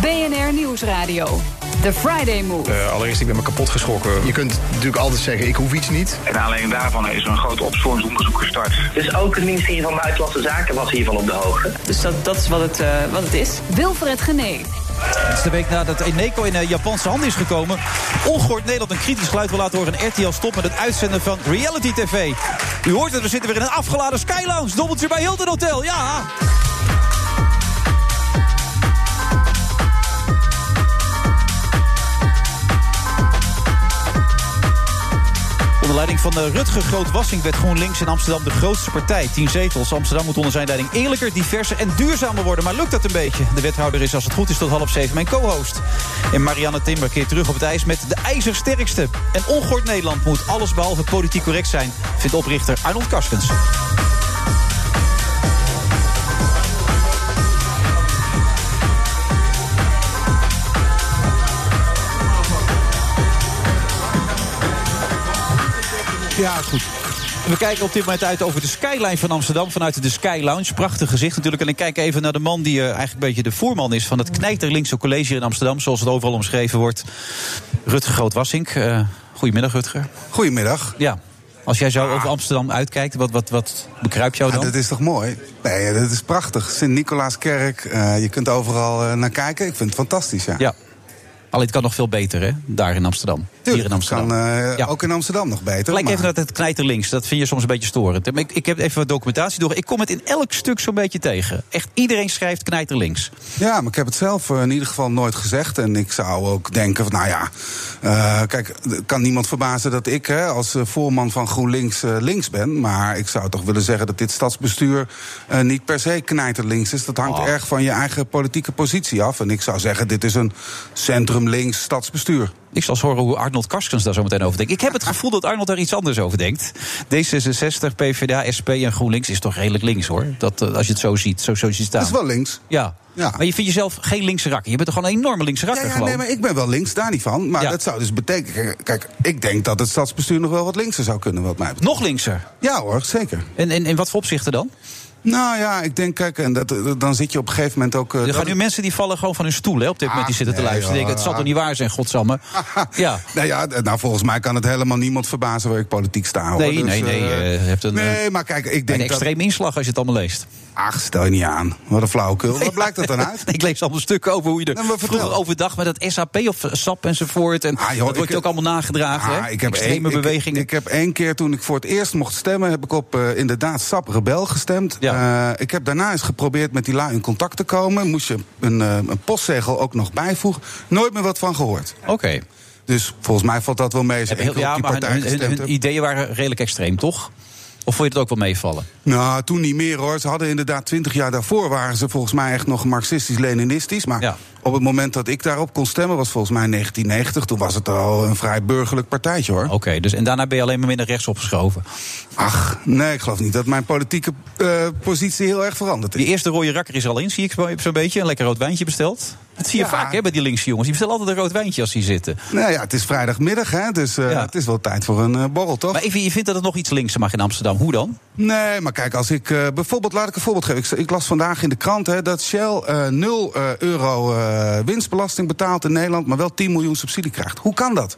BNR Nieuwsradio. The Friday Move. Uh, allereerst, ik ben me kapot geschrokken. Je kunt natuurlijk altijd zeggen, ik hoef iets niet. En alleen daarvan is er een groot opsporingsonderzoek gestart. Dus ook het ministerie van Buitenlandse Zaken was hiervan op de hoogte. Dus dat, dat is wat het, uh, wat het is. Wilfred Genee. Het is de week nadat Eneco in Japanse handen is gekomen. Ongehoord Nederland een kritisch geluid wil laten horen. En RTL stopt met het uitzenden van reality tv. U hoort het, we zitten weer in een afgeladen Sky Lounge. Dobbeltje bij Hilton Hotel, ja. Onder leiding van Rutger Groot-Wassink werd GroenLinks in Amsterdam de grootste partij. Tien zetels. Amsterdam moet onder zijn leiding eerlijker, diverser en duurzamer worden. Maar lukt dat een beetje? De wethouder is als het goed is tot half zeven mijn co-host. En Marianne Timber keert terug op het ijs met de ijzersterkste. En ongehoord Nederland moet alles behalve politiek correct zijn, vindt oprichter Arnold Karskens. Ja, goed. We kijken op dit moment uit over de skyline van Amsterdam vanuit de Sky Lounge. Prachtig gezicht natuurlijk. En ik kijk even naar de man die uh, eigenlijk een beetje de voorman is van het knijterlinkse college in Amsterdam, zoals het overal omschreven wordt. Rutger Groot-Wassink. Uh, goedemiddag, Rutger. Goedemiddag. Ja. Als jij zo over Amsterdam uitkijkt, wat, wat, wat bekruipt jou dan? Ja, dat is toch mooi? Nee, dat is prachtig. Sint-Nicolaaskerk, uh, je kunt overal naar kijken. Ik vind het fantastisch, ja. ja. Alleen het kan nog veel beter, hè? Daar in Amsterdam. Tuurlijk, Hier in Amsterdam. kan uh, ja. ook in Amsterdam nog beter. Gelijk even naar het knijterlinks. Dat vind je soms een beetje storend. Ik, ik heb even wat documentatie door. Ik kom het in elk stuk zo'n beetje tegen. Echt iedereen schrijft knijterlinks. Ja, maar ik heb het zelf in ieder geval nooit gezegd. En ik zou ook denken van, nou ja... Uh, kijk, kan niemand verbazen dat ik hè, als voorman van GroenLinks uh, links ben. Maar ik zou toch willen zeggen dat dit stadsbestuur niet per se knijterlinks is. Dat hangt oh. erg van je eigen politieke positie af. En ik zou zeggen, dit is een centrum-links stadsbestuur. Ik zal eens horen hoe Arnold Karskens daar zo meteen over denkt. Ik heb het gevoel dat Arnold daar iets anders over denkt. D66, PvdA, SP en GroenLinks is toch redelijk links hoor. Dat, als je het zo ziet, zo, zo ziet staan. Dat is wel links. Ja. Ja. Maar je vindt jezelf geen linkse rakker. Je bent toch gewoon een enorme linkse rakker ja, ja, gewoon? Nee, maar ik ben wel links, daar niet van. Maar ja. dat zou dus betekenen... Kijk, ik denk dat het stadsbestuur nog wel wat linkser zou kunnen, wat mij betreft. Nog linkser? Ja hoor, zeker. En in wat voor opzichten dan? Nou ja, ik denk, kijk, en dat, dan zit je op een gegeven moment ook... Uh, er gaan nu mensen die vallen gewoon van hun stoel, hè, op dit moment, die zitten te luisteren. Denken, het zal toch niet waar zijn, godsamme. ja. Nou ja, nou volgens mij kan het helemaal niemand verbazen waar ik politiek sta. Hoor. Nee, dus, nee, nee. Je hebt een, nee, maar kijk, ik denk een extreem inslag als je het allemaal leest. Ach, stel je niet aan. Wat een flauwekul. Wat blijkt dat dan uit? ik lees allemaal stukken over hoe je er nou, vroeger overdag met het SAP of SAP enzovoort. En ah, joh, dat wordt ook allemaal nagedragen. Ah, hè? ik heb Extreme één, bewegingen. Ik, ik, heb één keer toen ik voor het eerst mocht stemmen, heb ik op uh, inderdaad SAP Rebel gestemd. Ja. Uh, ik heb daarna eens geprobeerd met die lui in contact te komen. Moest je een, uh, een postzegel ook nog bijvoegen. Nooit meer wat van gehoord. Oké. Okay. Dus volgens mij valt dat wel mee. Heel, ja, maar hun, hun, hun ideeën waren redelijk extreem, toch? Of vond je het ook wel meevallen? Nou, toen niet meer hoor. Ze hadden inderdaad twintig jaar daarvoor waren ze volgens mij echt nog marxistisch-leninistisch. Maar ja. Op het moment dat ik daarop kon stemmen, was volgens mij 1990. Toen was het al een vrij burgerlijk partijtje hoor. Oké, okay, dus en daarna ben je alleen maar naar rechts opgeschoven? Ach, nee, ik geloof niet dat mijn politieke uh, positie heel erg veranderd is. Die eerste rode rakker is al in, zie ik zo'n beetje. Een lekker rood wijntje besteld. Dat zie je ja. vaak hè, bij die linkse jongens. Die bestellen altijd een rood wijntje als die zitten. Nou ja, het is vrijdagmiddag, hè, dus uh, ja. het is wel tijd voor een uh, borrel, toch? Maar even, je vindt dat het nog iets linkser mag in Amsterdam. Hoe dan? Nee, maar kijk, als ik bijvoorbeeld, laat ik een voorbeeld geven. Ik, ik las vandaag in de krant hè, dat Shell uh, 0 uh, euro uh, winstbelasting betaalt in Nederland, maar wel 10 miljoen subsidie krijgt. Hoe kan dat?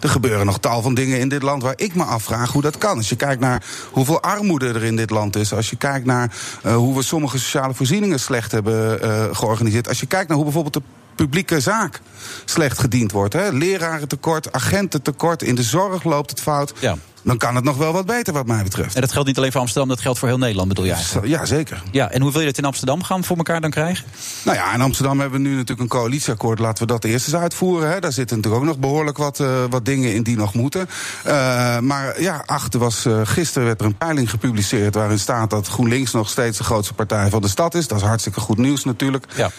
Er gebeuren nog tal van dingen in dit land waar ik me afvraag hoe dat kan. Als je kijkt naar hoeveel armoede er in dit land is. Als je kijkt naar uh, hoe we sommige sociale voorzieningen slecht hebben uh, georganiseerd. Als je kijkt naar hoe bijvoorbeeld de publieke zaak slecht gediend wordt. Hè. Leraren tekort, agenten tekort, in de zorg loopt het fout. Ja. Dan kan het nog wel wat beter, wat mij betreft. En dat geldt niet alleen voor Amsterdam, dat geldt voor heel Nederland, bedoel je eigenlijk? Ja, zeker. Ja, en hoe wil je het in Amsterdam gaan voor elkaar dan krijgen? Nou ja, in Amsterdam hebben we nu natuurlijk een coalitieakkoord. Laten we dat eerst eens uitvoeren. Hè. Daar zitten natuurlijk ook nog behoorlijk wat, uh, wat dingen in die nog moeten. Uh, maar ja, achter was, uh, gisteren werd er een peiling gepubliceerd... waarin staat dat GroenLinks nog steeds de grootste partij van de stad is. Dat is hartstikke goed nieuws natuurlijk. Ja.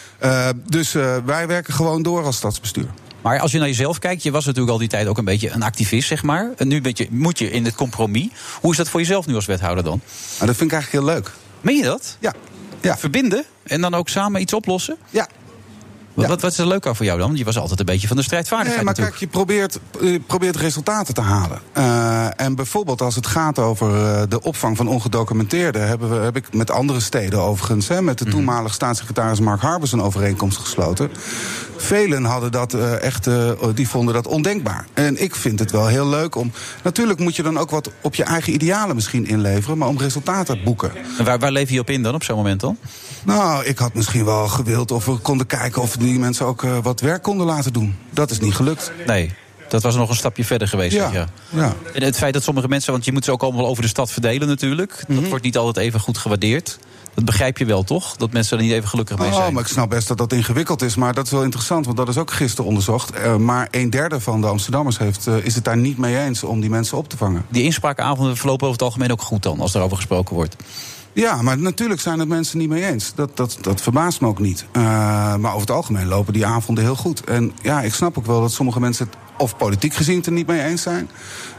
dus wij werken gewoon door als stadsbestuur. Maar als je naar jezelf kijkt, je was natuurlijk al die tijd ook een beetje een activist, zeg maar. En nu je, moet je in het compromis. Hoe is dat voor jezelf nu als wethouder dan? Nou, dat vind ik eigenlijk heel leuk. Meen je dat? Ja. ja. Verbinden en dan ook samen iets oplossen? Ja. Wat, wat, wat is er leuk aan voor jou dan? Je was altijd een beetje van de strijdvaardigheid Nee, maar natuurlijk. kijk, je probeert, je probeert resultaten te halen. Uh, en bijvoorbeeld als het gaat over uh, de opvang van ongedocumenteerden... Hebben we, heb ik met andere steden overigens... Hè, met de Mhm. toenmalige staatssecretaris Mark Harbers een overeenkomst gesloten. Velen hadden dat uh, echt, die vonden dat ondenkbaar. En ik vind het wel heel leuk om... Natuurlijk moet je dan ook wat op je eigen idealen misschien inleveren... maar om resultaten te boeken. En waar, waar leef je op in dan op zo'n moment dan? Nou, ik had misschien wel gewild of we konden kijken... of die mensen ook uh, wat werk konden laten doen. Dat is niet gelukt. Nee. Dat was nog een stapje verder geweest. Ja, ja. ja. En het feit dat sommige mensen, want je moet ze ook allemaal over de stad verdelen natuurlijk. Mm -hmm. Dat wordt niet altijd even goed gewaardeerd. Dat begrijp je wel, toch? Dat mensen er niet even gelukkig mee zijn. Oh, maar ik snap best dat dat ingewikkeld is. Maar dat is wel interessant, want dat is ook gisteren onderzocht. Uh, maar een derde van de Amsterdammers heeft, uh, is het daar niet mee eens om die mensen op te vangen. Die inspraakavonden verlopen over het algemeen ook goed dan, als daarover gesproken wordt. Ja, maar natuurlijk zijn het mensen niet mee eens. Dat, dat, dat verbaast me ook niet. Uh, maar over het algemeen lopen die avonden heel goed. En ja, ik snap ook wel dat sommige mensen het of politiek gezien het er niet mee eens zijn.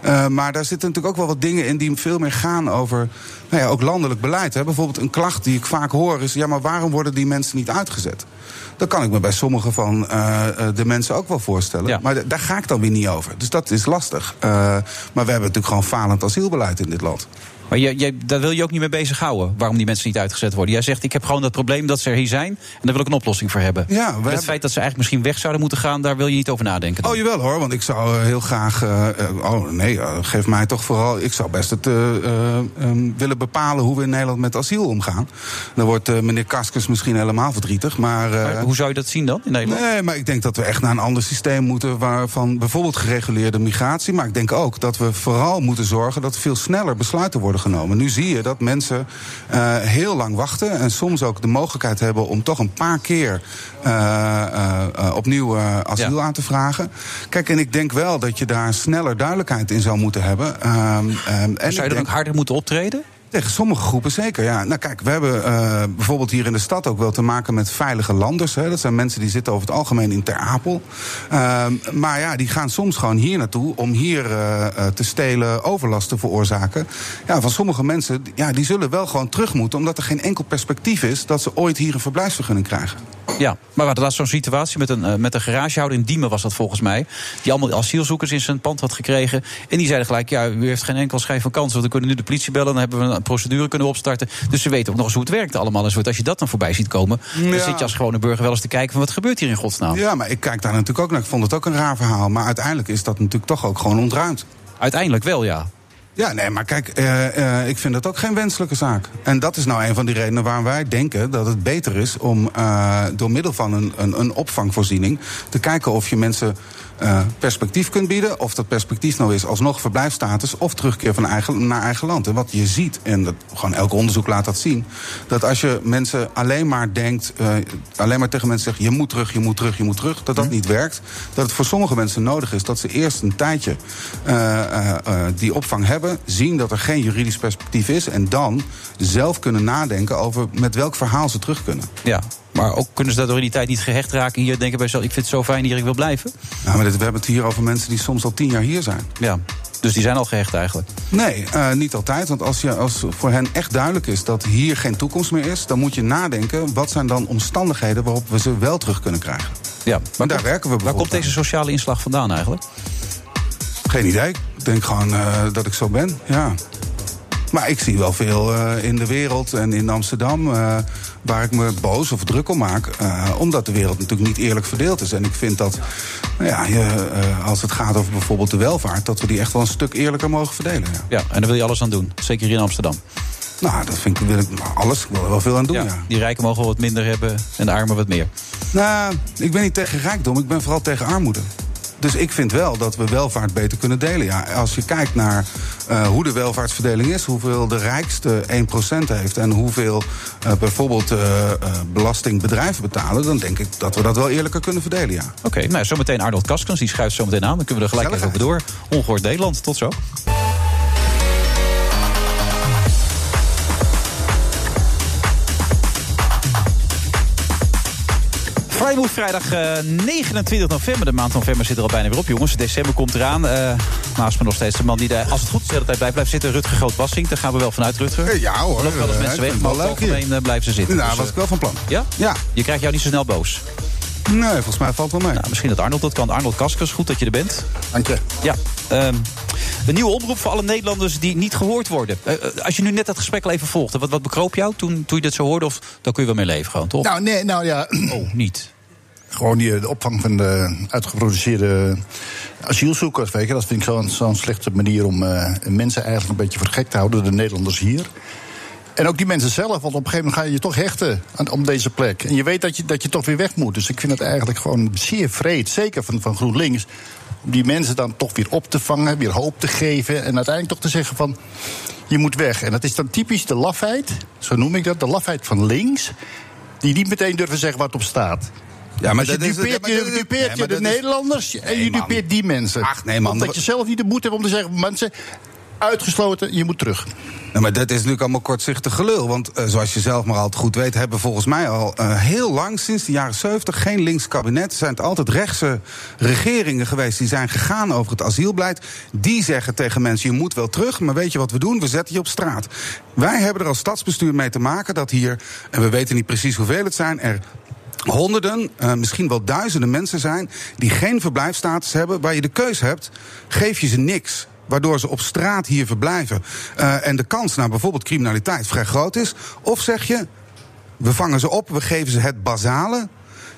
Uh, maar daar zitten natuurlijk ook wel wat dingen in die veel meer gaan over nou ja, ook landelijk beleid. Hè. Bijvoorbeeld een klacht die ik vaak hoor is: ja, maar waarom worden die mensen niet uitgezet? Dat kan ik me bij sommige van uh, de mensen ook wel voorstellen. Ja. Maar daar ga ik dan weer niet over. Dus dat is lastig. Uh, maar we hebben natuurlijk gewoon falend asielbeleid in dit land. Maar je, je, daar wil je ook niet mee bezighouden, waarom die mensen niet uitgezet worden. Jij zegt, ik heb gewoon dat probleem dat ze er hier zijn... en daar wil ik een oplossing voor hebben. Ja, het hebben... feit dat ze eigenlijk misschien weg zouden moeten gaan... daar wil je niet over nadenken. Dan. Oh, jawel hoor, want ik zou heel graag... Uh, oh nee, uh, geef mij toch vooral... ik zou best het uh, um, willen bepalen hoe we in Nederland met asiel omgaan. Dan wordt meneer Kaskes misschien helemaal verdrietig, maar... maar... Hoe zou je dat zien dan in Nederland? Nee, maar ik denk dat we echt naar een ander systeem moeten... waarvan bijvoorbeeld gereguleerde migratie... maar ik denk ook dat we vooral moeten zorgen... dat veel sneller besluiten worden genomen. Nu zie je dat mensen uh, heel lang wachten en soms ook de mogelijkheid hebben om toch een paar keer uh, uh, opnieuw asiel ja. aan te vragen. Kijk, en ik denk wel dat je daar sneller duidelijkheid in zou moeten hebben. Um, um, en zou je dan denk... ook harder moeten optreden? Tegen sommige groepen zeker, ja. Nou kijk, we hebben uh, bijvoorbeeld hier in de stad ook wel te maken met veilige landers. Hè. Dat zijn mensen die zitten over het algemeen in Ter Apel. Uh, maar ja, die gaan soms gewoon hier naartoe om hier uh, te stelen, overlast te veroorzaken. Ja, van sommige mensen, ja, die zullen wel gewoon terug moeten... omdat er geen enkel perspectief is dat ze ooit hier een verblijfsvergunning krijgen. Ja, maar wat was zo'n situatie met een, met een garagehouder in Diemen was dat volgens mij... die allemaal asielzoekers in zijn pand had gekregen. En die zeiden gelijk, ja, u heeft geen enkel schijn van kans... want we kunnen nu de politie bellen, dan hebben we een procedure kunnen opstarten. Dus ze weten ook nog eens hoe het werkt allemaal. En als je dat dan voorbij ziet komen, ja. dan zit je als gewone burger wel eens te kijken... van wat gebeurt hier in godsnaam? Ja, maar ik kijk daar natuurlijk ook naar. Ik vond het ook een raar verhaal. Maar uiteindelijk is dat natuurlijk toch ook gewoon ontruimd. Uiteindelijk wel, ja. Ja, nee, maar kijk, uh, uh, ik vind dat ook geen wenselijke zaak. En dat is nou een van die redenen waarom wij denken dat het beter is om uh, door middel van een, een, een opvangvoorziening te kijken of je mensen uh, perspectief kunt bieden. Of dat perspectief nou is alsnog verblijfstatus of terugkeer van eigen, naar eigen land. En wat je ziet, en dat, gewoon elk onderzoek laat dat zien, dat als je mensen alleen maar denkt, uh, alleen maar tegen mensen zegt: je moet terug, je moet terug, je moet terug, dat dat niet werkt. Dat het voor sommige mensen nodig is dat ze eerst een tijdje uh, die opvang hebben, zien dat er geen juridisch perspectief is en dan zelf kunnen nadenken over met welk verhaal ze terug kunnen. Ja, maar ook kunnen ze daardoor in die tijd niet gehecht raken. Hier denken bij zo, ik vind het zo fijn hier, ik wil blijven. Nou, maar dit, we hebben het hier over mensen die soms al tien jaar hier zijn. Ja, dus die zijn al gehecht eigenlijk? Nee, uh, niet altijd. Want als, je, als voor hen echt duidelijk is dat hier geen toekomst meer is... dan moet je nadenken, wat zijn dan omstandigheden... waarop we ze wel terug kunnen krijgen. Ja, maar daar werken we Waar komt deze sociale inslag vandaan eigenlijk? Geen idee. Ik denk gewoon uh, dat ik zo ben, ja. Maar ik zie wel veel uh, in de wereld en in Amsterdam uh, waar ik me boos of druk om maak. Uh, omdat de wereld natuurlijk niet eerlijk verdeeld is. En ik vind dat, nou ja, je, als het gaat over bijvoorbeeld de welvaart, dat we die echt wel een stuk eerlijker mogen verdelen. Ja, ja en daar wil je alles aan doen. Zeker hier in Amsterdam. Nou, dat vind ik, wil ik alles. Ik wil er wel veel aan doen. Ja, ja. Die rijken mogen wat minder hebben en de armen wat meer. Nou, ik ben niet tegen rijkdom, ik ben vooral tegen armoede. Dus ik vind wel dat we welvaart beter kunnen delen. Ja, als je kijkt naar uh, hoe de welvaartsverdeling is, hoeveel de rijkste 1% heeft en hoeveel uh, bijvoorbeeld uh, belastingbedrijven betalen, dan denk ik dat we dat wel eerlijker kunnen verdelen. Ja. Oké, okay, nou zometeen Arnold Kaskens, die schuift zometeen aan. Dan kunnen we er gelijk even over door. Ongehoord Nederland, tot zo. Vrijdag eh, 29 november. De maand november zit er al bijna weer op, jongens. December komt eraan. Eh, naast me nog steeds de man die daar, als het goed is, de hele tijd bij blijft zitten. Rutger Groot-Wassink. Daar gaan we wel vanuit, Rutger. Eh, Ja hoor. Lopen wel eens eh, mensen weg, maar over het algemeen eh, blijven ze zitten. Nou, Dus, was eh, ik wel van plan. ja? Ja. Je krijgt jou niet zo snel boos. Nee, volgens mij valt het wel mee. Nou, misschien dat Arnold dat kan. Arnold Kaskers, goed dat je er bent. Dank je. Ja, ehm, een nieuwe oproep voor alle Nederlanders die niet gehoord worden. Eh, eh, als je nu net dat gesprek al even volgde, wat, wat bekroop jou toen, toen je dat zo hoorde? Of daar kun je wel mee leven gewoon, toch? Nou, nee, nou ja, Oh, niet. Gewoon die, de opvang van de uitgeproduceerde asielzoekers. Weet je, dat vind ik zo'n slechte manier om eh, mensen eigenlijk een beetje voor gek te houden, de Nederlanders hier. En ook die mensen zelf, want op een gegeven moment ga je je toch hechten aan, om deze plek. En je weet dat je, dat je toch weer weg moet. Dus ik vind het eigenlijk gewoon zeer vreed, zeker van, van GroenLinks. Om die mensen dan toch weer op te vangen, weer hoop te geven. En uiteindelijk toch te zeggen van, je moet weg. En dat is dan typisch de lafheid, zo noem ik dat, de lafheid van links. Die niet meteen durven zeggen wat op staat. Ja, maar Dus je is- dupeert, ja, je, dupeert de Nederlanders en je man. dupeert die mensen. Ach, nee, man. Omdat je zelf niet de moed hebt om te zeggen... mensen, uitgesloten, je moet terug. Ja, maar dat is natuurlijk allemaal kortzichtig gelul. Want eh, zoals je zelf maar altijd goed weet, hebben volgens mij al eh, heel lang, sinds de jaren 70, geen links kabinet. Zijn het altijd rechtse regeringen geweest die zijn gegaan over het asielbeleid. Die zeggen tegen mensen: je moet wel terug, maar weet je wat we doen? We zetten je op straat. Wij hebben er als stadsbestuur mee te maken dat hier, en we weten niet precies hoeveel het zijn, er honderden, eh, misschien wel duizenden mensen zijn die geen verblijfstatus hebben, waar je de keuze hebt, geef je ze niks. Waardoor ze op straat hier verblijven. Eh, en de kans naar bijvoorbeeld criminaliteit vrij groot is. Of zeg je, we vangen ze op, we geven ze het basale.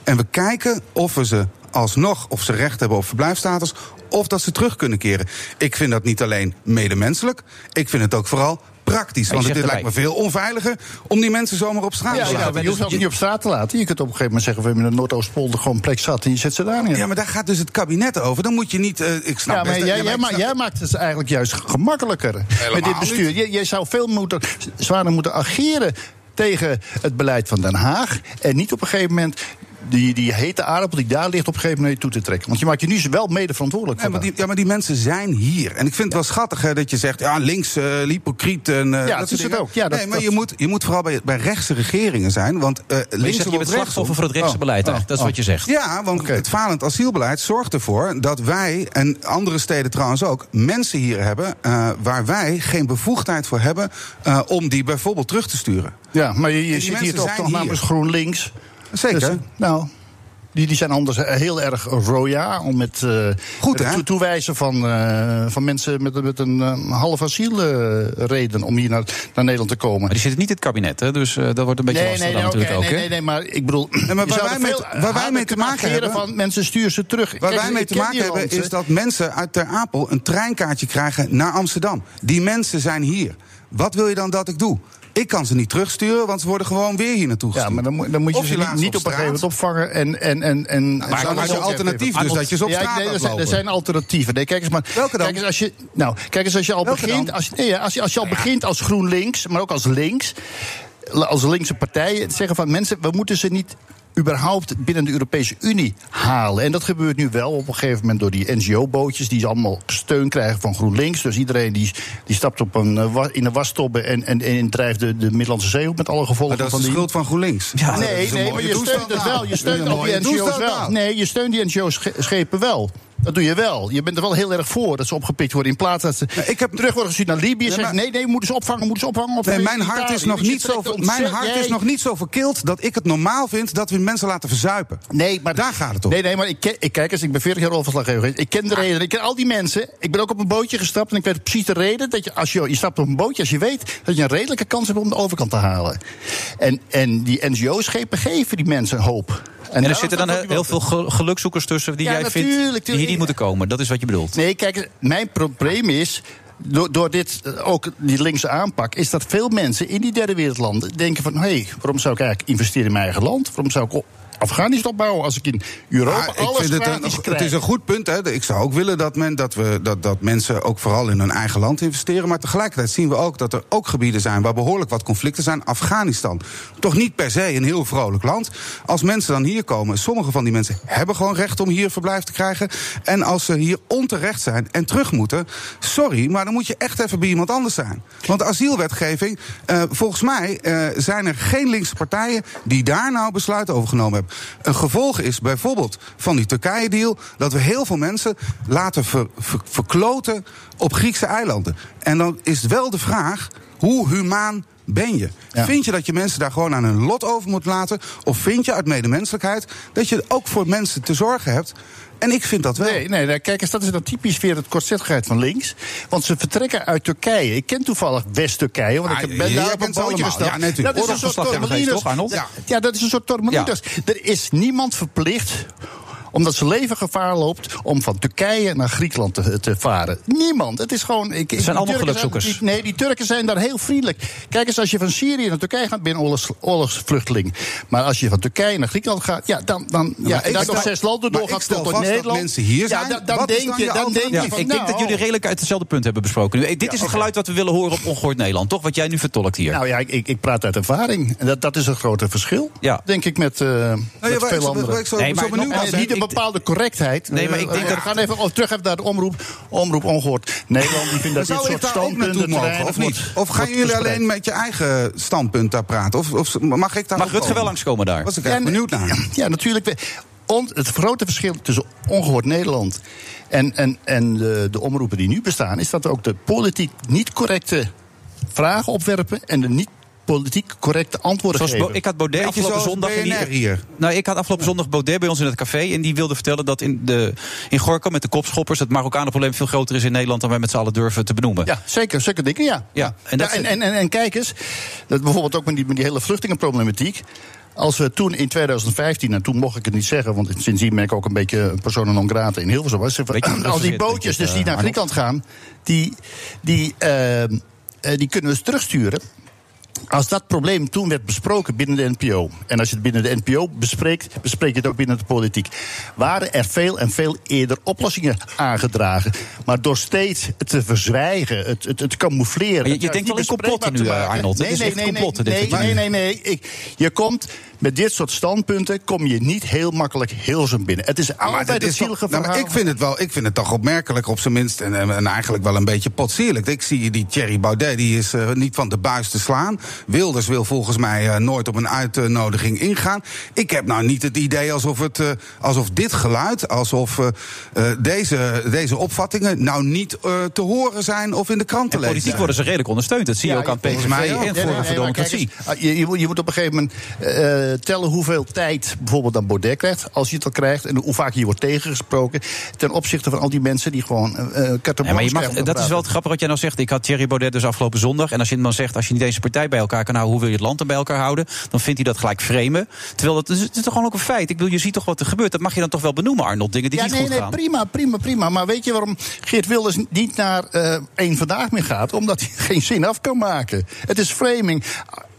En we kijken of we ze alsnog, of ze recht hebben op verblijfstatus. Of dat ze terug kunnen keren. Ik vind dat niet alleen medemenselijk. Ik vind het ook vooral praktisch. Want het lijkt me veel onveiliger om die mensen zomaar op straat te laten. ja, je hoeft ook niet op straat te laten. Je kunt op een gegeven moment zeggen... we hebben in de Noordoostpolder gewoon plek zat... en je zet ze daar neer. Ja, maar daar gaat dus het kabinet over. Dan moet je niet. eh, ik snap Ja, best maar dat- jij, ja, maar jij, ik ma- snap- jij maakt het eigenlijk juist gemakkelijker met dit bestuur. niet. Jij, jij zou veel moeten, zwaarder moeten ageren tegen het beleid van Den Haag. En niet op een gegeven moment die, die hete aardappel die daar ligt op een gegeven moment toe te trekken. Want je maakt je nu wel mede verantwoordelijk Nee, voor. maar die, ja, maar die mensen zijn hier. En ik vind het wel schattig hè, dat je zegt, ja, links, eh hypocriet. En, eh, Ja, dat is het ook. Ja, dat- nee, maar dat- je, moet, je moet vooral bij, bij rechtse regeringen zijn. Want eh je, links zegt, je bent slachtoffer voor het rechtse Oh, beleid oh. Dat is oh. wat je zegt. Ja, want het falend asielbeleid zorgt ervoor dat wij, en andere steden trouwens ook, mensen hier hebben eh, waar wij geen bevoegdheid voor hebben eh, om die bijvoorbeeld terug te sturen. Ja, maar je, je zit hier toch, namens GroenLinks. Zeker. Dus, nou, die, die zijn anders heel erg royaal om met, eh, Goed, met hè? toewijzen van, eh, van mensen met, met een eh, half asielreden om hier naar, naar Nederland te komen. Maar die zitten niet in het kabinet, hè? dus eh, dat wordt een beetje Nee, lastig nee, dan nee, ook. nee, nee, nee, maar ik bedoel, maar waar wij er mee te- waar wij harder mee te kunnen maken hebben- van mensen stuur ze terug. Waar Kijk, wij mee te ken maken hebben is dat mensen uit Ter Apel een treinkaartje krijgen naar Amsterdam. Die mensen zijn hier. Wat wil je dan dat ik doe? Ik kan ze niet terugsturen, want ze worden gewoon weer hier naartoe Ja, gestuurd. maar dan, moet- dan moet je ze niet, niet op een gegeven moment opvangen en... en, en, en maar dan is je alternatief even- dus dat je ze op Ja, straat nee, er, zijn, er zijn alternatieven. Nee, kijk eens maar. Welke dan? Kijk eens als je, nou, kijk eens als je al Welke begint... dan? Als, nee, ja, als, je, als je al begint als GroenLinks, maar ook als links... als linkse partijen zeggen van mensen, we moeten ze niet überhaupt binnen de Europese Unie halen. En dat gebeurt nu wel op een gegeven moment door die NGO-bootjes... die allemaal steun krijgen van GroenLinks. Dus iedereen die, die stapt op een, eh, in een wastobbe en, en, en drijft de, de Middellandse Zee op... met alle gevolgen Maar dat is van de die... schuld van GroenLinks. Ja, Nee, nee, maar je steunt het wel. Je steunt al die NGO's wel. Nee, je steunt die NGO's-schepen wel. Dat doe je wel. Je bent er wel heel erg voor dat ze opgepikt worden. In plaats dat ze Nee, ik heb- terug worden gestuurd naar Libië. Nee, maar- nee, nee, we moeten ze opvangen, we moeten ze opvangen. Nee, mijn hart, Italië. is nog, niet zo, mijn hart is nog niet zo verkild dat ik het normaal vind dat we mensen laten verzuipen. Nee, maar Daar gaat het om. Nee, nee, maar ik, ken, ik kijk eens, ik ben 40 jaar rolverslaggever geweest. Ik ken de reden. Ik ken al die mensen. Ik ben ook op een bootje gestapt en ik weet precies de reden dat je als je, je stapt op een bootje als je weet dat je een redelijke kans hebt om de overkant te halen. En, en die NGO-schepen geven die mensen hoop. En er zitten dan heel die veel gel- gelukzoekers tussen die Ja, jij vindt natuurlijk, die niet moeten komen. Dat is wat je bedoelt. Nee, kijk, mijn probleem is. Door, door dit, eh, ook die linkse aanpak, is dat veel mensen in die derde wereldlanden denken van... hé, hey, waarom zou ik eigenlijk investeren in mijn eigen land? Waarom zou ik Afghanistan opbouwen als ik in Europa Ah, ik alles vind het, een, krijg? het is een goed punt. Hè. Ik zou ook willen dat, men, dat, we, dat, dat mensen ook vooral in hun eigen land investeren. Maar tegelijkertijd zien we ook dat er ook gebieden zijn waar behoorlijk wat conflicten zijn. Afghanistan. Toch niet per se een heel vrolijk land. Als mensen dan hier komen, sommige van die mensen hebben gewoon recht om hier verblijf te krijgen. En als ze hier onterecht zijn en terug moeten, sorry, maar dan moet je echt even bij iemand anders zijn. Want asielwetgeving, eh, volgens mij eh, zijn er geen linkse partijen die daar nou besluit over genomen hebben. Een gevolg is bijvoorbeeld van die Turkije-deal dat we heel veel mensen laten ver- ver- verkloten op Griekse eilanden. En dan is wel de vraag: hoe humaan ben je? Vind je dat je mensen daar gewoon aan hun lot over moet laten? Of vind je uit medemenselijkheid dat je ook voor mensen te zorgen hebt? En ik vind dat wel. Nee, nee, kijk eens, dat is dan typisch weer het kortzettigheid van links. Want ze vertrekken uit Turkije. Ik ken toevallig West-Turkije, want Ah, ik jij ben daar op een bootje gestapt. Ja, nee, dat is een soort tormelinos. Ja, ja, dat is een soort tormelinos. Er is niemand verplicht omdat zijn leven gevaar loopt om van Turkije naar Griekenland te, te varen. Niemand. Het is gewoon. Ik, Het zijn allemaal gelukzoekers. die- nee, die Turken zijn daar heel vriendelijk. Kijk eens, als je van Syrië naar Turkije gaat, ben je een oorlogs, oorlogsvluchteling. Maar als je van Turkije naar Griekenland gaat, ja, dan, dan ja, en ik dan stel- nog zes landen doorgaat tot vast dat Nederland. mensen hier ja, zijn. dan, dan is denk dan je, dan denk je van, ik denk nou, dat jullie redelijk uit hetzelfde punt hebben besproken. Nu, dit is het geluid wat we willen horen op ongehoord Nederland, toch? Wat jij nu vertolkt hier. Nou ja, ik, ik, ik praat uit ervaring. En dat, dat is een grote verschil, Ja. denk ik, met, eh met veel anderen. zo- Nee, maar niet ik- bepaalde correctheid. Nee, maar ik denk we dat- gaan even oh, terug even naar de omroep. Omroep ongehoord. Nederland die vindt dat dit soort daar ook naartoe standpunten te mogen, of niet? Of gaan jullie alleen met je eigen standpunt daar praten? Of, of mag ik daar Mag Rutger wel komen? langskomen daar? Was ik echt benieuwd naar. Ja, ja, natuurlijk. On- het grote verschil tussen ongehoord Nederland en, en, en de, de omroepen die nu bestaan, is dat ook de politiek niet correcte vragen opwerpen en de niet politiek correcte antwoorden Zoals geven. Bo- ik had Baudet Beetje afgelopen zondag. BNR hier. Nou, ik had afgelopen zondag Baudet bij ons in het café. En die wilde vertellen dat in, de, in Gorkum met de kopschoppers... het Marokkanenprobleem veel groter is in Nederland... dan wij met z'n allen durven te benoemen. Ja, zeker, zeker dingen, ja. Ja, en dat Ja, en, en, en, en kijk eens, dat bijvoorbeeld ook met die, met die hele vluchtelingenproblematiek. Als we toen in 2015, en toen mocht ik het niet zeggen, want sindsdien ben ik ook een beetje een persona non grata in Hilversum. Was, als die bootjes denk dus die naar eh, Griekenland gaan, die, die, eh, eh, die kunnen we dus terugsturen. Als dat probleem toen werd besproken binnen de NPO, en als je het binnen de NPO bespreekt, bespreek je het ook binnen de politiek, waren er veel en veel eerder oplossingen aangedragen. Maar door steeds te verzwijgen, het, het, het camoufleren. Je- juist denkt wel niet in complotten nu, eh. Arnold. Nee, nee, nee, nee. Ik, je komt met dit soort standpunten, kom je niet heel makkelijk Hilversum binnen. Het is maar altijd dit het is zielige nou, maar verhaal. ik vind het wel, ik vind het toch opmerkelijk op zijn minst en, en, en eigenlijk wel een beetje potsierlijk. Ik zie die Thierry Baudet, die is eh, niet van de buis te slaan. Wilders wil volgens mij eh, nooit op een uitnodiging ingaan. Ik heb nou niet het idee alsof, het, eh, alsof dit geluid, alsof eh, eh, deze, deze opvattingen nou niet eh, te horen zijn of in de krant te En lezen. politiek zijn. worden ze redelijk ondersteund. Dat zie je Ja, ook aan volgens PVV mij en voor kijk Democratie. ah, je, je moet op een gegeven moment eh, tellen hoeveel tijd bijvoorbeeld dan Baudet krijgt, als hij het al krijgt, en hoe vaak je wordt tegengesproken, ten opzichte van al die mensen die gewoon uh, Ja, maar je mag, dat is wel het grappige wat jij nou zegt. Ik had Thierry Baudet dus afgelopen zondag. En als je hem dan zegt, als je niet deze partij bij elkaar kan houden, hoe wil je het land dan bij elkaar houden? Dan vindt hij dat gelijk framen. Terwijl dat is, het is toch gewoon ook een feit. Ik wil, je ziet toch wat er gebeurt. Dat mag je dan toch wel benoemen, Arnold. Dingen die ja, niet nee, goed nee, gaan. prima, prima, prima. Maar weet je waarom Geert Wilders niet naar één vandaag meer gaat? Omdat hij geen zin af kan maken. Het is framing.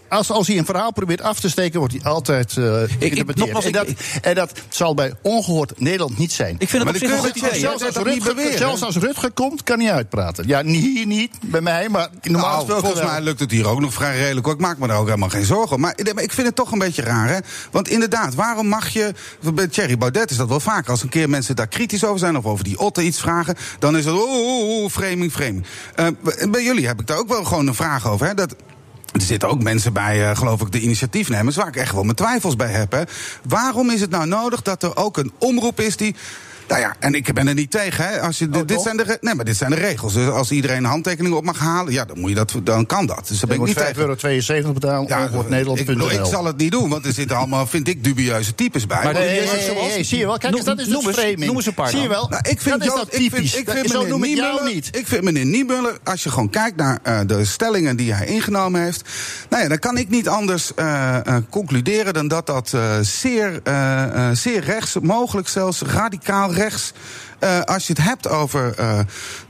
Als, als hij een verhaal probeert af te steken, wordt hij altijd uh, ik- nogmaals, en, dat, en dat zal bij ongehoord Nederland niet zijn. Ik vind het Maar op die zich een goed zelfs, als Rutger, zelfs als Rutger komt, kan hij uitpraten. Ja, niet- hier niet, bij mij, maar normaal Nou, gesproken volgens mij lukt het hier ook nog vrij redelijk. hoor. Ik maak me daar ook helemaal geen zorgen om. Maar, maar ik vind het toch een beetje raar, hè? Want inderdaad, waarom mag je... Bij Thierry Baudet is dat wel vaker. Als een keer mensen daar kritisch over zijn... of over die Otte iets vragen... dan is het... oeh, oeh, oeh, framing, framing. Eh, bij jullie heb ik daar ook wel gewoon een vraag over, hè? Dat... Er zitten ook mensen bij, eh, geloof ik, de initiatiefnemers... waar ik echt wel mijn twijfels bij heb. Hè. Waarom is het nou nodig dat er ook een omroep is die... Nou ja, en ik ben er niet tegen. Hè. Als je, dit, toch? zijn de, nee, maar dit zijn de regels. Dus als iedereen een handtekening op mag halen, ja, dan, moet je dat, dan kan dat. Dus daar ben ik niet tegen. 5,72 euro betalen, Ja, ongehoord ik, Nederland.nl. bedoel, ik zal het niet doen, want er zitten allemaal, vind ik, dubieuze types bij. Maar Nee, hey, zie je wel? Kijk eens, Noem- dat is eens- framing. noem eens een paar Zie je wel? Nou, ik vind dat is Jo- dat ik vind- typisch. Ik Dat- vind, zo meneer noem ik jou Niemuller, niet. Ik vind meneer Niemuller, als je gewoon kijkt naar eh, de stellingen die hij ingenomen heeft. Nou ja, dan kan ik niet anders eh, eh, concluderen dan dat dat eh, zeer, eh, eh, zeer rechts, mogelijk zelfs radicaal rechts. eh, als je het hebt over, eh,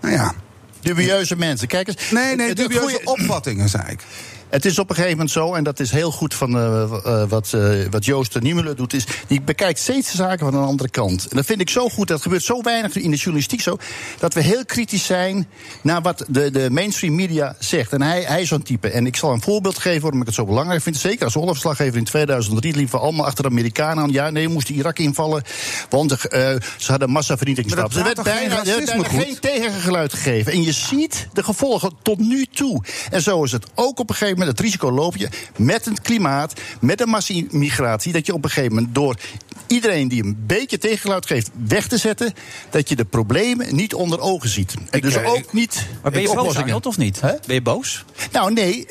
nou ja. Dubieuze mensen. Kijk eens. Nee, nee, dubieuze goeie- opvattingen, zei ik. Het is op een gegeven moment zo, en dat is heel goed van eh, eh, wat, eh, wat Joost de Niemuller doet, is die bekijkt steeds de zaken van een andere kant. En dat vind ik zo goed, dat gebeurt zo weinig in de journalistiek zo, dat we heel kritisch zijn naar wat de, de mainstream media zegt. En hij, hij is zo'n type. En ik zal een voorbeeld geven waarom ik het zo belangrijk vind. Zeker als oorlogsverslaggever in 2003 liepen we allemaal achter de Amerikanen aan. Ja, nee, we moesten Irak invallen, want ze hadden massavernietigingswapens. Er werd bijna, geen bijna geen tegengeluid gegeven. En je ziet de gevolgen tot nu toe. En zo is het ook op een gegeven moment moment het risico loop je met het klimaat, met de massaimmigratie, dat je op een gegeven moment door iedereen die een beetje tegengeluid geeft weg te zetten, dat je de problemen niet onder ogen ziet. En dus eh, ook ik- niet. Maar ben je boos, of niet? Ben je boos? Nou, nee.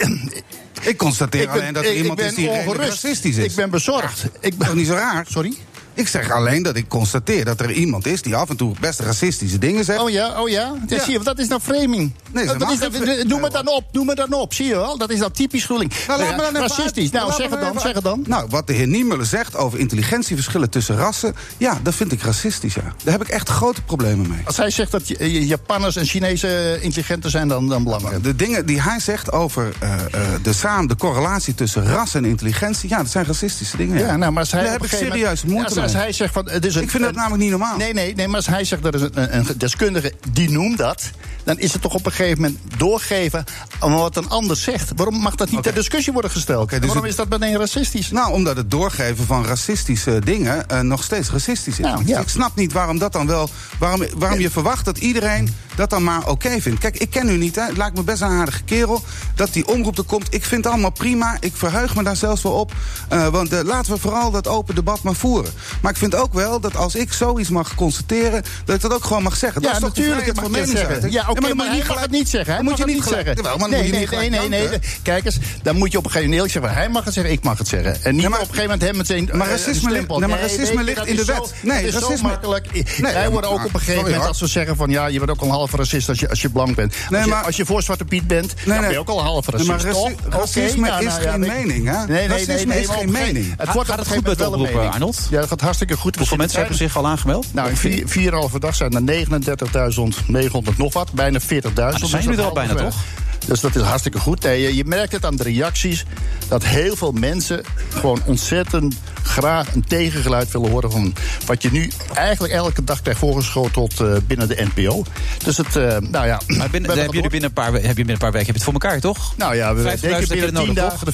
Ik constateer Ik ben- alleen dat er ik- iemand ik is die ongerust. racistisch is. Ik ben bezorgd. Ik ben niet zo raar? Sorry? Ik zeg alleen dat ik constateer dat er iemand is die af en toe best racistische dingen zegt. Oh ja, oh ja. ja. Ja. Zie je, dat is nou framing. Nee, dat is dat, noem het dan op, noem het dan op. Zie je wel? Dat is dan typisch Groeling. Nou, laat me dan even Racistisch. Nou, zeg het dan, even zeg het dan. Nou, wat de heer Niemullen zegt over intelligentieverschillen tussen rassen... ja, dat vind ik racistisch, ja. Daar heb ik echt grote problemen mee. Als hij zegt dat Japanners en Chinezen intelligenter zijn dan, dan belangrijk. De dingen die hij zegt over eh, eh, de, samen, de correlatie tussen ras en intelligentie... ja, dat zijn racistische dingen. Ja, nou, maar als hij Daar heb ik serieus moeite Ja, als, mee. hij zegt van, het is een, Ik vind dat namelijk niet normaal. Nee, nee, nee, maar als hij zegt dat is een, een deskundige die noemt dat, dan is het toch op een gegeven moment doorgeven aan wat een ander zegt. Waarom mag dat niet ter discussie worden gesteld? Dus Waarom het- is dat meteen racistisch? Nou, omdat het doorgeven van racistische dingen eh, nog steeds racistisch is. Nou, ja. Ik snap niet waarom dat dan wel. Waarom, waarom je verwacht dat iedereen dat dan maar oké vindt. Kijk, ik ken u niet, hè. Het lijkt me best een aardige kerel. Dat die omroep er komt. Ik vind het allemaal prima. Ik verheug me daar zelfs wel op. Eh, want eh, laten we vooral dat open debat maar voeren. Maar ik vind ook wel dat als ik zoiets mag constateren. dat ik dat ook gewoon mag zeggen. Dat Ja, is toch natuurlijk mag van het zeggen. meningsuiting? Ja, oké, dan maar moet je hij mag het niet zeggen. Hij Dan moet je mag niet zeggen. Maar nee, nee, nee, nee, nee. danken. Kijk eens, dan moet je op een gegeven moment zeggen. Hij mag het zeggen, ik mag het zeggen. En niet Ja, maar- op een gegeven moment hem meteen. Maar eh, racisme een ligt- maar in de wet. Nee, dat is zo racisme- makkelijk. Nee, Wij worden ook maar- op een gegeven moment als we zeggen van ja, je bent ook al een halve racist als je, als je blank bent. Nee, als, je, maar- als je voor Zwarte Piet bent, dan ben je ook al Nee, racist. maar racisme nou, is nou, geen mening, hè? Nee, nee, is maar geen mening. Het Gaat- wordt gaat het goed met de oproep, mening. Arnold? Ja, dat gaat hartstikke goed. Hoeveel mensen hebben zich al aangemeld? Nou, in vier, vier halve dag zijn er 39.900 nog wat. Bijna 40.000. dan zijn jullie er al bijna, halverwege. Dus dat is hartstikke goed. Je, merkt het aan de reacties. Dat heel veel mensen gewoon ontzettend graag een tegengeluid willen horen. van wat je nu eigenlijk elke dag krijgt voorgeschoteld eh, binnen de NPO. Dus het, eh, nou ja. Maar binnen, hebben jullie binnen een, paar, we- heb je binnen een paar weken heb je het voor elkaar, toch? Nou ja, we 50.000 denken binnen nodig, 10 toch? dagen de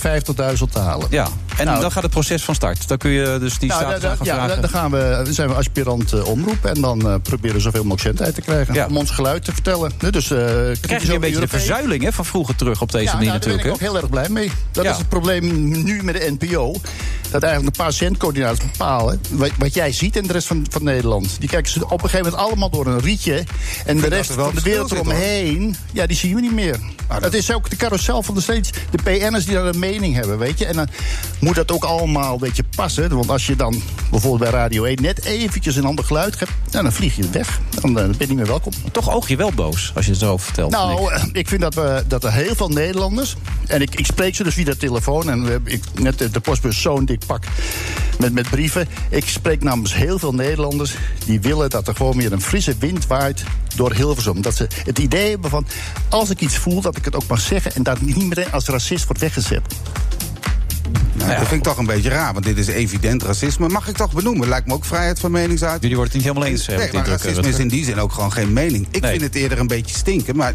50.000 te halen. Ja, en Nou, dan gaat het proces van start. Dan kun je dus die Nou, status gaan ja, vragen. da- dan gaan we, zijn we aspirant eh, omroep. En dan proberen we zoveel mogelijk zendtijd te krijgen. Ja. Om ons geluid te vertellen. Dus, Dan krijg je een beetje de verzuiling hè, van vroeger terug op deze Ja, manier nou, daar ben ik natuurlijk. ook heel erg blij mee. Dat Ja. is het probleem nu met de NPO. Dat eigenlijk een paar bepalen wat, wat jij ziet en de rest van, van Nederland. Die kijken ze op een gegeven moment allemaal door een rietje. En de rest van de wereld eromheen, ja, die zien we niet meer. dat- Het is ook de carousel van de steeds. De PN'ers die daar een mening hebben, weet je. En dan moet dat ook allemaal een beetje passen. Want als je dan bijvoorbeeld bij Radio 1 net eventjes een ander geluid hebt... nou, dan vlieg je weg. Dan eh, ben je niet meer welkom. Toch oog je wel boos als je het zo vertelt. Nou, eh, ik vind dat, we, dat er heel veel Nederlanders. En ik, ik spreek ze dus via de telefoon. En we ik, net de, postbus zo'n dik pak met, met brieven. Ik spreek namens heel veel Nederlanders. die willen dat er gewoon weer een frisse wind waait door Hilversum. Dat ze het idee hebben van. als ik iets voel, dat ik het ook mag zeggen. en dat niet meteen als racist wordt weggezet. Nou, dat vind ik toch een beetje raar, want dit is evident racisme. Mag ik toch benoemen? Lijkt me ook vrijheid van meningsuiting. Jullie worden het niet helemaal eens. eh, Nee, maar indruk, racisme is in die zin ook gewoon geen mening. Ik Nee. vind het eerder een beetje stinken, maar...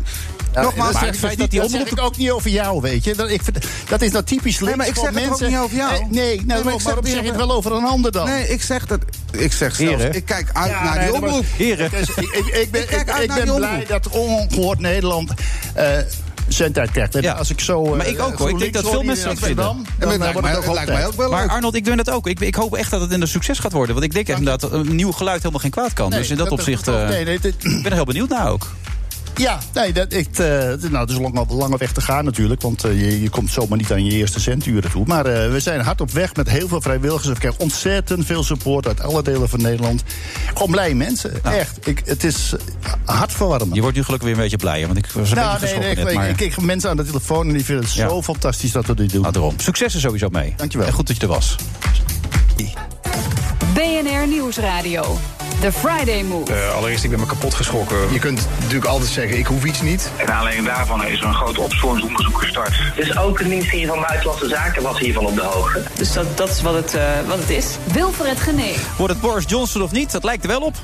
nogmaals, dat maar het feit dat, dat die dat zeg omroep- ik ook niet over jou, weet je. Dat, ik vind, dat is nou typisch links. maar ik zeg gewoon het ook mensen, niet over jou. Eh, Nee, nee, Nee, nou, maar ik zeg waarom het zeg je het niet wel over een ander dan? Nee, ik zeg dat. Ik zeg zelfs. Heren. Ik kijk uit Ja, naar nee, die omroep. Heren, Dus ik, ben, Ik ben blij dat ongehoord Nederland eh zendtijd krijgt. En Ja. Als ik zo, eh, Maar ik ook, hoor. Ik denk dat veel mensen in dat vinden. En dan, het eh, lijkt wordt mij, het ook het lijkt mij altijd. ook wel maar. Arnold, ik doe dat ook. Ik, ik hoop echt dat het een succes gaat worden. Want ik denk echt dat een nieuw geluid helemaal geen kwaad kan. Nee, dus in dat, opzicht, eh, nee, nee, dit- ik ben er heel benieuwd naar ook. Ja, nee, dat, ik, eh, nou, het is een lange, lange weg te gaan natuurlijk. Want eh, je, je komt zomaar niet aan je eerste centuren toe. Maar eh, we zijn hard op weg met heel veel vrijwilligers. We krijgen ontzettend veel support uit alle delen van Nederland. Gewoon blij mensen. Echt. Ik, het is hartverwarmend. Je wordt nu gelukkig weer een beetje blijer. Want ik was een Nou, beetje nee, geschrokken nee, net. ik, Maar... ik kreeg mensen aan de telefoon en die vinden het Ja. zo fantastisch dat we dit doen. Nou, daarom. Succes er sowieso mee. Dankjewel. En goed dat je er was. BNR Nieuwsradio. The Friday Move. Eh, allereerst, ik ben me kapot geschrokken. Je kunt natuurlijk altijd zeggen, ik hoef iets niet. En aanleiding daarvan is er een groot opsporingsonderzoek gestart. Dus ook het ministerie van Buitenlandse Zaken was hiervan op de hoogte. Dus dat, dat is wat het, eh, wat het is. Wilfred Genee. Wordt het Boris Johnson of niet? Dat lijkt er wel op.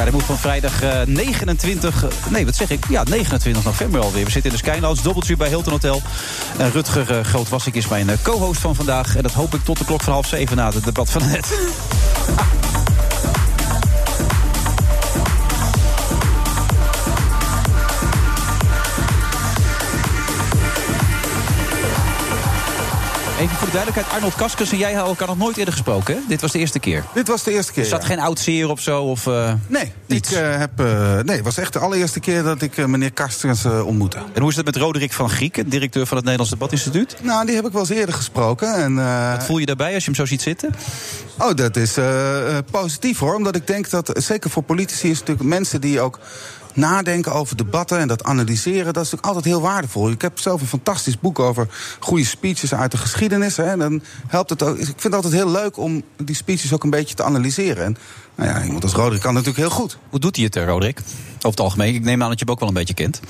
Friday Move van vrijdag eh, 29... eh, nee, wat zeg ik? Ja, 29 november alweer. We zitten in de Skylands, dobbeltje bij Hilton Hotel. En Rutger uh, Grootwassink is mijn eh, co-host van vandaag. En dat hoop ik tot de klok van half zeven na het debat van net. de duidelijkheid, Arnold Kaskens en jij hadden elkaar nog nooit eerder gesproken, hè? Dit was de eerste keer. Dit was de eerste keer. Er zat ja. geen oud zeer of zo? Of, uh, nee, ik, uh, heb, uh, nee, het was echt de allereerste keer dat ik meneer Kaskens ontmoette. En hoe is het met Roderick van Grieken, directeur van het Nederlands Debatinstituut? Nou, die heb ik wel eens eerder gesproken. En, Wat voel je daarbij als je hem zo ziet zitten? Oh, dat is positief hoor. Omdat ik denk dat, zeker voor politici, is natuurlijk mensen die ook nadenken over debatten en dat analyseren, dat is natuurlijk altijd heel waardevol. Ik heb zelf een fantastisch boek over goede speeches uit de geschiedenis. Hè, en dan helpt het ook. Ik vind het altijd heel leuk om die speeches ook een beetje te analyseren. En nou ja, iemand als Roderick kan natuurlijk heel goed. Hoe doet hij het, Roderick? Over het algemeen. Ik neem aan dat je hem ook wel een beetje kent.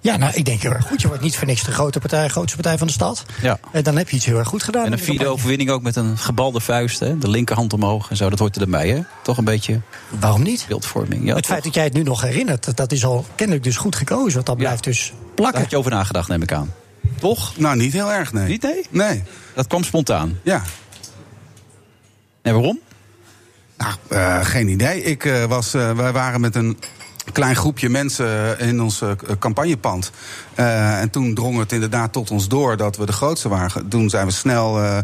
Ja, nou, ik denk heel erg goed. Je wordt niet voor niks de grote partij, grootste partij van de stad. Ja. En dan heb je iets heel erg goed gedaan. En een vierde overwinning ook met een gebalde vuist. Hè? De linkerhand omhoog en zo. Dat hoort er erbij, hè? Toch een beetje. Waarom niet? Beeldvorming. Ja, het toch? feit dat jij het nu nog herinnert, dat is al kennelijk dus goed gekozen. Want dat blijft dus plakken. Daar had je over nagedacht, neem ik aan. Toch? Nou, niet heel erg, nee. Niet, nee? Nee. Dat kwam spontaan. Ja. En waarom? Nou, uh, geen idee. Ik uh, was, uh, wij waren met een klein groepje mensen in ons uh, campagnepand. Uh, en toen drong het inderdaad tot ons door dat we de grootste waren. Toen zijn we snel uh,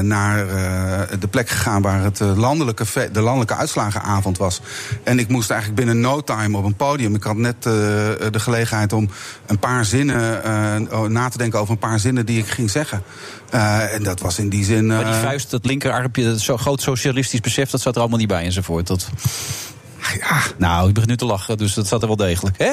naar de plek gegaan waar het landelijke de landelijke uitslagenavond was. En ik moest eigenlijk binnen no time op een podium. Ik had net de gelegenheid om een paar zinnen na te denken over een paar zinnen die ik ging zeggen. en dat was in die zin. maar die vuist, dat linkerarmpje, dat zo groot socialistisch besef, dat zat er allemaal niet bij enzovoort. Dat... Ja. Nou, ik begin nu te lachen, dus dat zat er wel degelijk. Hè?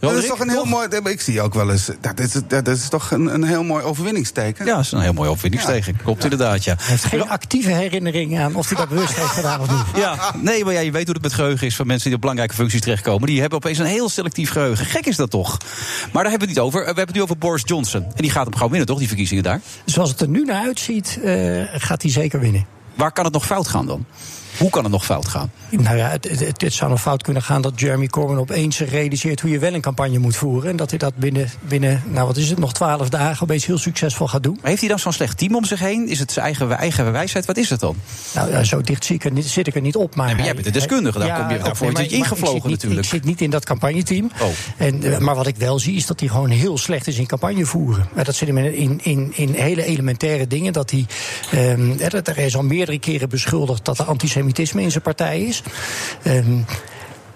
Dat is toch een heel mooi. Ik zie ook wel eens. Dat is, dat is toch een, een heel mooi overwinningsteken. Ja, dat is een heel mooi overwinningsteken. Klopt ja. inderdaad, ja. Hij heeft geen actieve herinnering aan of hij dat bewust heeft gedaan of niet. Ja, nee, maar ja, je weet hoe het met geheugen is van mensen die op belangrijke functies terechtkomen. Die hebben opeens een heel selectief geheugen. Gek is dat toch? Maar daar hebben we het niet over. We hebben het nu over Boris Johnson. En die gaat hem gewoon winnen, toch, die verkiezingen daar? Zoals het er nu naar uitziet, uh, gaat hij zeker winnen. Waar kan het nog fout gaan dan? Hoe kan het nog fout gaan? Nou ja, het, het, het, zou nog fout kunnen gaan dat Jeremy Corbyn opeens realiseert hoe je wel een campagne moet voeren. En dat hij dat binnen, binnen nou wat is het, nog twaalf dagen opeens heel succesvol gaat doen. Maar heeft hij dan zo'n slecht team om zich heen? Is het zijn eigen, eigen wijsheid? Wat is het dan? Nou, ja, zo dicht zit ik, er niet, zit ik er niet op. Maar, nee, maar jij bent de deskundige, daar ja, kom je, daarvoor nee, ingevlogen ik natuurlijk. ik zit niet in dat campagneteam. Oh. En, maar wat ik wel zie is dat hij gewoon heel slecht is in campagne voeren. Maar dat zit hem in, in, in hele elementaire dingen. Dat hij, um, er is al meerdere keren beschuldigd dat er antisemitisme in zijn partij is. Um,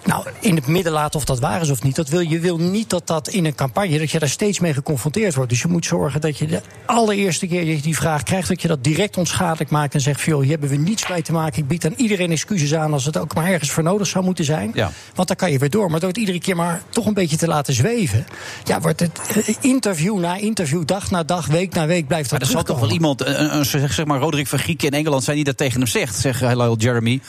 nou, in het midden laten of dat waar is of niet. Dat wil, je wil niet dat dat in een campagne, dat je daar steeds mee geconfronteerd wordt. Dus je moet zorgen dat je de allereerste keer dat je die vraag krijgt, dat je dat direct onschadelijk maakt en zegt: joh, hier hebben we niets mee te maken. Ik bied aan iedereen excuses aan als het ook maar ergens voor nodig zou moeten zijn. Ja. Want dan kan je weer door. Maar door het iedere keer maar toch een beetje te laten zweven, ja, wordt het interview na interview, dag na dag, week na week blijft dat. Maar er zal toch wel iemand, een, een, zeg maar Roderick van Grieken in Engeland zijn die dat tegen hem zegt, zegt Hello Jeremy.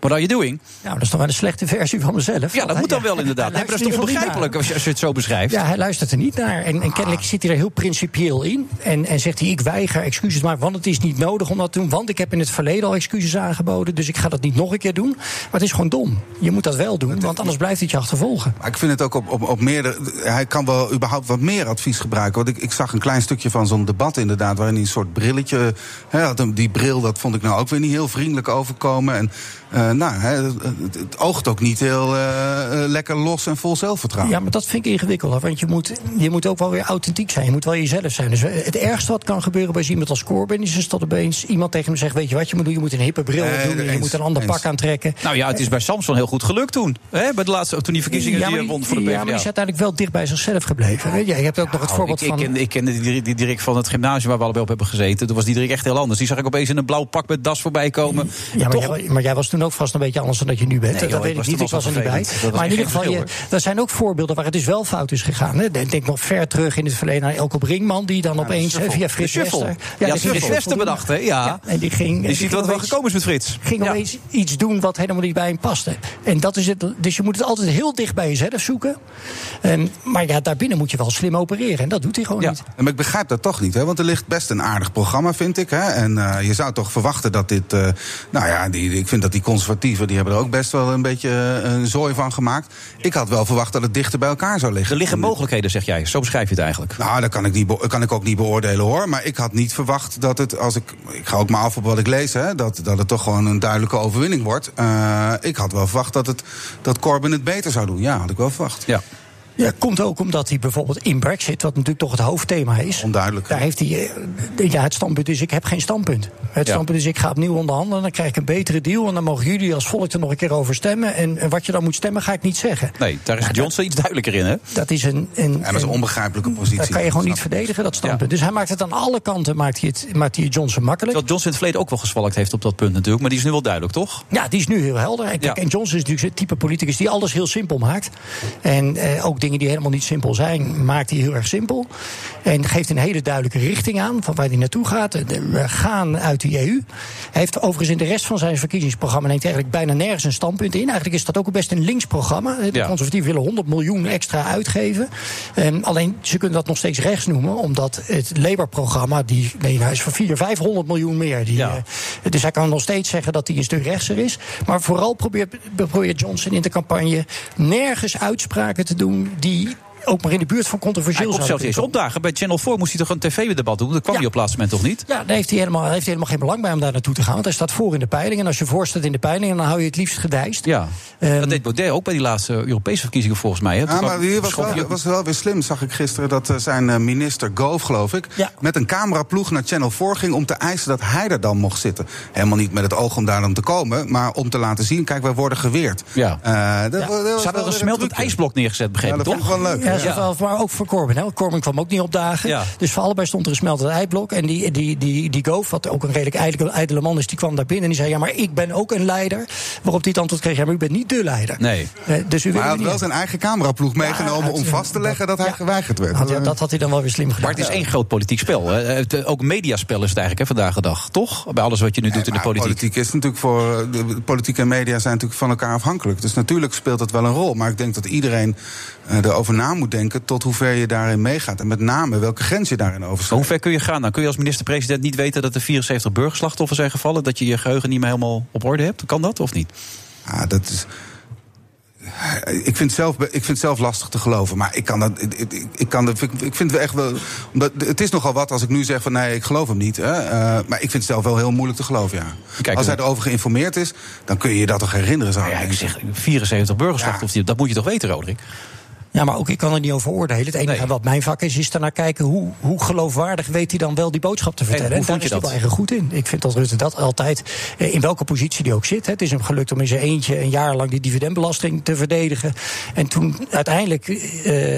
What are you doing? Nou, dat is toch wel een slechte versie van mezelf. Ja, dat moet dan wel inderdaad. Nee, maar dat is toch onbegrijpelijk als je, als je het zo beschrijft? Ja, hij luistert er niet naar. En, en kennelijk zit hij er heel principieel in. En, en zegt hij, ik weiger excuses maar, want het is niet nodig om dat te doen. Want ik heb in het verleden al excuses aangeboden. Dus ik ga dat niet nog een keer doen. Maar het is gewoon dom. Je moet dat wel doen, want anders blijft het je achtervolgen. Maar ik vind het ook op, op, op meerdere... Hij kan wel überhaupt wat meer advies gebruiken. Want ik, ik zag een klein stukje van zo'n debat inderdaad... waarin hij een soort brilletje had. Die bril, dat vond ik nou ook weer niet heel vriendelijk overkomen. En uh, nou, he, het, het, oogt ook niet heel uh, lekker los en vol zelfvertrouwen. Ja, maar dat vind ik ingewikkelder. Want je moet, je moet ook wel weer authentiek zijn. Je moet wel jezelf zijn. Dus het ergste wat kan gebeuren bij iemand als Corbyn... is dat opeens iemand tegen hem zegt... weet je wat je moet doen? Je moet een hippe bril doen. en Je moet een ander eens. pak aantrekken. Nou ja, het is bij Samson heel goed gelukt toen. Hè? Bij de laatste, toen die verkiezingen ja, die maar, hij won voor de ja, PvdA. maar die is uiteindelijk wel dicht bij zichzelf gebleven. Weet je, je hebt ook nog het Nou, voorbeeld ik, van... ik, ken, ik kende die, die Dirk van het gymnasium waar we allebei op hebben gezeten. Toen was die Dirk echt heel anders. Die zag ik opeens in een blauw pak met das voorbij komen. Ja, maar, Toch- jij, maar jij was toen ook vast een beetje anders dan dat je nu bent. Nee, dat weet ik was niet, ik was er niet bij. was Maar in ieder geval, je, er zijn ook voorbeelden waar het dus wel fout is gegaan. Hè. Denk, nog ver terug in het verleden naar Elko Brinkman... die dan opeens eh, via Frits. Wester... Ja, ja Frits Wester bedacht, hè? Ja. en die ging, Je ziet wat er wel gekomen is met Frits. ging opeens iets doen wat helemaal niet bij hem paste. En dat is het. Dus je moet het altijd heel dicht bij jezelf zoeken. En, maar ja, daarbinnen moet je wel slim opereren. En dat doet hij gewoon niet. Maar ik begrijp dat toch niet, hè? want er ligt best een aardig programma, vind ik. Hè? En eh, je zou toch verwachten dat dit. eh, nou ja, die, ik vind dat die conservatieven. die hebben er ook best wel een beetje eh, een zooi van gemaakt. Ik had wel verwacht dat het dichter bij elkaar zou liggen. Er liggen mogelijkheden, zeg jij. Zo beschrijf je het eigenlijk. Nou, dat kan ik, niet kan ik ook niet beoordelen hoor. Maar ik had niet verwacht dat het, als ik. Ik ga ook maar af op wat ik lees, hè, dat, dat het toch gewoon een duidelijke overwinning wordt. Eh, ik had wel verwacht dat, het, dat Corbyn het beter zou doen. Ja, had ik wel verwacht. Ja. Ja, komt ook omdat hij bijvoorbeeld in Brexit, wat natuurlijk toch het hoofdthema is. Onduidelijk. Daar heeft hij. eh, Ja, het standpunt is: ik heb geen standpunt. Het Ja. standpunt is: ik ga opnieuw onderhandelen. Dan krijg ik een betere deal. En dan mogen jullie als volk er nog een keer over stemmen. En, wat je dan moet stemmen, ga ik niet zeggen. Nee, daar is Johnson iets duidelijker in, hè? Dat is een. een En dat is een onbegrijpelijke positie. Dat kan je gewoon niet verdedigen, dat standpunt. Dus hij maakt het aan alle kanten, maakt hij, het, maakt hij Johnson makkelijk. Terwijl Johnson in het verleden ook wel gezwalkt heeft op dat punt natuurlijk. Maar die is nu wel duidelijk, toch? Ja, die is nu heel helder. En, kijk, Ja. en Johnson is natuurlijk het type politicus die alles heel simpel maakt. En eh, ook dingen die helemaal niet simpel zijn, maakt hij heel erg simpel. En geeft een hele duidelijke richting aan van waar hij naartoe gaat. We gaan uit de EU. Hij heeft overigens in de rest van zijn verkiezingsprogramma neemt eigenlijk bijna nergens een standpunt in. Eigenlijk is dat ook best een links programma. De Ja. conservatieven willen 100 miljoen extra uitgeven. Ehm, alleen ze kunnen dat nog steeds rechts noemen, omdat het Labour-programma, die nee, hij is voor 400, 500 miljoen meer. Die, Ja. eh, dus hij kan nog steeds zeggen dat hij een stuk rechtser is. Maar vooral probeert, probeert Johnson in de campagne nergens uitspraken te doen die ook maar in de buurt van Hij controversieel komt zouden zelfs eens opdagen. Bij Channel 4 moest hij toch een tv-debat doen? Dat kwam Ja. hij op laatste moment toch niet? Ja, daar heeft hij, helemaal, heeft hij helemaal geen belang bij om daar naartoe te gaan. Want hij staat voor in de peiling. En als je voor staat in de peiling, dan hou je het liefst gedijst. Ja. Ehm, dat deed Baudet ook bij die laatste Europese verkiezingen volgens mij. Hè? Ja, maar hier was wel, hij- was wel weer slim, zag ik gisteren, dat eh, zijn eh, minister Gove, geloof ik, Ja. met een cameraploeg naar Channel 4 ging om te eisen dat hij er dan mocht zitten. Helemaal niet met het oog om daar dan te komen, maar om te laten zien, kijk, wij worden geweerd. Ja. Eh, dat, Ja. dat Ze wel hadden weer een smeltend ijsblok neergezet, begrepen Ja, dat toch? vond ik wel leuk. Ja, maar ook voor Corbyn. Hè? Corbyn kwam ook niet opdagen. Ja. Dus voor allebei stond er een smeltend ijsblok. En die, die, die, die Goof, wat ook een redelijk ijdele, ijdele man is, die kwam daar binnen en die zei: Ja, maar ik ben ook een leider. Waarop hij het antwoord kreeg: Ja, maar u bent niet de leider. Nee. Eh, dus u Maar hij had niet. wel zijn eigen cameraploeg meegenomen om vast te leggen dat hij Ja. geweigerd werd. Had- ja, dat had hij dan wel weer slim gedaan. Maar het is één groot politiek spel. Hè? Het, Ook mediaspel is het eigenlijk hè, vandaag de dag, toch? Bij alles wat je nu doet in de Maar politiek. is natuurlijk voor. eh, De politiek en media zijn natuurlijk van elkaar afhankelijk. Dus natuurlijk speelt dat wel een rol. Maar ik denk dat iedereen eh, erover na moet denken tot hoe ver je daarin meegaat. En met name welke grens je daarin overschrijdt. hoe ver kun je gaan? Dan kun je als minister-president niet weten dat er 74 burgerslachtoffers zijn gevallen. Dat je je geheugen niet meer helemaal op orde hebt. Kan dat of niet? Ja, dat is. Ik vind, het zelf, ik vind het zelf lastig te geloven, maar ik kan dat. Ik, ik, ik kan dat, ik vind het echt wel. Omdat, het is nogal wat als ik nu zeg van nee, ik geloof hem niet. Hè, eh, maar ik vind het zelf wel heel moeilijk te geloven, ja. Kijk, als hij hoe- erover geïnformeerd is, dan kun je je dat toch herinneren, zou ja, ik zeg 74 burgerslachtoffers. Dat moet je toch weten, Roderick? Ja, maar ook ik kan er niet over oordelen. Het enige Nee. wat mijn vak is, is daarnaar kijken hoe, hoe geloofwaardig weet hij dan wel die boodschap te vertellen. hoe En daar vond je is hij dat? wel erg goed in. Ik vind dat Rutte dat altijd, eh, in welke positie die ook zit. hè. Het is hem gelukt om in zijn eentje een jaar lang die dividendbelasting te verdedigen. En toen uiteindelijk eh,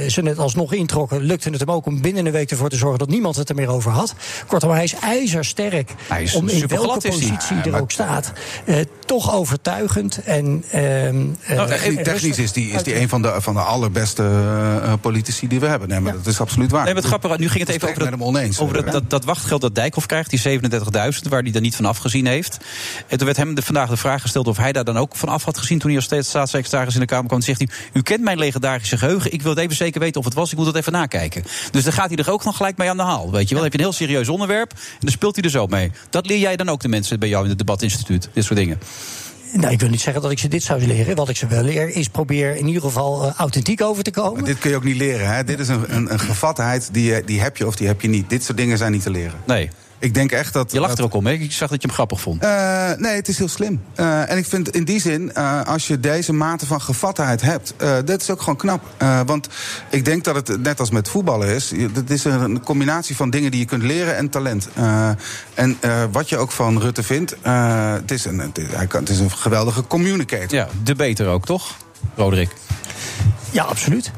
ze het alsnog introkken, lukte het hem ook om binnen een week ervoor te zorgen dat niemand het er meer over had. Kortom, hij is ijzersterk Hij is om in welke hij. positie Ja, er maar- ook staat, eh, toch overtuigend. En, ehm, eh, Nou, Technisch, en is die, is die een van de, van de allerbeste eh, politici die we hebben. Nee, maar dat is absoluut waar. Nee, grappig, nu ging het even over dat, over dat, Eh, dat, dat wachtgeld dat Dijkhoff krijgt, die 37.000, waar hij er niet van afgezien heeft. En toen werd hem de, vandaag de vraag gesteld of hij daar dan ook van af had gezien toen hij als steeds staatssecretaris in de Kamer kwam. En zegt hij, u kent mijn legendarische geheugen, ik wil het even zeker weten of het was, ik moet het even nakijken. Dus dan gaat hij er ook nog gelijk mee aan de haal, weet je wel. Dan heb je een heel serieus onderwerp en dan speelt hij er zo mee. Dat leer jij dan ook de mensen bij jou in het debatinstituut, dit soort dingen. Nou, ik wil niet zeggen dat ik ze dit zou leren. Wat ik ze wel leer, is probeer in ieder geval eh, authentiek over te komen. Maar dit kun je ook niet leren. Hè? Dit is een, een, een gevatheid, die, je- die heb je of die heb je niet. Dit soort dingen zijn niet te leren. Nee, Ik denk echt dat... je lacht er ook om, hè? Ik zag dat je hem grappig vond. Eh, nee, het is heel slim. Eh, en ik vind in die zin, eh, als je deze mate van gevatheid hebt, dat is ook gewoon knap. Want ik denk dat het net als met voetballen is. Het is een combinatie van dingen die je kunt leren en talent. En wat je ook van Rutte vindt, het, is een, het is een geweldige communicator. Ja, de beter ook, toch? Roderick. Ja, absoluut.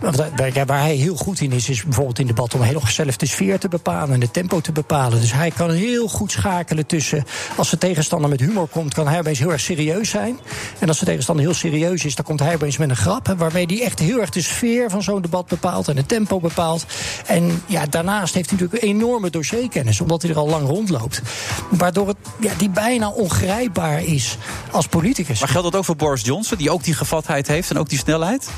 Waar, hij heel goed in is, is bijvoorbeeld in debat om heel zelf de sfeer te bepalen en het tempo te bepalen. Dus hij kan heel goed schakelen tussen. Als de tegenstander met humor komt, kan hij opeens heel erg serieus zijn. En als de tegenstander heel serieus is, dan komt hij opeens met een grap. Waarmee hij echt heel erg de sfeer van zo'n debat bepaalt en het tempo bepaalt. En ja, daarnaast heeft hij natuurlijk enorme dossierkennis, omdat hij er al lang rondloopt. Waardoor het, ja, die bijna ongrijpbaar is als politicus. Maar geldt dat ook voor Boris Johnson, die ook die gevatheid heeft en ook die snelheid?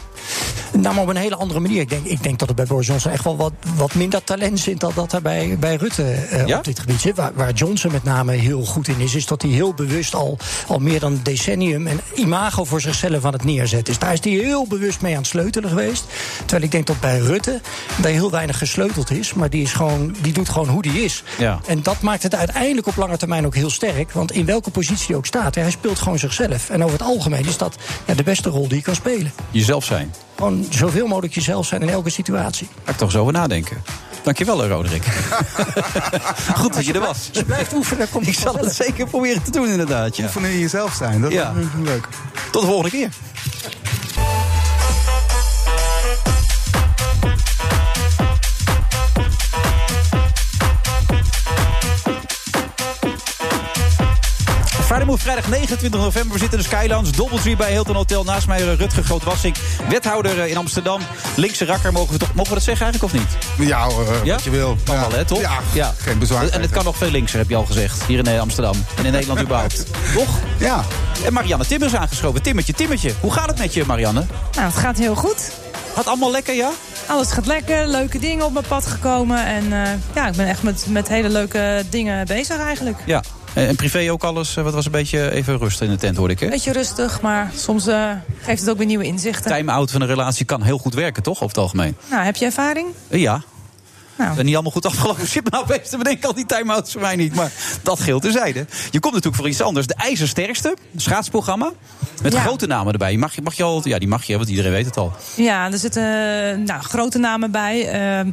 Nou, maar op een hele andere manier. Ik denk, ik denk dat het bij Boris Johnson echt wel wat, wat minder talent zit dan dat er bij, bij Rutte eh, Ja? op dit gebied zit. Waar, waar Johnson met name heel goed in is, is dat hij heel bewust al, al meer dan een decennium een imago voor zichzelf aan het neerzetten is. Daar is hij heel bewust mee aan het sleutelen geweest. Terwijl ik denk dat bij Rutte daar heel weinig gesleuteld is, maar die, is gewoon, die doet gewoon hoe die is. Ja. En dat maakt het uiteindelijk op lange termijn ook heel sterk. Want in welke positie hij ook staat, hij speelt gewoon zichzelf. En over het algemeen is dat ja, de beste rol die je kan spelen. Jezelf zijn. Gewoon zoveel mogelijk jezelf zijn in elke situatie. Ga ik toch zo over nadenken. Dankjewel, eh, Roderick. Goed dat je er was. Als je blijft oefenen, komt Ik zal het zeker proberen te doen, inderdaad. Ja. Oefenen in jezelf zijn, dat Ja. is leuk. Tot de volgende keer. Friday Move, vrijdag 29 november. We zitten in de Skylands, Doubletree bij Hilton Hotel. Naast mij Rutger Groot-Wassink, wethouder in Amsterdam. Linkse rakker, mogen we, toch, mogen we dat zeggen eigenlijk of niet? Ja, Ja? wat je wil. Kan wel, hè, toch? Ja, geen bezwaar. En het kan nog veel linkser, heb je al gezegd. Hier in eh, Amsterdam. En in Nederland überhaupt. Toch? Ja. En Marianne Timmer is aangeschoven. Timmertje, Timmertje. Hoe gaat het met je, Marianne? Nou, het gaat heel goed. Gaat allemaal lekker, ja? Alles gaat lekker, leuke dingen op mijn pad gekomen. En eh, ja, ik ben echt met, met hele leuke dingen bezig eigenlijk. Ja. En en privé ook alles? eh, Wat was een beetje even rust in de tent, hoorde ik, hè? Beetje rustig, maar soms eh, geeft het ook weer nieuwe inzichten. Time-out van een relatie kan heel goed werken, toch? Over het algemeen. Nou, heb je ervaring? Eh, Ja. Nou. En niet allemaal goed afgelopen. Zit nou best te bedenken, al die time-outs voor mij niet. Maar dat geldt terzijde. Je komt natuurlijk voor iets anders. De IJzersterkste, schaatsprogramma. Met Ja. grote namen erbij. Mag, je- mag je al... Ja, die mag je, want iedereen weet het al. Ja, er zitten eh, nou, grote namen bij. Ehm,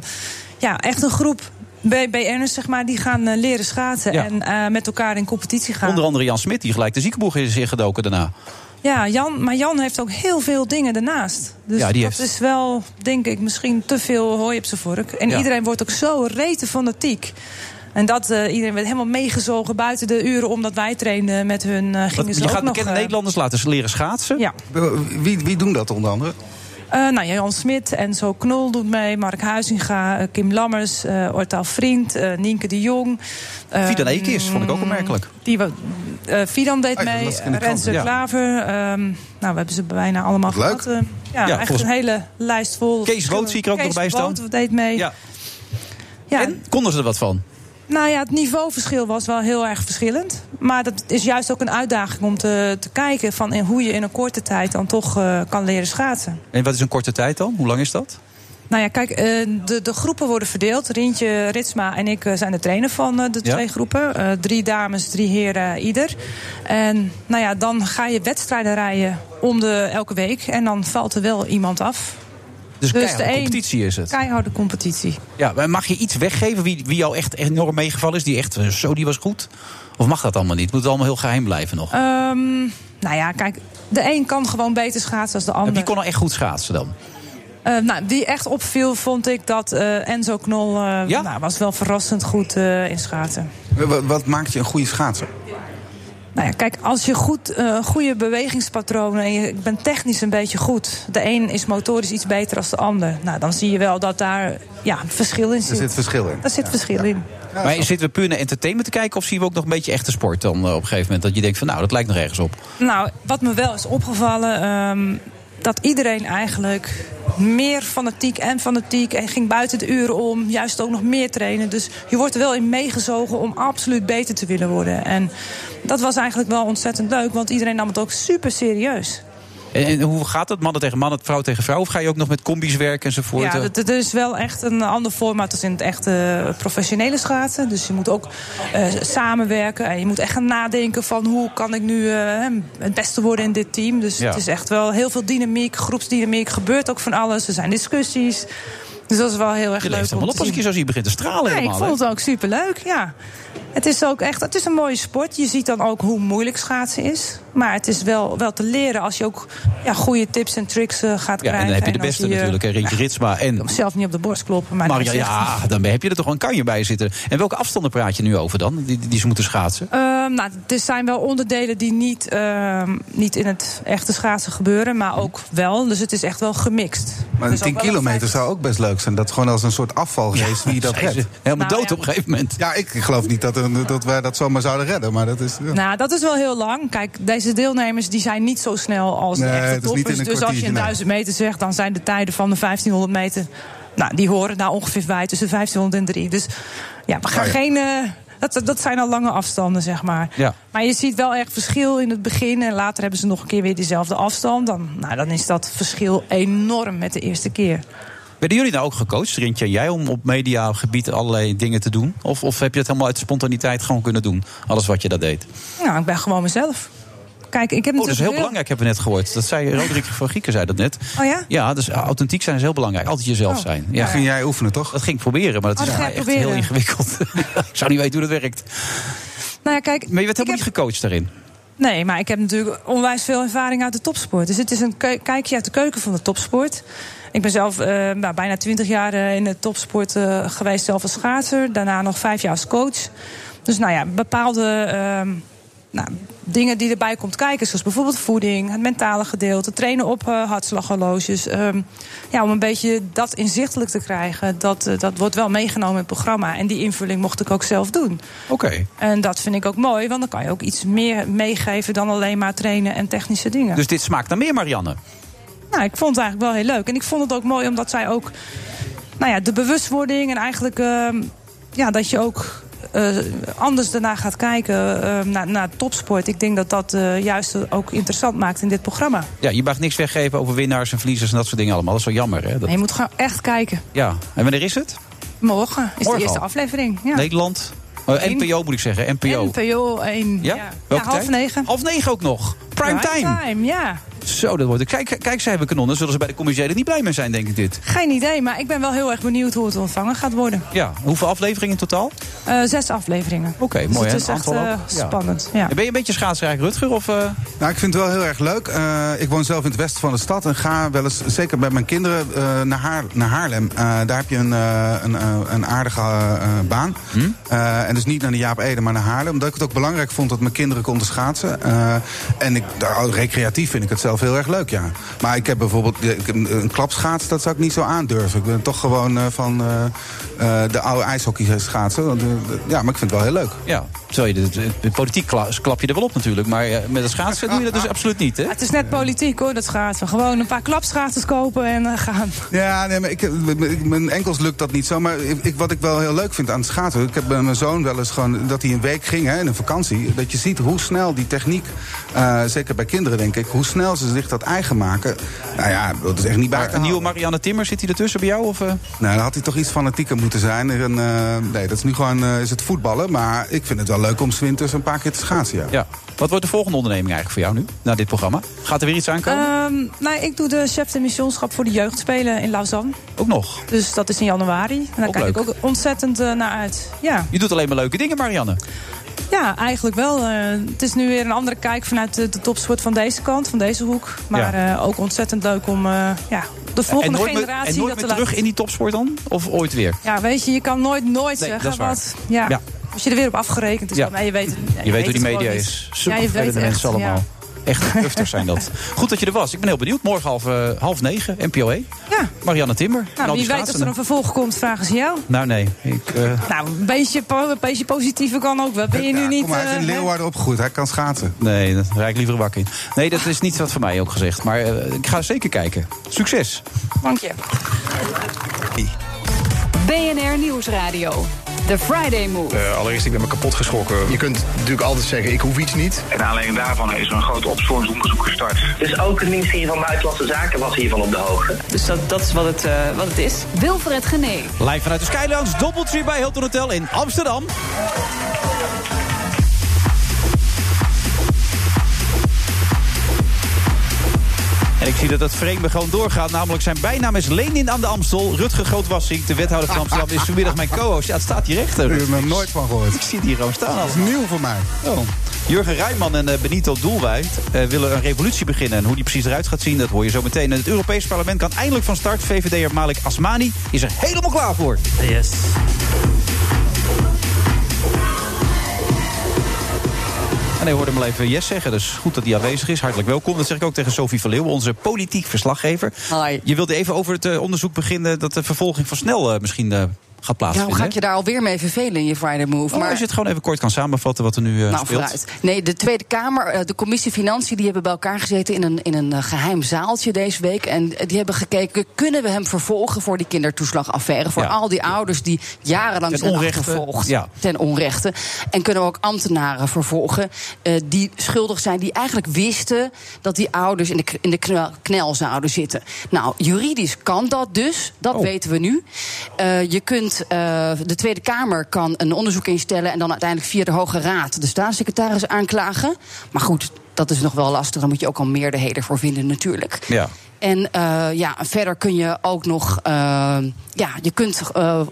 ja, echt een groep BN'ers, zeg maar, die gaan eh, leren schaatsen. Ja. En eh, met elkaar in competitie gaan. Onder andere Jan Smit, die gelijk de ziekenboeg is ingedoken daarna. Ja, Jan, maar Jan heeft ook heel veel dingen ernaast. Dus Ja, die dat heeft- is wel, denk ik, misschien te veel hooi op zijn vork. En Ja. iedereen wordt ook zo rete fanatiek. En dat eh, iedereen werd helemaal meegezogen buiten de uren omdat wij trainden met hun. gingen ze je ook gaat bekende Nederlanders laten leren schaatsen. Ja. Wie, wie doen dat onder andere? Eh, nou, Jan Smit, Enzo Knol doet mee, Mark Huizinga, eh, Kim Lammers, eh Ortaal Vriend, eh, Nienke de Jong. eh, Fidan Eekis, vond ik ook opmerkelijk. Die, eh Fidan deed dat mee, de. Renze Ja. Klaver. ehm, nou, we hebben ze bijna allemaal leuk. gehad. eh. ja, Ja, echt volgens- een hele lijst vol. Kees Rood zie ik er ook Kees nog bij staan. Rood deed mee. Ja. Ja, En konden ze er wat van? Nou ja, het niveauverschil was wel heel erg verschillend. Maar dat is juist ook een uitdaging om te, te kijken van in hoe je in een korte tijd dan toch eh, kan leren schaatsen. En wat is een korte tijd dan? Hoe lang is dat? Nou ja, kijk, eh, de, de groepen worden verdeeld. Rientje, Ritsma en ik eh, zijn de trainer van de Ja. twee groepen. Drie dames, drie heren ieder. En nou ja, dan ga je wedstrijden rijden om de elke week. En dan valt er wel iemand af. Dus, Dus keiharde de een- competitie is het. Keiharde competitie. Ja, maar mag je iets weggeven wie, wie jou echt enorm meegevallen is? Die echt, eh, zo, die was goed? Of mag dat allemaal niet? Moet het allemaal heel geheim blijven nog? Ehm, nou ja, kijk, de een kan gewoon beter schaatsen als de ander. Wie kon nou echt goed schaatsen dan? Eh, nou, die echt opviel, vond ik dat eh, Enzo Knol eh, Ja? nou, was wel verrassend goed eh, in schaatsen. Wat, wat maakt je een goede schaatser? Nou ja, kijk, als je goed, eh, goede bewegingspatronen en je bent technisch een beetje goed. De een is motorisch iets beter dan de ander. Nou, dan zie je wel dat daar ja, verschil in Er zit. zit verschil in. Daar zit verschil in. maar zitten we puur naar entertainment te kijken... of zien we ook nog een beetje echte sport dan eh, op een gegeven moment? Dat je denkt van nou, dat lijkt nog ergens op. Nou, wat me wel is opgevallen, ehm, dat iedereen eigenlijk meer fanatiek en fanatiek en ging buiten de uren om, juist ook nog meer trainen. Dus je wordt er wel in meegezogen om absoluut beter te willen worden. En dat was eigenlijk wel ontzettend leuk, want iedereen nam het ook super serieus. En, en hoe gaat het? Mannen tegen mannen, vrouw tegen vrouw? Of ga je ook nog met combi's werken enzovoort? Ja, het, is wel echt een ander format als in het echte professionele schaatsen. Dus je moet ook eh, samenwerken en je moet echt gaan nadenken van hoe kan ik nu eh, het beste worden in dit team. Dus Ja. het is echt wel heel veel dynamiek, groepsdynamiek, gebeurt ook van alles. Er zijn discussies. Dus dat is wel heel erg je leuk. helemaal te op als ik je zo zie. Je begint te stralen Ja, ik helemaal. vond het ook superleuk, ja. Het is ook echt, het is een mooie sport. Je ziet dan ook hoe moeilijk schaatsen is. Maar het is wel, wel te leren als je ook ja, goede tips en tricks eh, gaat? Ja, krijgen. en dan heb je de beste natuurlijk. hè, Rintje Ritsma en Zelf niet op de borst kloppen, maar, echt- Ja, dan heb je er toch een kanje bij zitten. En welke afstanden praat je nu over dan? Die, die ze moeten schaatsen? Ehm, nou, er zijn wel onderdelen die niet, ehm, niet in het echte schaatsen gebeuren, maar ook wel. Dus het is echt wel gemixt. Maar Dus een 10 ook wel een kilometer zou ook best leuk zijn. Dat gewoon als een soort afvalrace wie dat redt. helemaal Nou, dood ja. op een gegeven moment. Ja, ik geloof niet dat, dat wij dat zomaar zouden redden. Maar dat is... ja. Nou, dat is wel heel lang. Kijk, deze deelnemers die zijn niet zo snel als de Nee, echte toppers. in een Dus als je een nee. 1000 meter zegt, dan zijn de tijden van de 1500 meter... Nou, die horen daar ongeveer bij, tussen 1500 en 3. Dus ja, we gaan Oh ja. geen... eh, dat, dat zijn al lange afstanden, zeg maar. Ja. Maar je ziet wel echt verschil in het begin. En later hebben ze nog een keer weer dezelfde afstand. Dan, nou, dan is dat verschil enorm met de eerste keer. Werden jullie nou ook gecoacht, Rintje en jij, om op mediagebied allerlei dingen te doen? Of, of heb je het helemaal uit spontaniteit gewoon kunnen doen? Alles wat je dat deed? Nou, ik ben gewoon mezelf. kijk, ik heb Oh, dat is heel belangrijk, hebben we net gehoord. Dat zei Roderick van Gieken zei dat net. Oh ja? Ja, dus authentiek zijn is heel belangrijk. Altijd jezelf Oh. zijn. Ja. Ja. Ging jij oefenen, toch? Dat ging ik proberen, maar dat Oh, is dat echt proberen. heel ingewikkeld. ik zou niet weten hoe dat werkt. Nou ja, kijk, Maar je werd helemaal niet gecoacht daarin. Nee, maar ik heb natuurlijk onwijs veel ervaring uit de topsport. Dus het is een kijkje uit de keuken van de topsport. Ik ben zelf eh, nou, bijna twintig jaar eh, in de topsport eh, geweest, zelf als schaatser. Daarna nog vijf jaar als coach. Dus nou ja, bepaalde ehm, nou, dingen die erbij komt kijken. Zoals bijvoorbeeld voeding, het mentale gedeelte, trainen op hartslaghorloges. Ehm, ja, om een beetje dat inzichtelijk te krijgen. Dat, dat wordt wel meegenomen in het programma. En die invulling mocht ik ook zelf doen. Oké. En dat vind ik ook mooi, want dan kan je ook iets meer meegeven dan alleen maar trainen en technische dingen. Dus dit smaakt naar meer, Marianne. Nou, ik vond het eigenlijk wel heel leuk. En ik vond het ook mooi omdat zij ook, nou ja, de bewustwording en eigenlijk, ehm, ja, dat je ook eh, anders daarna gaat kijken eh, naar, naar topsport. Ik denk dat dat eh, juist ook interessant maakt in dit programma. Ja, je mag niks weggeven over winnaars en verliezers en dat soort dingen allemaal. Dat is wel jammer, hè? Dat... Je moet gewoon echt kijken. Ja. En wanneer is het? Morgen is Morgen de eerste aflevering. Ja. Nederland? Eén. NPO moet ik zeggen. NPO. NPO 1. Ja? Ja, Welke half tijd? negen. Half negen ook nog. Prime time. time, ja. Zo, dat wordt het. Kijk, kijk, zij hebben kanonnen. Zullen ze bij de commerciële niet blij mee zijn, denk ik dit. Geen idee, maar ik ben wel heel erg benieuwd hoe het ontvangen gaat worden. Ja, hoeveel afleveringen in totaal? Eh, zes afleveringen. Oké, Dus mooi het hè? is echt eh? Ja. spannend. Ja. Ben je een beetje schaatsrijk, Rutger? Of, eh? Nou, ik vind het wel heel erg leuk. Eh, ik woon zelf in het westen van de stad en ga wel eens, zeker bij mijn kinderen, eh, naar, Haar, naar Haarlem. Eh, daar heb je een, eh, een, een aardige eh, baan. Eh, en dus niet naar de Jaap Ede, maar naar Haarlem. Omdat ik het ook belangrijk vond dat mijn kinderen konden schaatsen. Eh, en ik, nou, recreatief vind ik het zelf heel erg leuk, ja. Maar ik heb bijvoorbeeld een, klapschaats, dat zou ik niet zo aandurven. Ik ben toch gewoon eh, van eh, de oude ijshockey schaatsen. Want, eh, ja, maar ik vind het wel heel leuk. Ja, terwijl je de, de, de politiek kla- klap je er wel op natuurlijk. Maar eh, met het schaatsen doe je dat dus absoluut niet, hè? Het is net politiek hoor, dat schaatsen. Gewoon een paar klapschaatsers kopen en gaan. Ja, nee, maar ik, ik- mijn enkels lukt dat niet zo. Maar ik, ik- wat ik wel heel leuk vind aan het schaatsen... Ik heb bij mijn zoon wel eens gewoon dat hij een week ging hè, in een vakantie. Dat je ziet hoe snel die techniek, eh, zeker bij kinderen denk ik... hoe snel ze zich dat eigen maken. Nou ja, dat is echt niet bij een nieuwe. Marianne Timmer, zit hij ertussen bij jou? Of, eh? Nou, dan had hij toch iets fanatieker moeten zijn. En, eh, nee, dat is nu gewoon eh, is het voetballen. Maar ik vind het wel leuk om 's winters een paar keer te schaatsen, ja. Ja. Wat wordt de volgende onderneming eigenlijk voor jou nu, na dit programma? Gaat er weer iets aankomen? Ehm, nou, ik doe de chef de missionschap voor de jeugdspelen in Lausanne. ook nog. Dus dat is in januari. En daar Ook kijk leuk. ik ook ontzettend eh, naar uit. Ja. Je doet alleen maar leuke dingen, Marianne. ja, eigenlijk wel. eh, het is nu weer een andere kijk vanuit de, de topsport van deze kant, van deze hoek. Maar eh, ook ontzettend leuk om eh, ja, de volgende en generatie en nooit dat te meer terug in die topsport dan? Of ooit weer? Ja, weet je, je kan nooit, nooit Nee, zeggen wat. Ja. Ja. Als je er weer op afgerekend is, Ja. dan, nee, je weet het. Je weet hoe die media is. Super Ja, je weet mensen echt, allemaal. Echt nufters zijn dat. Goed dat je er was. Ik ben heel benieuwd. Morgen half, eh, half negen, NPO 1. Ja. Marianne Timmer. Nou, wie die weet als er een vervolg komt, vragen ze jou. Nou nee, ik, eh, Nou, een beetje, po- een beetje positieve kan ook wel. Ben je nu niet... kom maar, hij is in eh? Leeuwarden opgegroeid. Hij kan schaatsen. nee, daar rijd ik liever een bak in. Nee, dat is niet wat voor mij ook gezegd. Maar ik ga zeker kijken. Succes. Dank je. BNR Nieuwsradio. The Friday Move. Eh, allereerst, ik ben me kapot geschrokken. Je kunt natuurlijk altijd zeggen, ik hoef iets niet. En aanleiding daarvan is er een groot opsporingsonderzoek gestart. Dus ook het ministerie van Buitenlandse Zaken was hiervan op de hoogte. Dus dat, dat is wat het, eh, wat het is. Wilfred Gené. Live vanuit de Skylands, Doubletree bij Hilton Hotel in Amsterdam. En ik zie dat het vreemde gewoon doorgaat. Namelijk zijn bijnaam is Lenin aan de Amstel. Rutger Grootwassink, de wethouder van Amsterdam, is vanmiddag mijn co-host. Ja, het staat hier rechter. Ik heb er nooit van gehoord. Ik zie het hier gewoon staan. Dat is nieuw voor mij. Oh. Jurgen Rijman en eh, Benito Doelwijd eh, willen een revolutie beginnen. En hoe die precies eruit gaat zien, dat hoor je zo meteen. En het Europees Parlement kan eindelijk van start. VVD'er Malik Asmani is er helemaal klaar voor. Yes. En hij hoorde hem even yes zeggen, dus goed dat hij aanwezig is. Hartelijk welkom. Dat zeg ik ook tegen Sophie van Leeuwen, onze politiek verslaggever. Hi. Je wilde even over het eh, onderzoek beginnen... dat de vervolging van Snel eh, misschien gaat Ja, hoe ga ik je daar alweer mee vervelen in je Friday Move? Oh, als je het gewoon even kort kan samenvatten wat er nu eh, nou, speelt. vooruit. Nee, de Tweede Kamer, eh, de commissie Financiën, die hebben bij elkaar gezeten in een, in een eh, geheim zaaltje deze week. En die hebben gekeken, kunnen we hem vervolgen voor die kindertoeslagaffaire? Voor Ja. al die ouders die jarenlang Ten zijn onrechte, achtervolgd. ja. Ten onrechte. En kunnen we ook ambtenaren vervolgen die schuldig zijn, die eigenlijk wisten dat die ouders in de, in de knel, knel zouden zitten. Nou, juridisch kan dat dus, dat Oh. weten we nu. Je kunt, eh, de Tweede Kamer kan een onderzoek instellen en dan uiteindelijk via de Hoge Raad de staatssecretaris aanklagen. Maar goed, dat is nog wel lastig. Dan moet je ook al meerderheden voor vinden, natuurlijk. Ja. En uh, ja, verder kun je ook nog. Uh, ja, je kunt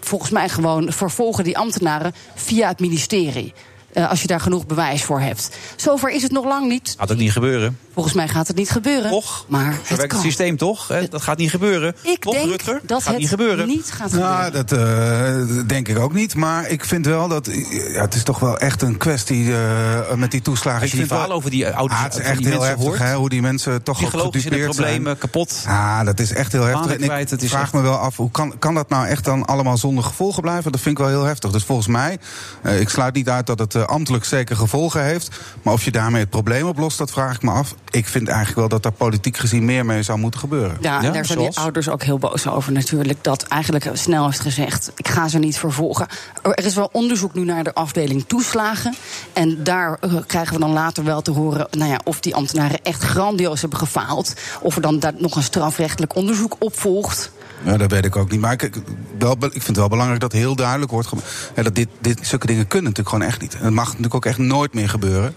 volgens mij gewoon vervolgen die ambtenaren via het ministerie. Uh, als je daar genoeg bewijs voor hebt. Zover is het nog lang niet. Gaat ook niet gebeuren. Volgens mij gaat het niet gebeuren. Och, maar zo het werkt kan. het systeem toch? Hè? Dat gaat niet gebeuren. Ik toch, denk Rutger? dat gaat het niet gebeuren. niet gaat Nou, gebeuren. dat uh, denk ik ook niet. Maar ik vind wel dat. Ja, het is toch wel echt een kwestie uh, met die toeslagen. Als je die verhalen over die ouders ah, het is echt die heel mensen heftig, hoort. hè, hoe die mensen toch ook gedupeerd problemen, kapot. Ah, dat is echt heel heftig. En ik kwijt, het is vraag echt- me wel af, hoe kan, kan dat nou echt dan allemaal zonder gevolgen blijven? Dat vind ik wel heel heftig. Dus volgens mij, uh, ik sluit niet uit dat het uh, ambtelijk zeker gevolgen heeft. Maar of je daarmee het probleem oplost, dat vraag ik me af. Ik vind eigenlijk wel dat daar politiek gezien meer mee zou moeten gebeuren. Ja, en daar zijn die ouders ook heel boos over natuurlijk. Dat eigenlijk snel heeft gezegd, ik ga ze niet vervolgen. Er is wel onderzoek nu naar de afdeling toeslagen. En daar uh, krijgen we dan later wel te horen... Nou ja, of die ambtenaren echt grandioos hebben gefaald. Of er dan daar nog een strafrechtelijk onderzoek op volgt. Ja, dat weet ik ook niet. Maar ik, ik, wel, ik vind het wel belangrijk dat heel duidelijk wordt ja, dat dit, dit, zulke dingen kunnen natuurlijk gewoon echt niet. En dat mag natuurlijk ook echt nooit meer gebeuren.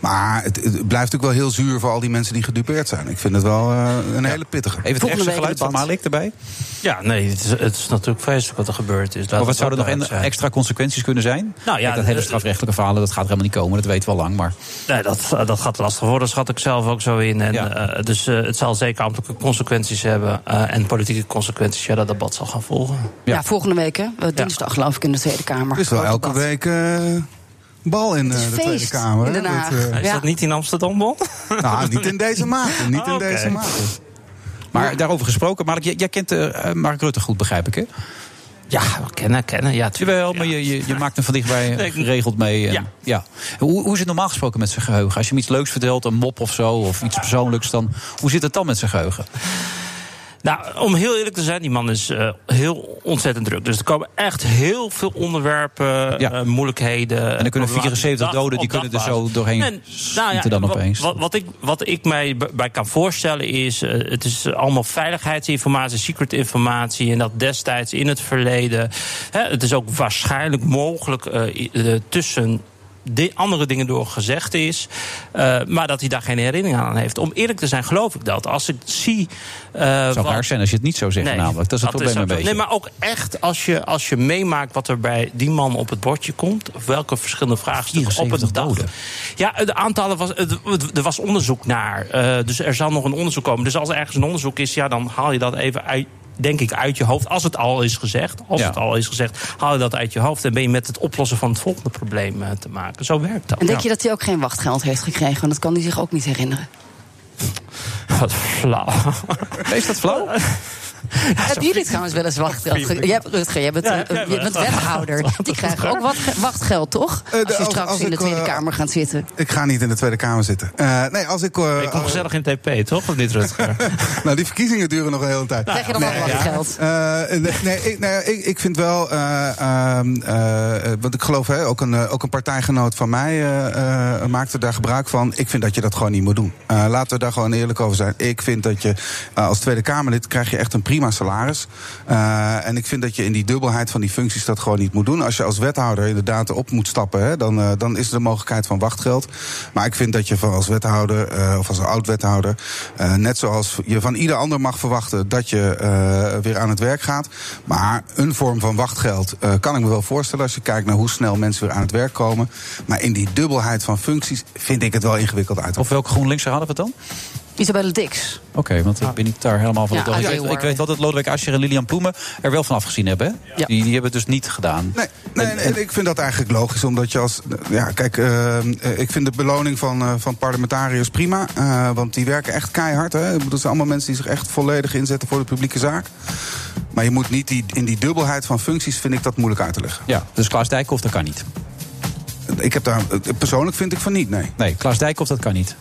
Maar het, het blijft natuurlijk wel heel zuur voor al die mensen die gedupeerd zijn. Ik vind het wel uh, een ja. hele pittige. Even het rechtse geluid van Malik erbij. Ja, nee, het is, het is natuurlijk vreselijk wat er gebeurd is. maar wat zouden er nog extra consequenties kunnen zijn? Nou, ja, Kijk, dat hele strafrechtelijke verhalen, dat gaat helemaal niet komen. Dat weten we al lang. Maar... Nee, dat, dat gaat lastig worden, schat ik zelf ook zo in. En, ja. uh, dus uh, het zal zeker ambtelijke consequenties hebben. Uh, en politieke consequenties, ja, dat debat zal gaan volgen. Ja, ja volgende week, hè? Dinsdag geloof ik in de Tweede Kamer. Is wel elke debat. week bal in de feest, Tweede Kamer. In. Dat, uh, is ja. dat niet in Amsterdam, Bon? nou, niet in deze mate. Niet in okay. deze mate. Maar ja. daarover gesproken, Mark, jij, jij kent uh, Mark Rutte goed, begrijp ik, hè? Ja, kennen, kennen. Ja, Jawel, maar je, je, je maakt hem van dichtbij geregeld mee. En, ja. ja. Hoe, hoe is het normaal gesproken met zijn geheugen? Als je hem iets leuks vertelt, een mop of zo, of iets persoonlijks, dan hoe zit het dan met zijn geheugen? Nou, om heel eerlijk te zijn, die man is uh, heel ontzettend druk. Dus er komen echt heel veel onderwerpen, ja. uh, moeilijkheden. En er kunnen 74 doden, die kunnen er zo doorheen en, nou ja, dan opeens. Wat, wat, ik, wat ik mij bij kan voorstellen is... Uh, het is allemaal veiligheidsinformatie, secret informatie... en dat destijds in het verleden. Hè, het is ook waarschijnlijk mogelijk tussen de andere dingen door gezegd is. Uh, maar dat hij daar geen herinnering aan heeft. Om eerlijk te zijn, geloof ik dat. Als ik zie. Uh, het zou raar zijn als je het niet zo zegt, nee, namelijk. Dat is het dat probleem is een beetje. Nee, maar ook echt als je, als je meemaakt wat er bij die man op het bordje komt. Of welke verschillende vraagstukken op een dag. Ja, de aantallen was. Er was onderzoek naar. Uh, dus er zal nog een onderzoek komen. Dus als er ergens een onderzoek is, ja, dan haal je dat even uit denk ik, uit je hoofd. Als het al is gezegd, als ja. het al is gezegd, haal je dat uit je hoofd. En ben je met het oplossen van het volgende probleem uh, te maken. Zo werkt dat. En denk ja. je dat hij ook geen wachtgeld heeft gekregen? Want dat kan hij zich ook niet herinneren. Wat flauw. Is dat flauw? Hebben jullie trouwens wel eens wachtgeld? Je hebt, Rutger, jij bent, ja, uh, je bent wethouder. Die krijgen ook wat wachtgeld, toch? Als je straks als, als in de Tweede ik, uh, Kamer gaat zitten. Ik ga niet in de Tweede Kamer zitten. Uh, nee, als ik... Uh, ik kom gezellig in TP, toch? Of niet, Rutger? nou, die verkiezingen duren nog een hele tijd. Krijg je dan nee, ook wachtgeld? Nee, nee, ik, nee ik, ik, vind wel... want ik geloof, hè, ook, een, ook een partijgenoot van mij maakte daar gebruik van. Ik vind dat je dat gewoon niet moet doen. laten we daar gewoon eerlijk over zijn. Ik vind dat je als Tweede Kamerlid... krijg je echt een prima salaris. Uh, en ik vind dat je in die dubbelheid van die functies dat gewoon niet moet doen. Als je als wethouder inderdaad op moet stappen, hè, dan, uh, dan is er de mogelijkheid van wachtgeld. Maar ik vind dat je als wethouder uh, of als oud-wethouder, net zoals je van ieder ander mag verwachten dat je weer aan het werk gaat. Maar een vorm van wachtgeld kan ik me wel voorstellen als je kijkt naar hoe snel mensen weer aan het werk komen. Maar in die dubbelheid van functies vind ik het wel ingewikkeld uit. Of welke GroenLinks hadden we het dan? Isabelle Dix. Oké, okay, want ik ben niet daar helemaal van. Ja, ik, weet, ik weet wel dat Lodewijk Asscher en Lilian Ploemen er wel van afgezien hebben. Hè? Ja. Die, die hebben het dus niet gedaan. Nee, nee, en, en, ik vind dat eigenlijk logisch. Omdat je als. Ja, kijk, uh, ik vind de beloning van, uh, van parlementariërs prima. Uh, want die werken echt keihard. Hè. Dat zijn allemaal mensen die zich echt volledig inzetten voor de publieke zaak. Maar je moet niet die, in die dubbelheid van functies, vind ik dat moeilijk uit te leggen. Ja, dus Klaas Dijkhoff, dat kan niet. Ik heb daar, persoonlijk vind ik van niet, nee. Nee, Klaas Dijkhoff, dat kan niet.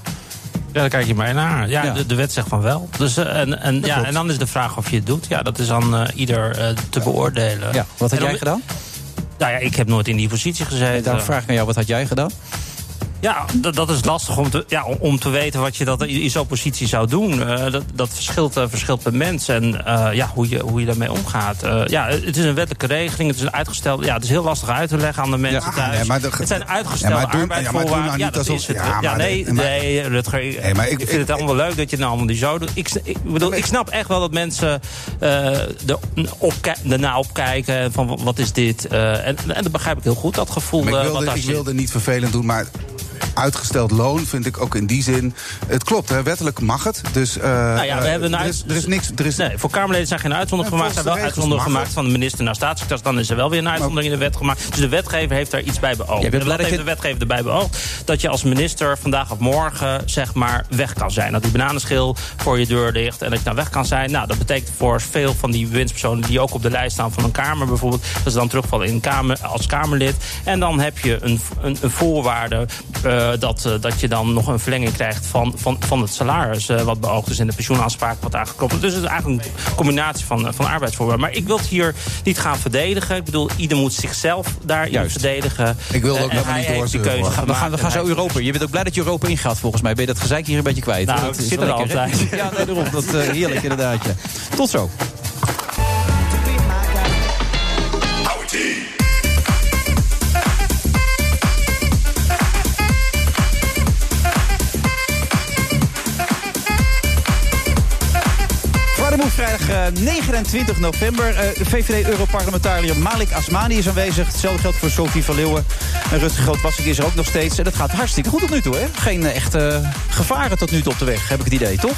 Ja, daar kijk je mij naar. Ja, ja. De, de, wet zegt van wel. Dus, uh, en, en, ja, en dan is de vraag of je het doet. Ja, dat is aan uh, ieder uh, te beoordelen. Ja, wat had dan, jij gedaan? Nou ja, ik heb nooit in die positie gezeten. Daarom vraag ik aan jou, wat had jij gedaan? Ja, dat, is lastig om te, ja, om te weten wat je dat in zo'n positie zou doen. Uh, dat, dat verschilt, uh, verschilt per mens en uh, ja, hoe, je, hoe je daarmee omgaat. ja, het is een wettelijke regeling, het is een uitgesteld. Ja, het is heel lastig uit te leggen aan de mensen ja, thuis. Nee, maar de, het zijn uitgestelde ja, arbeidsvoorwaarden. Ja, ja, dat is het. Ja, nee, maar, nee, Rutger. Nee, maar ik, ik vind het allemaal leuk dat je het allemaal die zo doet. Ik, ik, bedoel, ik snap echt wel dat mensen er erna opkijken van wat is dit. en, en dat begrijp ik heel goed, dat gevoel. Maar ik wilde, ik wilde niet vervelend doen, maar uitgesteld loon vind ik ook in die zin. Het klopt, hè, wettelijk mag het. Dus, uh, nou ja, we hebben een er, is, er is niks. Er is... Nee, voor Kamerleden zijn geen uitzonderingen gemaakt. Er zijn wel uitzonderingen gemaakt van de minister naar staatssecretaris. Dan is er wel weer een uitzondering in de wet gemaakt. Dus de wetgever heeft daar iets bij beoogd. Ja, en wat heeft de wetgever erbij beoogd? Dat je als minister vandaag of morgen zeg maar weg kan zijn. Dat die bananenschil voor je deur ligt en dat je dan weg kan zijn. Nou, dat betekent voor veel van die winstpersonen die ook op de lijst staan van een Kamer bijvoorbeeld. Dat ze dan terugvallen in kamer, als Kamerlid. En dan heb je een, een, een voorwaarde uh, dat, uh, dat je dan nog een verlenging krijgt van, van, van het salaris. Uh, wat beoogd is in de pensioenafspraak wat aangekomen. Dus het is eigenlijk een combinatie van, van arbeidsvoorwaarden. Maar ik wil het hier niet gaan verdedigen. Ik bedoel, ieder moet zichzelf daarin Juist. verdedigen. Ik wil ook nog niet doorzeuren. We gaan, we gaan zo Europa. Je bent ook blij dat je Europa ingaat volgens mij. Ben je dat gezeik hier een beetje kwijt? Nou, dat zit er altijd. Ja, nee, daarom. Dat, uh, heerlijk inderdaad. Ja. Tot zo. Vrijdag 29 november. Uh, VVD-Europarlementariër Malik Asmani is aanwezig. Hetzelfde geldt voor Sophie van Leeuwen. En Rutger Grootwassink is er ook nog steeds. En dat gaat hartstikke goed tot nu toe, hè? Geen uh, echte gevaren tot nu toe op de weg, heb ik het idee, toch?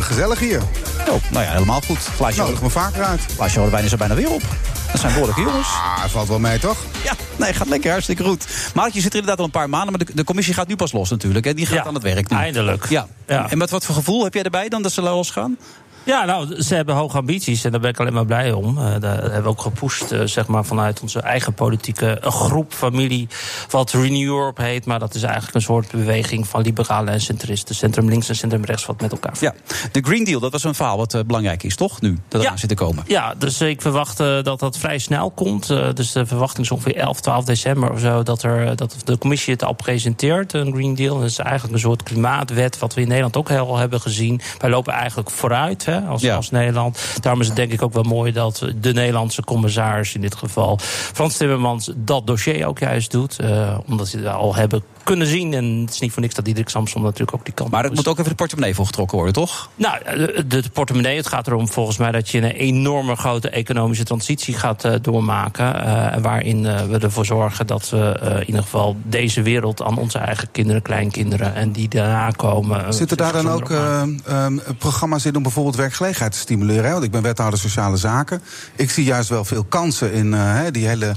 Gezellig hier. Oh, nou ja, helemaal goed. Glaasje Nodig me vaker uit. Glaasje Rodewijn is er bijna weer op. Dat zijn behoorlijke jongens. Ah, valt wel mee, toch? Ja, nee, gaat lekker, hartstikke goed. Maar je zit er inderdaad al een paar maanden, maar de, de commissie gaat nu pas los natuurlijk. Hè? Die gaat aan het werk nu. Eindelijk. Ja. ja. En met wat voor gevoel heb jij erbij dan dat ze losgaan? Ja, nou, ze hebben hoge ambities en daar ben ik alleen maar blij om. Uh, daar hebben we ook gepusht, uh, zeg maar, vanuit onze eigen politieke groep, familie, wat Renew Europe heet. Maar dat is eigenlijk een soort beweging van liberalen en centristen, centrum links en centrum rechts, wat met elkaar Ja, de Green Deal, dat was een verhaal wat uh, belangrijk is, toch? Nu, dat eraan zit te komen. Ja, dus ik verwacht dat dat vrij snel komt. dus de verwachting is ongeveer 11, 12 december of zo, dat, er, dat de commissie het al presenteert, een Green Deal. Dat is eigenlijk een soort klimaatwet, wat we in Nederland ook heel hebben gezien. Wij lopen eigenlijk vooruit als, als Nederland. Daarom is het denk ik ook wel mooi dat de Nederlandse commissaris, in dit geval Frans Timmermans, dat dossier ook juist doet. Uh, omdat ze al hebben kunnen zien. En het is niet voor niks dat Diederik Samson natuurlijk ook die kant Maar het moet ook even de portemonnee voor getrokken worden, toch? Nou, de, de, portemonnee, het gaat erom volgens mij dat je een enorme grote economische transitie gaat uh, doormaken. Uh, waarin uh, we ervoor zorgen dat we in ieder geval deze wereld aan onze eigen kinderen, kleinkinderen en die daarna komen. Zitten daar dan ook um, programma's in om bijvoorbeeld werkgelegenheid te stimuleren? Hè? Want ik ben wethouder sociale zaken. Ik zie juist wel veel kansen in die hele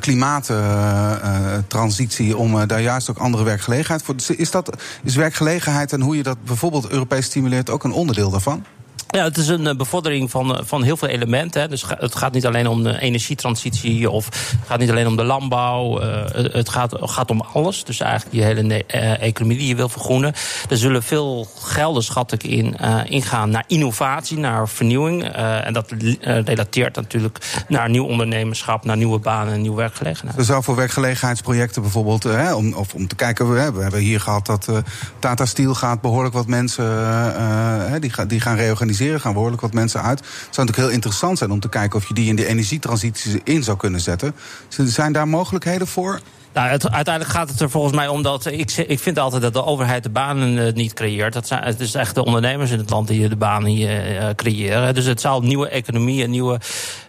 klimaattransitie om daar juist ook andere werkgelegenheid voor. Is, dat, is werkgelegenheid en hoe je dat bijvoorbeeld Europees stimuleert ook een onderdeel daarvan? Ja, het is een eh, bevordering van, eh, van heel veel elementen. Hè. Dus het gaat niet alleen om de energietransitie of het gaat niet alleen om de landbouw. Uh, het gaat, gaat om alles. Dus eigenlijk je hele economie die je wil vergroenen. Er zullen veel gelden, schat ik, in, ingaan naar innovatie, naar vernieuwing. en dat relateert natuurlijk naar nieuw ondernemerschap, naar nieuwe banen en nieuwe werkgelegenheid. Er zou voor werkgelegenheidsprojecten bijvoorbeeld, hè, om, of om te kijken, we hebben hier gehad dat Tata Steel gaat behoorlijk wat mensen die, die gaan reorganiseren gaan behoorlijk wat mensen uit. Het zou natuurlijk heel interessant zijn om te kijken of je die in de energietransitie in zou kunnen zetten. Zijn daar mogelijkheden voor? Nou, uiteindelijk gaat het er volgens mij om dat. Ik, ik vind altijd dat de overheid de banen uh, niet creëert. Dat zijn, het is echt de ondernemers in het land die de banen uh, creëren. Dus het zal nieuwe economie en nieuwe,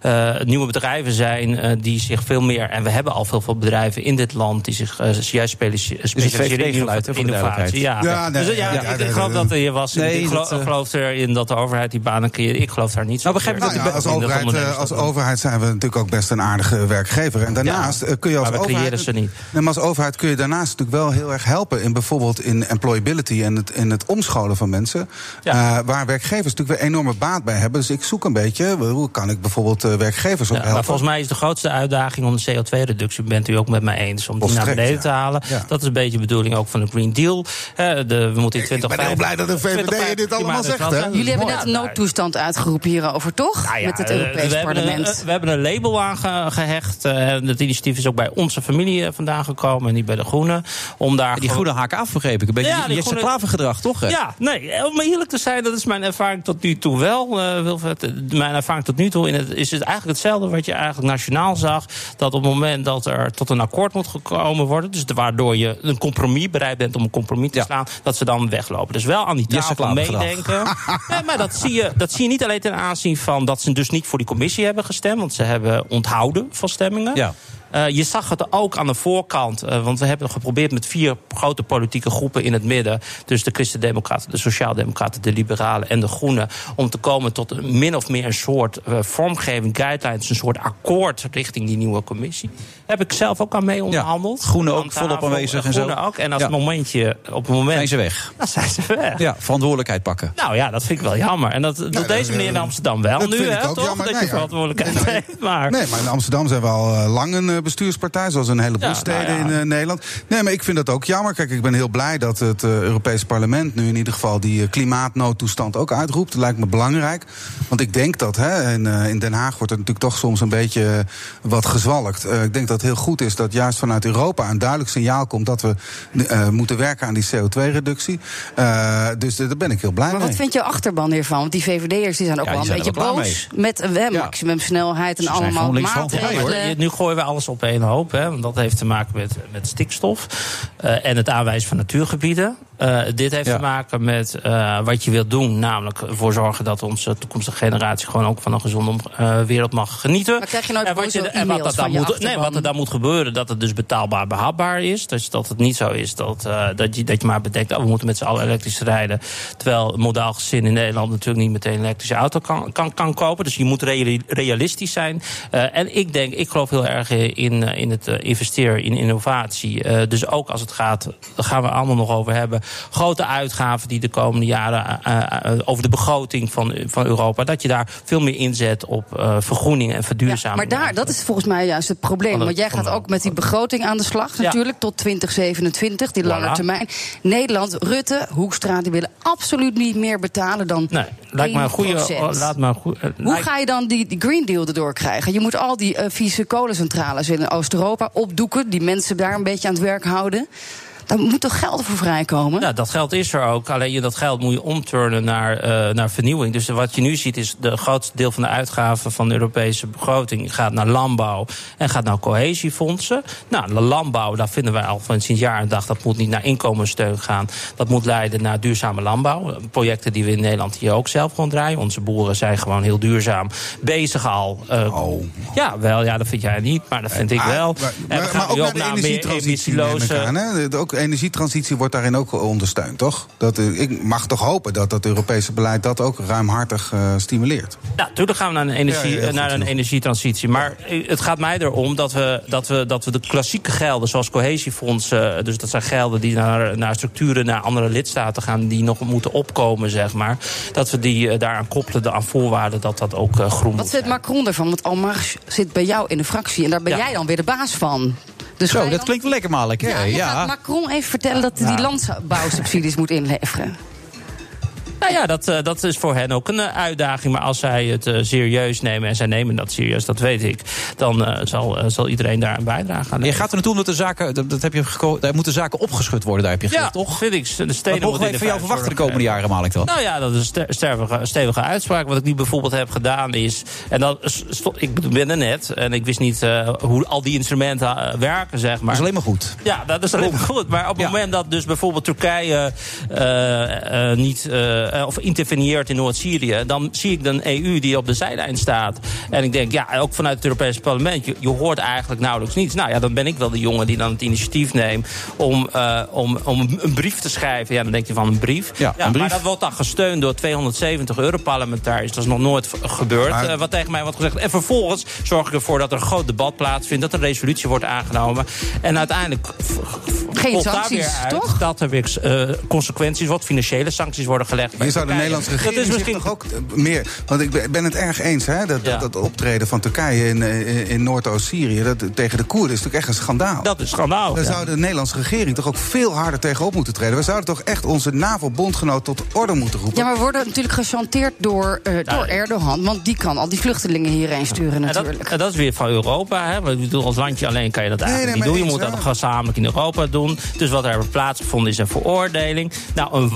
uh, nieuwe bedrijven zijn die zich veel meer. En we hebben al veel, veel bedrijven in dit land die zich juist specialiseren in innovatie. Ja, ja, nee, dus, ja, ja, ik, ik geloof dat er hier was. Nee, ik geloof, geloof erin dat de overheid die banen creëert. Ik geloof daar niet zo. Nou, begrijp nou, als, overheid, als overheid zijn we natuurlijk ook best een aardige werkgever. En daarnaast kun je als maar we creëren ze niet. Maar als overheid kun je daarnaast natuurlijk wel heel erg helpen in bijvoorbeeld in employability en het, in het omscholen van mensen. Ja. Uh, waar werkgevers natuurlijk weer enorme baat bij hebben. Dus ik zoek een beetje, hoe kan ik bijvoorbeeld uh, werkgevers ook ja, helpen? Maar volgens mij is de grootste uitdaging om de CO2-reductie, bent u ook met mij eens, om die naar beneden te halen. Ja. Dat is een beetje de bedoeling ook van de Green Deal. Uh, de, we moeten in 20 Ik ben heel blij dat de VVD dit allemaal zegt. Hè? Jullie hebben net een noodtoestand uitgeroepen hierover, toch? Nou met het Europees we Parlement. Hebben een, we hebben een label aangehecht. het initiatief is ook bij onze familie vandaan gekomen en niet bij de Groenen. Om daar Die gewoon- groene haken af, begreep ik. Een beetje Ja, die groene- Klaver gedrag, toch? hè? Ja, nee, om eerlijk te zijn, dat is mijn ervaring tot nu toe wel. eh, Wilfred. Mijn ervaring tot nu toe in het, is het eigenlijk hetzelfde wat je eigenlijk nationaal zag. Dat op het moment dat er tot een akkoord moet gekomen worden, dus waardoor je een compromis bereid bent om een compromis te slaan, dat ze dan weglopen. Dus wel aan die tafel meedenken. nee, maar dat zie, je, dat zie je niet alleen ten aanzien van dat ze dus niet voor die commissie hebben gestemd, want ze hebben onthouden van stemmingen. Ja. Eh, je zag het ook aan de voorkant, eh, want we hebben geprobeerd met vier grote politieke groepen in het midden, dus de Christen-Democraten, de Sociaaldemocraten, de Liberalen en de Groenen, om te komen tot een min of meer een soort eh, vormgeving, guidelines, een soort akkoord richting die nieuwe commissie. Heb ik zelf ook aan mee onderhandeld. Groenen ook volop aanwezig en zo. Groenen ook. En als Ja. het momentje, op het moment. Zijn ze weg? Dan zijn ze weg. Ja, verantwoordelijkheid pakken. Nou ja, dat vind ik wel jammer. En dat doet deze meneer in Amsterdam wel dat nu, vind ik hè, ook toch? jammer. Dat Nee, je ja. verantwoordelijkheid heeft. Maar Nee, maar in Amsterdam zijn we al lang een bestuurspartij, zoals een heleboel Ja, steden nou ja. in eh, Nederland. Nee, maar ik vind dat ook jammer. Kijk, ik ben heel blij dat het eh, Europese parlement nu in ieder geval die eh, klimaatnoodtoestand ook uitroept. Dat lijkt me belangrijk. Want ik denk dat hè, in, eh, in Den Haag wordt het natuurlijk toch soms een beetje wat gezwalkt. Eh, ik denk dat het heel goed is dat juist vanuit Europa een duidelijk signaal komt dat we eh, moeten werken aan die CO2-reductie. dus eh, daar ben ik heel blij Maar mee. wat vindt je achterban hiervan? Want die VVD'ers die zijn ook Ja, wel een er beetje boos. Met eh, maximumsnelheid en allemaal maatregelen. Ja. Nu gooien we alles op één hoop. Hè, want dat heeft te maken met, met stikstof eh, en het aanwijzen van natuurgebieden. Eh, dit heeft Ja. te maken met eh, wat je wilt doen. Namelijk ervoor zorgen dat onze toekomstige generatie gewoon ook van een gezonde eh, wereld mag genieten. Maar krijg je nooit en wat, en wat, dat dan moet, nee, wat er dan moet gebeuren, dat het dus betaalbaar behapbaar is. Dus dat het niet zo is dat, eh, dat, je, dat je maar bedenkt, oh, we moeten met z'n allen elektrisch rijden. Terwijl een modaal gezin in Nederland natuurlijk niet meteen een elektrische auto kan, kan, kan kopen. Dus je moet reali- realistisch zijn. Eh, en ik denk, ik geloof heel erg in, in het investeren in innovatie. Eh, dus ook als het gaat, daar gaan we allemaal nog over hebben. Grote uitgaven die de komende jaren eh, eh, over de begroting van, van Europa. Dat je daar veel meer inzet op eh, vergroening en verduurzaming. Maar daar, dat is volgens mij juist het probleem. Want jij gaat ook met die begroting aan de slag, natuurlijk, tot 2027, die lange Voilà. termijn. Nederland, Rutte, Hoekstra, die willen absoluut niet meer betalen dan. Nee, lijkt me een goede. 1%. Laat goede eh, Hoe lijkt- ga je dan die, die Green Deal erdoor krijgen? Je moet al die vieze kolencentrales in Oost-Europa opdoeken, die mensen daar een beetje aan het werk houden. Daar moet toch geld voor vrijkomen? Ja, dat geld is er ook. Alleen je- dat geld moet je omturnen naar, eh, naar vernieuwing. Dus wat je nu ziet is de grootste deel van de uitgaven van de Europese begroting gaat naar landbouw en gaat naar cohesiefondsen. Nou, de landbouw, daar vinden wij al van sinds jaar en dag, dat moet niet naar inkomenssteun gaan. Dat moet leiden naar duurzame landbouw. Projecten die we in Nederland hier ook zelf gewoon draaien. Onze boeren zijn gewoon heel duurzaam bezig al. Eh, Ja, wel, ja, dat vind jij niet, maar dat vind ik Ah, wel. Maar, en we maar, gaan maar ook nu naar de naar meer ik emissieloze. De- Ook energietransitie wordt daarin ook ondersteund, toch? Dat, eh, ik mag toch hopen dat dat Europese beleid dat ook ruimhartig eh, stimuleert. Ja, natuurlijk gaan we naar een, energie, Ja, ja, heel naar een energietransitie. Maar het gaat mij erom dat we, dat we, dat we de klassieke gelden, zoals cohesiefondsen... dus dat zijn gelden die naar, naar structuren, naar andere lidstaten gaan... die nog moeten opkomen, zeg maar. Dat we die eh, daaraan koppelen, de aan voorwaarden dat dat ook eh, groen Wat moet vindt Macron ervan? Want Almars zit bij jou in de fractie en daar ben Ja. jij dan weer de baas van. Dus Zo, dat dan- klinkt wel lekker makkelijk? Ja, Ja. Macron even vertellen dat hij die landbouwsubsidies moet inleveren. Nou ja, dat, eh, dat is voor hen ook een eh, uitdaging. Maar als zij het eh, serieus nemen, en zij nemen dat serieus, dat weet ik... dan zal, zal iedereen daar een bijdrage aan Je gaat er naartoe omdat de zaken, dat, dat heb je daar moeten zaken opgeschud worden, daar heb je Ja, gezegd, toch? vind ik. De steden Wat mogen wij de van jou verwachten de komende jaren, Malik, dan? Nou ja, dat is een stevige, stevige uitspraak. Wat ik nu bijvoorbeeld heb gedaan is. En sto- ik ben er net en ik wist niet hoe al die instrumenten werken, zeg maar. Dat is alleen maar goed. Ja, dat is alleen maar goed. Maar op het moment dat dus bijvoorbeeld Turkije niet eh, of interveneert in Noord-Syrië, dan zie ik een EU die op de zijlijn staat. En ik denk, ja, ook vanuit het Europese parlement, je, je hoort eigenlijk nauwelijks niets. Nou ja, dan ben ik wel de jongen die dan het initiatief neemt om, eh, om, om een brief te schrijven. Ja, dan denk je van een brief. Ja, een brief. Maar dat wordt dan gesteund door 270 Europarlementariërs. Dat is nog nooit gebeurd, Maar- eh, wat tegen mij wordt gezegd. En vervolgens zorg ik ervoor dat er een groot debat plaatsvindt, dat er een resolutie wordt aangenomen. En uiteindelijk Geen volgt daar sancties, weer uit toch? dat er weer eh, consequenties worden, financiële sancties worden gelegd. Je zou de. Nederlandse Dat regering is misschien toch ook eh, meer... Want ik ben- het erg eens, hè, dat, Ja. dat, dat optreden van Turkije in, eh, in Noordoost-Syrië... dat- tegen de Koerden is natuurlijk echt een schandaal. Dat is schandaal. Daar ja. zou de Nederlandse regering toch ook veel harder tegenop moeten treden. We zouden toch echt onze NAVO-bondgenoot tot orde moeten roepen. Ja, maar we worden natuurlijk gechanteerd door, eh, door Erdogan. Want die kan al die vluchtelingen hierheen sturen En dat, natuurlijk. en dat is weer van Europa. Hè? Want Ik bedoel, als landje alleen kan je dat eigenlijk nee, niet doen. Je moet dat gezamenlijk in Europa doen. Dus wat er plaatsgevonden is een veroordeling. Nou, een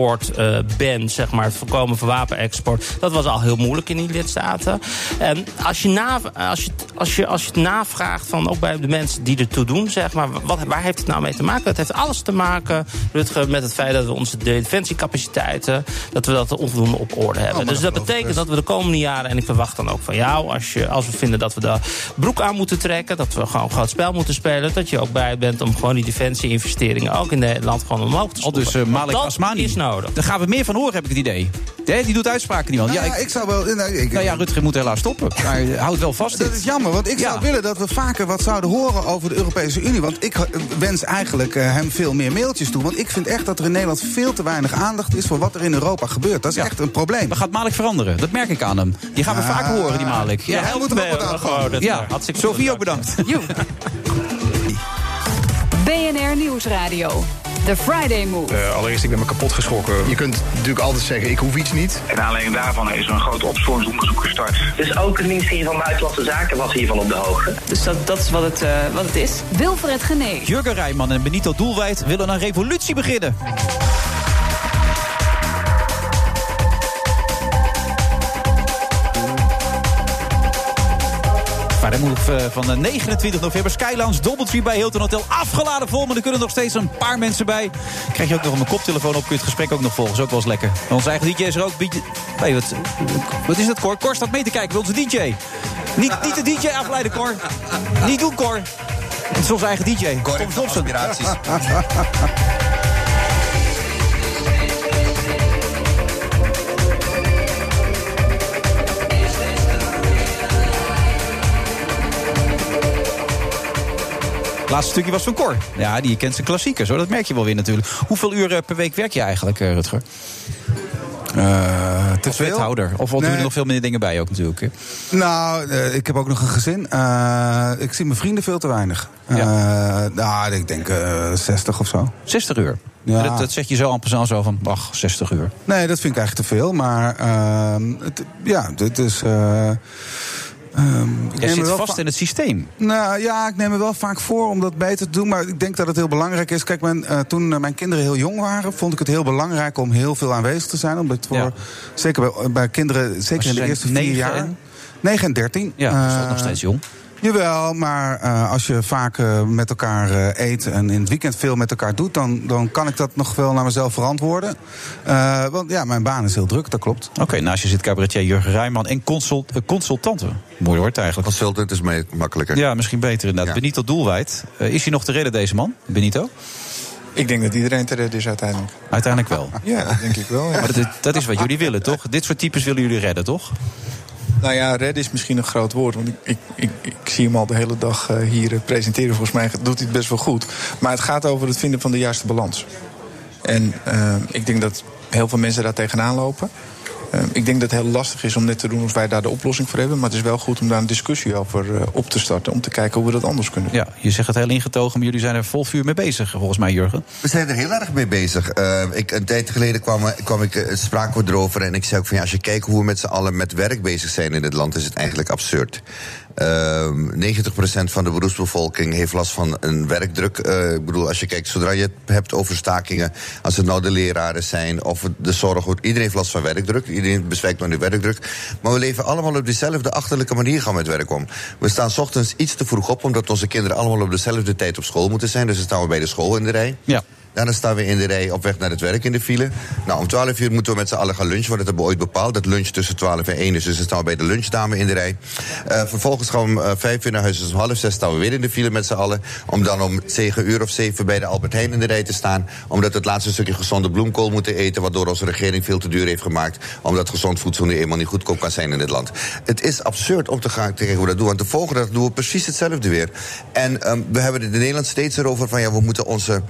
wapenexport-ban, zeg maar, het voorkomen van wapenexport... dat was al heel moeilijk in die lidstaten. En als je, na, als je, als je, als je het navraagt, van, ook bij de mensen die ertoe doen... zeg maar, wat, waar heeft het nou mee te maken? Het heeft alles te maken, Rutger, met het feit dat we onze defensiecapaciteiten... dat we dat onvoldoende op orde hebben. Oh, dus dat betekent dat we de komende jaren... en ik verwacht dan ook van jou, als, je, als we vinden dat we de broek aan moeten trekken... dat we gewoon groot spel moeten spelen... dat je ook bij bent om gewoon die defensie-investeringen... ook in Nederland gewoon omhoog te Al schroeven. dus eh, Malik Asmani. is nodig. Daar gaan we meer van horen, heb ik het idee. Hè, die doet uitspraken niet wel. Nou Ja, ja, ik, ik zou wel... Nou, ik, nou ja, Rutger moet helaas stoppen. Maar uh, houd wel vast Dat dit. is jammer, want ik zou willen dat we vaker wat zouden horen over de Europese Unie. Want ik eh, wens eigenlijk eh, hem veel meer mailtjes toe. Want ik vind echt dat er in Nederland veel te weinig aandacht is voor wat er in Europa gebeurt. Dat is Ja. echt een probleem. Maar gaat Malik veranderen? Dat merk ik aan hem. Die gaan we Ah. vaker horen, die Malik. Ja, hij moet er ook wat aan gewoon, Ja, Sofie ook bedankt. bedankt. BNR Nieuwsradio. The Friday Move. Eh, allereerst, ik ben me kapot geschrokken. Je kunt natuurlijk altijd zeggen, ik hoef iets niet. En aanleiding daarvan is er een groot opsporingsonderzoek gestart. Dus ook het ministerie van Buitenlandse Zaken was hiervan op de hoogte. Dus dat, dat is wat het, eh, wat het is. Wilfred Genee. Jurgen Rijman en Benito Doelwijd willen een revolutie beginnen. Move eh, van de 29 november. Skylands Doubletree bij Hilton Hotel. Afgeladen vol, maar er kunnen nog steeds een paar mensen bij. Krijg je ook nog een koptelefoon op. Kun je het gesprek ook nog volgen. Is ook wel eens lekker. En onze eigen DJ is er ook. Hey, wat, wat is dat, Cor? Cor staat mee te kijken bij onze DJ. Niet, niet de DJ afleiden, Cor. Niet doen, Cor. Het is onze eigen DJ. Tom Thompson. Laatste stukje was van Cor. Ja, die kent zijn klassiekers, hoor. Dat merk je wel weer natuurlijk. Hoeveel uur eh, per week werk je eigenlijk, eh, Rutger? Eh, te Als veel? wethouder? Of doen Nee. er nog veel minder dingen bij ook natuurlijk? hè? Nou, eh, ik heb ook nog een gezin. Eh, ik zie mijn vrienden veel te weinig. Ja. Eh, nou, ik denk eh 60 of zo. 60 uur? Ja. Dat, dat zeg je zo aan passant zo van, ach, 60 uur. Nee, dat vind ik eigenlijk te veel. Maar ehm, het, ja, dit is... eh, ehm, Jij neem zit vast va- in het systeem. Nou ja, ik neem me wel vaak voor om dat beter te doen. Maar ik denk dat het heel belangrijk is. Kijk, mijn, eh, toen eh, mijn kinderen heel jong waren, vond ik het heel belangrijk om heel veel aanwezig te zijn. Omdat voor, Ja. zeker bij, bij kinderen, zeker ze in de eerste vier jaar. en- 9 en 13. Ja, dat is Eh, nog steeds jong. Jawel, maar eh, als je vaak eh, met elkaar eh, eet en in het weekend veel met elkaar doet, dan, dan kan ik dat nog wel naar mezelf verantwoorden. Eh, want ja, mijn baan is heel druk, dat klopt. Oké, naast je zit cabaretier Jurgen Rijman en consult, eh, consultante. Mooi woord eigenlijk. Consultant is mee- makkelijker. Ja, misschien beter inderdaad. Ja. Benito Doelwijd. Is hij nog te redden, deze man? Benito? Ik denk dat iedereen te redden is uiteindelijk. Uiteindelijk wel. Ja, dat denk ik wel. ja. Maar dat, dat is wat jullie willen, toch? Dit soort types willen jullie redden, toch? Nou ja, redden is misschien een groot woord. Want ik, ik, ik, ik zie hem al de hele dag eh, hier eh, presenteren. Volgens mij doet hij het best wel goed. Maar het gaat over het vinden van de juiste balans. En eh, ik denk dat heel veel mensen daar tegenaan lopen. Eh, ik denk dat het heel lastig is om net te doen of wij daar de oplossing voor hebben. Maar het is wel goed om daar een discussie over eh, op te starten. Om te kijken hoe we dat anders kunnen doen. Ja, je zegt het heel ingetogen, maar jullie zijn er vol vuur mee bezig, volgens mij, Jurgen. We zijn er heel erg mee bezig. Eh, ik, een tijd geleden kwam, kwam ik, spraken we erover en ik zei ook van ja, als je kijkt hoe we met z'n allen met werk bezig zijn in dit land, is het eigenlijk absurd. Ehm 90% van de beroepsbevolking heeft last van een werkdruk. Eh, ik bedoel, als je kijkt, zodra je het hebt over stakingen, als het nou de leraren zijn of de zorg, iedereen heeft last van werkdruk. Iedereen bezwijkt die werkdruk. Maar we leven allemaal op dezelfde achterlijke manier gaan met werk om. We staan ochtends iets te vroeg op, omdat onze kinderen allemaal op dezelfde tijd op school moeten zijn. Dus dan staan we bij de school in de rij. Ja. Daarna staan we in de rij op weg naar het werk in de file. Nou, om 12 uur moeten we met z'n allen gaan lunchen, want dat hebben we ooit bepaald. Dat lunch tussen 12 en 1 is, dus dan staan we bij de lunchdame in de rij. Eh, vervolgens gaan we om eh, vijf uur naar huis, dus om half zes staan we weer in de file met z'n allen. Om dan om 7 uur of 7 bij de Albert Heijn in de rij te staan. Omdat we het laatste stukje gezonde bloemkool moeten eten, waardoor onze regering veel te duur heeft gemaakt. Omdat gezond voedsel nu eenmaal niet goedkoop kan zijn in dit land. Het is absurd om te gaan te kijken hoe we dat doen, want de volgende dag doen we precies hetzelfde weer. En ehm, we hebben in Nederland steeds erover van ja, we moeten onze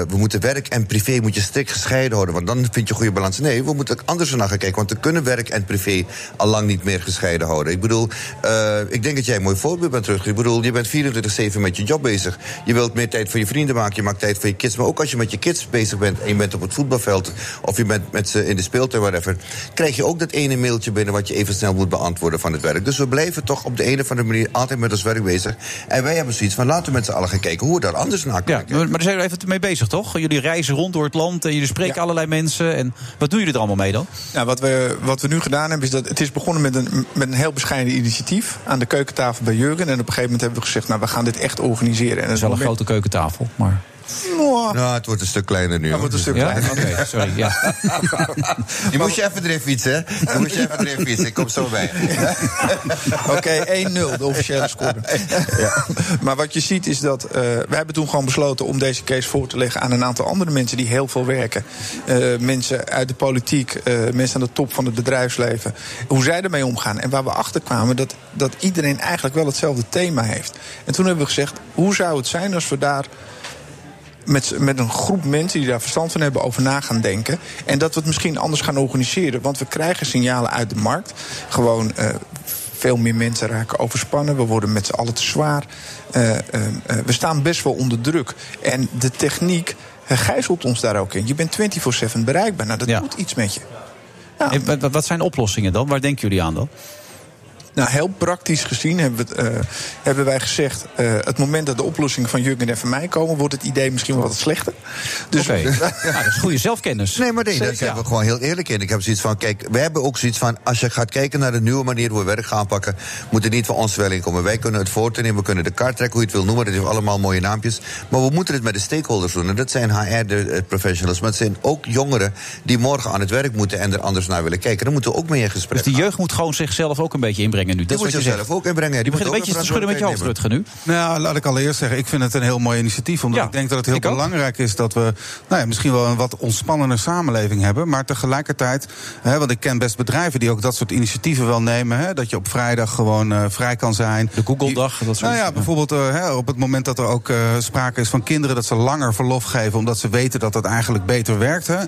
eh, we moeten werk en privé moet je strikt gescheiden houden, want dan vind je goede balans. Nee, we moeten anders naar gaan kijken, want we kunnen werk en privé al lang niet meer gescheiden houden. Ik bedoel, uh, ik denk dat jij een mooi voorbeeld bent terug. Ik bedoel, je bent 24-7 met je job bezig. Je wilt meer tijd voor je vrienden maken, je maakt tijd voor je kids. Maar ook als je met je kids bezig bent en je bent op het voetbalveld of je bent met ze in de speeltuin, whatever, krijg je ook dat ene mailtje binnen wat je even snel moet beantwoorden van het werk. Dus we blijven toch op de een of andere manier altijd met ons werk bezig. En wij hebben zoiets van laten we met z'n allen gaan kijken hoe we daar anders naar kijken. Ja, maar daar zijn we even mee bezig, toch? Jullie reizen rond door het land en jullie spreken allerlei mensen. En wat doen jullie er allemaal mee dan? Nou, wat, we, wat we nu gedaan hebben, is dat het is begonnen met een, met een heel bescheiden initiatief aan de keukentafel bij Jurgen. En op een gegeven moment hebben we gezegd, nou, we gaan dit echt organiseren. En dat is wel een grote keukentafel, maar... Nou, het wordt een stuk kleiner nu. Het wordt een stuk kleiner. Oké, sorry. Ja. je moest je even erin fietsen, hè? Je moest je even erin fietsen. Ik kom zo bij. Oké, 1-0, de officiële score. Ja. Maar wat je ziet is dat... Uh, wij hebben toen gewoon besloten om deze case voor te leggen... aan een aantal andere mensen die heel veel werken. Uh, mensen uit de politiek, uh, mensen aan de top van het bedrijfsleven. Hoe zij ermee omgaan. En waar we achter kwamen dat, dat iedereen eigenlijk wel hetzelfde thema heeft. En toen hebben we gezegd, hoe zou het zijn als we daar met, met een groep mensen die daar verstand van hebben over na gaan denken. En dat we het misschien anders gaan organiseren. Want we krijgen signalen uit de markt. Gewoon. Uh, veel meer mensen raken overspannen. We worden met z'n allen te zwaar. Uh, uh, we staan best wel onder druk. En de techniek gijzelt ons daar ook in. Je bent 24-7 bereikbaar. Nou, dat ja. doet iets met je. Ja. Wat zijn oplossingen dan? Waar denken jullie aan dan? Nou, heel praktisch gezien hebben, we, uh, hebben wij gezegd... Uh, het moment dat de oplossingen van Jurgen en van mij komen... wordt het idee misschien wel wat slechter. Dus okay. ja, dat is goede zelfkennis. Nee, maar nee, daar zijn we gewoon heel eerlijk in. Ik heb zoiets van, kijk, we hebben ook zoiets van... als je gaat kijken naar de nieuwe manier hoe we werk gaan pakken... moet er niet van ons wel in komen. Wij kunnen het voortnemen, we kunnen de kaart trekken, hoe je het wil noemen. Dat heeft allemaal mooie naampjes. Maar we moeten het met de stakeholders doen. En dat zijn HR-professionals, maar het zijn ook jongeren... die morgen aan het werk moeten en er anders naar willen kijken. Dan moeten we ook mee in gesprek Dus die jeugd moet gewoon zichzelf ook een beetje inbrengen nu. Dat moet je zelf ook inbrengen. Die, begint een beetje te schudden met je hoofd, Rutger, nu. Nou, laat ik allereerst zeggen, ik vind het een heel mooi initiatief. Omdat ja, ik denk dat het heel belangrijk is dat we nou ja, misschien wel een wat ontspannender samenleving hebben. Maar tegelijkertijd, hè, want ik ken best bedrijven die ook dat soort initiatieven wel nemen. Hè, dat je op vrijdag gewoon uh, vrij kan zijn. De Google-dag, dat soort Nou ja, bijvoorbeeld uh, hè, op het moment dat er ook uh, sprake is van kinderen dat ze langer verlof geven. Omdat ze weten dat dat eigenlijk beter werkt. Hè.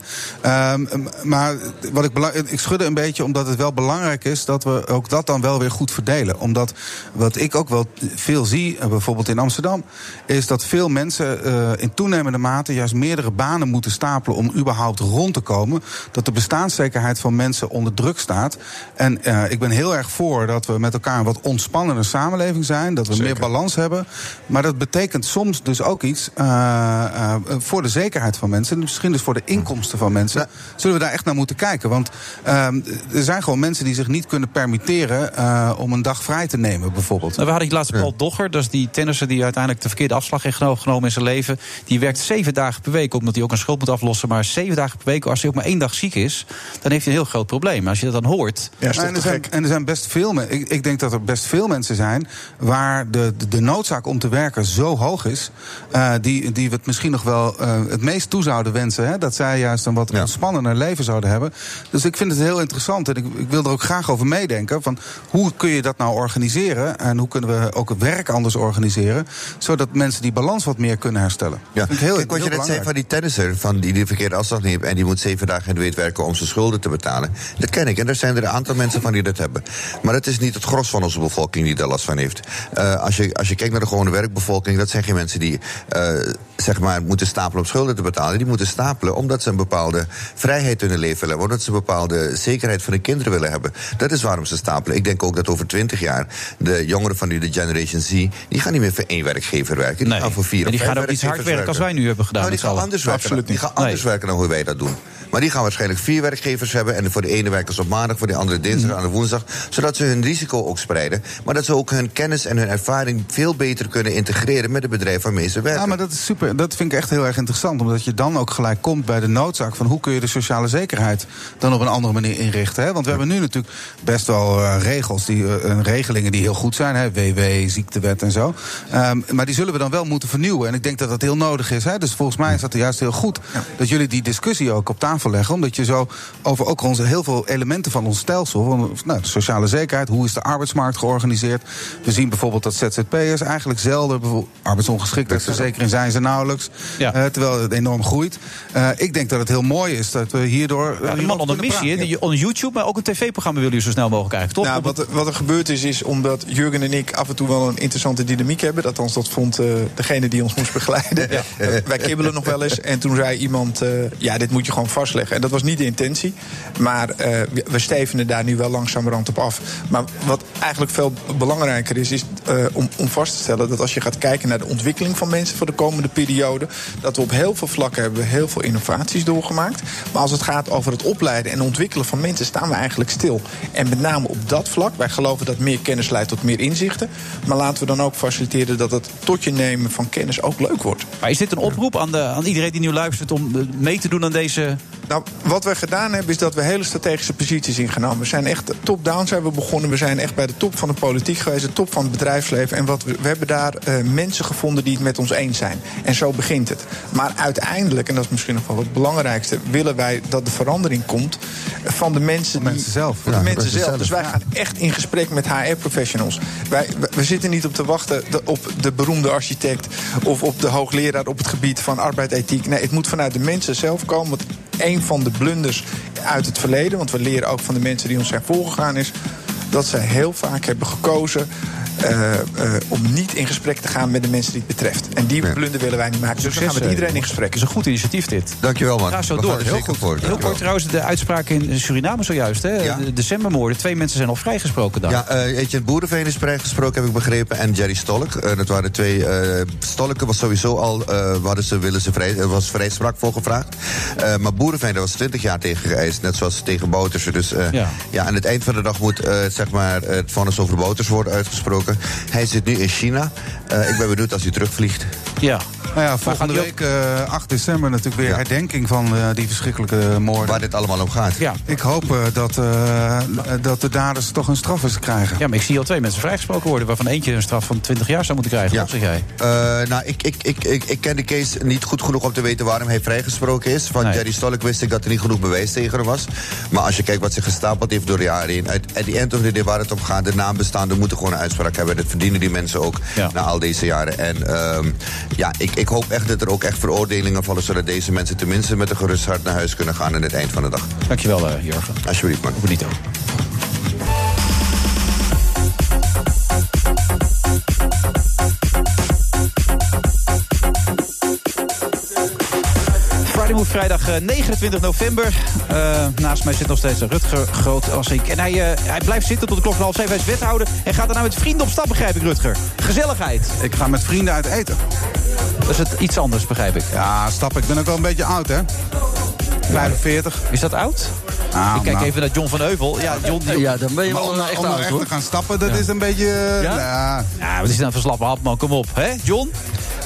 Um, maar wat ik, ik schudde een beetje omdat het wel belangrijk is dat we ook dat dan wel weer goed verdelen. Omdat wat ik ook wel veel zie, bijvoorbeeld in Amsterdam, is dat veel mensen uh, in toenemende mate juist meerdere banen moeten stapelen om überhaupt rond te komen. Dat de bestaanszekerheid van mensen onder druk staat. En uh, ik ben heel erg voor dat we met elkaar een wat ontspannende samenleving zijn. Dat we Zeker. meer balans hebben. Maar dat betekent soms dus ook iets uh, voor de zekerheid van mensen. Misschien dus voor de inkomsten van mensen. Zullen we daar echt naar moeten kijken? Want er zijn gewoon mensen die zich niet kunnen permitteren om een dag vrij te nemen, bijvoorbeeld. Nou, we hadden die laatste Paul Dogger, dat is die tennisser die uiteindelijk de verkeerde afslag heeft genomen in zijn leven. Die werkt zeven dagen per week, omdat hij ook een schuld moet aflossen. Maar zeven dagen per week, als hij ook maar één dag ziek is, dan heeft hij een heel groot probleem. Als je dat dan hoort. Ja, en, er zijn, en er zijn best veel mensen. Ik, ik, denk dat er best veel mensen zijn waar de, de, de noodzaak om te werken zo hoog is. Uh, die, die we het misschien nog wel uh, het meest toe zouden wensen. Hè, dat zij juist een wat ja. ontspannender leven zouden hebben. Dus ik vind het heel interessant. En ik, ik wil er ook graag over meedenken. Van hoe kun je dat nou organiseren? En hoe kunnen we ook het werk anders organiseren? Zodat mensen die balans wat meer kunnen herstellen. Ja. Heel, Kijk, wat je net zei van die tennisser, van die die verkeerde afslag neemt en die moet zeven dagen in de week werken om zijn schulden te betalen. Dat ken ik. En er zijn er een aantal mensen van die dat hebben. Maar het is niet het gros van onze bevolking die daar last van heeft. Uh, als, je, als je kijkt naar de gewone werkbevolking, dat zijn geen mensen die uh, zeg maar moeten stapelen om schulden te betalen. Die moeten stapelen omdat ze een bepaalde vrijheid in hun leven willen hebben. Omdat ze een bepaalde zekerheid van hun kinderen willen hebben. Dat is waarom ze stapelen. Ik denk ook dat over twintig jaar de jongeren van nu, de Generation Z, die gaan niet meer voor één werkgever werken. Die nee. gaan voor vier en die gaan ook niet hard werken als wij nu hebben gedaan. Nou, die gaan anders werken. Absoluut die gaan anders nee. werken dan hoe wij dat doen. Maar die gaan waarschijnlijk vier werkgevers hebben. En voor de ene werken ze op maandag, voor de andere dinsdag, aan de woensdag. Zodat ze hun risico ook spreiden. Maar dat ze ook hun kennis en hun ervaring veel beter kunnen integreren met het bedrijf waarmee ze werken. Ja, maar dat is super. Dat vind ik echt heel erg interessant. Omdat je dan ook gelijk komt bij de noodzaak van hoe kun je de sociale zekerheid dan op een andere manier inrichten. Hè? Want we hebben nu natuurlijk best wel uh, regels, die, uh, regelingen die heel goed zijn. Hè? WW, ziektewet en zo. Um, maar die zullen we dan wel moeten vernieuwen. En ik denk dat dat heel nodig is. Hè? Dus volgens mij is dat juist heel goed dat jullie die discussie ook op tafel tafel leggen. Omdat je zo over ook onze, heel veel elementen van ons stelsel, van, nou, de sociale zekerheid, hoe is de arbeidsmarkt georganiseerd. We zien bijvoorbeeld dat ZZP'ers eigenlijk zelden, bijvoorbeeld arbeidsongeschiktheidsverzekering zijn ze nauwelijks. Ja. eh, terwijl het enorm groeit. Eh, ik denk dat het heel mooi is dat we hierdoor. Ja, de man onder missie, die- on YouTube, maar ook een tv-programma willen jullie zo snel mogelijk eigenlijk, toch? Nou, wat, er- wat er gebeurd is, is omdat Jurgen en ik af en toe wel een interessante dynamiek hebben. Althans, dat vond eh, degene die ons moest begeleiden. Eh, wij kibbelen nog wel eens. En toen zei iemand, eh, ja, dit moet je gewoon En dat was niet de intentie. Maar eh, we- stevenen daar nu wel langzamerhand op af. Maar wat eigenlijk veel belangrijker is, is eh, om, om vast te stellen... dat als je gaat kijken naar de ontwikkeling van mensen voor de komende periode... dat we op heel veel vlakken hebben heel veel innovaties doorgemaakt. Maar als het gaat over het opleiden en ontwikkelen van mensen... staan we eigenlijk stil. En met name op dat vlak, wij geloven dat meer kennis leidt tot meer inzichten. Maar laten we dan ook faciliteren dat het tot je nemen van kennis ook leuk wordt. Maar is dit een oproep aan, de, aan iedereen die nu luistert om mee te doen aan deze... Nou, wat we gedaan hebben is dat we hele strategische posities ingenomen. We zijn echt top-down zijn we begonnen. We zijn echt bij de top van de politiek geweest, de top van het bedrijfsleven. En wat we, we hebben daar eh, mensen gevonden die het met ons eens zijn. En zo begint het. Maar uiteindelijk, en dat is misschien nog wel het belangrijkste, willen wij dat de verandering komt van de mensen, die, mensen zelf. Van de Ja, mensen zelf. Dus wij gaan echt in gesprek met HR-professionals. Wij, we- zitten niet op te wachten op de beroemde architect of op de hoogleraar op het gebied van arbeidethiek. Nee, het moet vanuit de mensen zelf komen. Want een van de blunders uit het verleden, want we leren ook van de mensen die ons zijn voorgegaan, is dat zij heel vaak hebben gekozen. eh, eh, om niet in gesprek te gaan met de mensen die het betreft. En die blunder willen wij niet maken. Dus we gaan met eh, iedereen in gesprek. Het is een goed initiatief, dit. Dankjewel, man. Ga zo We door. er Heel, zeker goed. voor. Heel kort trouwens, de uitspraak in Suriname zojuist. Hè? Ja. De decembermoorden. Twee mensen zijn al vrijgesproken daar. Ja, eh Etienne Boerenveen is vrijgesproken, heb ik begrepen. En Jerry Stolk. Eh, dat waren twee. eh Stolk was sowieso al. eh ze, willen ze vrij, er was vrijspraak voor gevraagd. Eh, maar Boerenveen, daar was 20 jaar tegen geëist. Net zoals tegen Boutersen. Dus eh, Ja. ja. aan het eind van de dag moet eh, zeg maar, het vonnis over Bouters worden uitgesproken. Hij zit nu in China. Eh, ik ben benieuwd als hij terugvliegt. Ja. Nou ja, volgende week, eh 8 december, natuurlijk weer herdenking van eh, die verschrikkelijke moorden. Waar dit allemaal om gaat. Ja. Ik hoop eh, dat, eh, dat de daders toch een straf eens krijgen. ja, maar ik zie al twee mensen vrijgesproken worden... waarvan eentje een straf van 20 jaar zou moeten krijgen. Ja. Wat zeg jij? Eh, nou, ik, ik, ik, ik, ik ken de case niet goed genoeg om te weten waarom hij vrijgesproken is. Van Nee. Jerry Stolk wist ik dat er niet genoeg bewijs tegen hem was. Maar als je kijkt wat zich gestapeld heeft door de jaren heen. At at the end of the day waar het om gaat, de nabestaanden moeten gewoon een uitspraak hebben. Dat verdienen die mensen ook Ja. na al deze jaren. En ehm, ja, ik, ik hoop echt dat er ook echt veroordelingen vallen. Zodat deze mensen tenminste met een gerust hart naar huis kunnen gaan aan het eind van de dag. Dankjewel, eh Jurgen. Alsjeblieft, man. Benito. Move vrijdag eh, 29 november. Eh, naast mij zit nog steeds Rutger Groot als ik. En hij, eh, hij blijft zitten tot de klok van half zeven. Hij is wethouder en gaat daarna met vrienden op stap, begrijp ik, Rutger. Gezelligheid. Ik ga met vrienden uit eten. Dat is het iets anders, begrijp ik. Ja, stap. Ik ben ook wel een beetje oud, hè? 45. Is dat oud? Ah, ik kijk nou. even naar John van Heuvel. Ja, John, die- Ja, dan ben je Maar wel om, echt om nou oud, echt hoor. te gaan stappen, dat Ja. is een beetje... eh, Ja? nou, Ja, wat is nou voor slappe hap, man? Kom op, hè, John?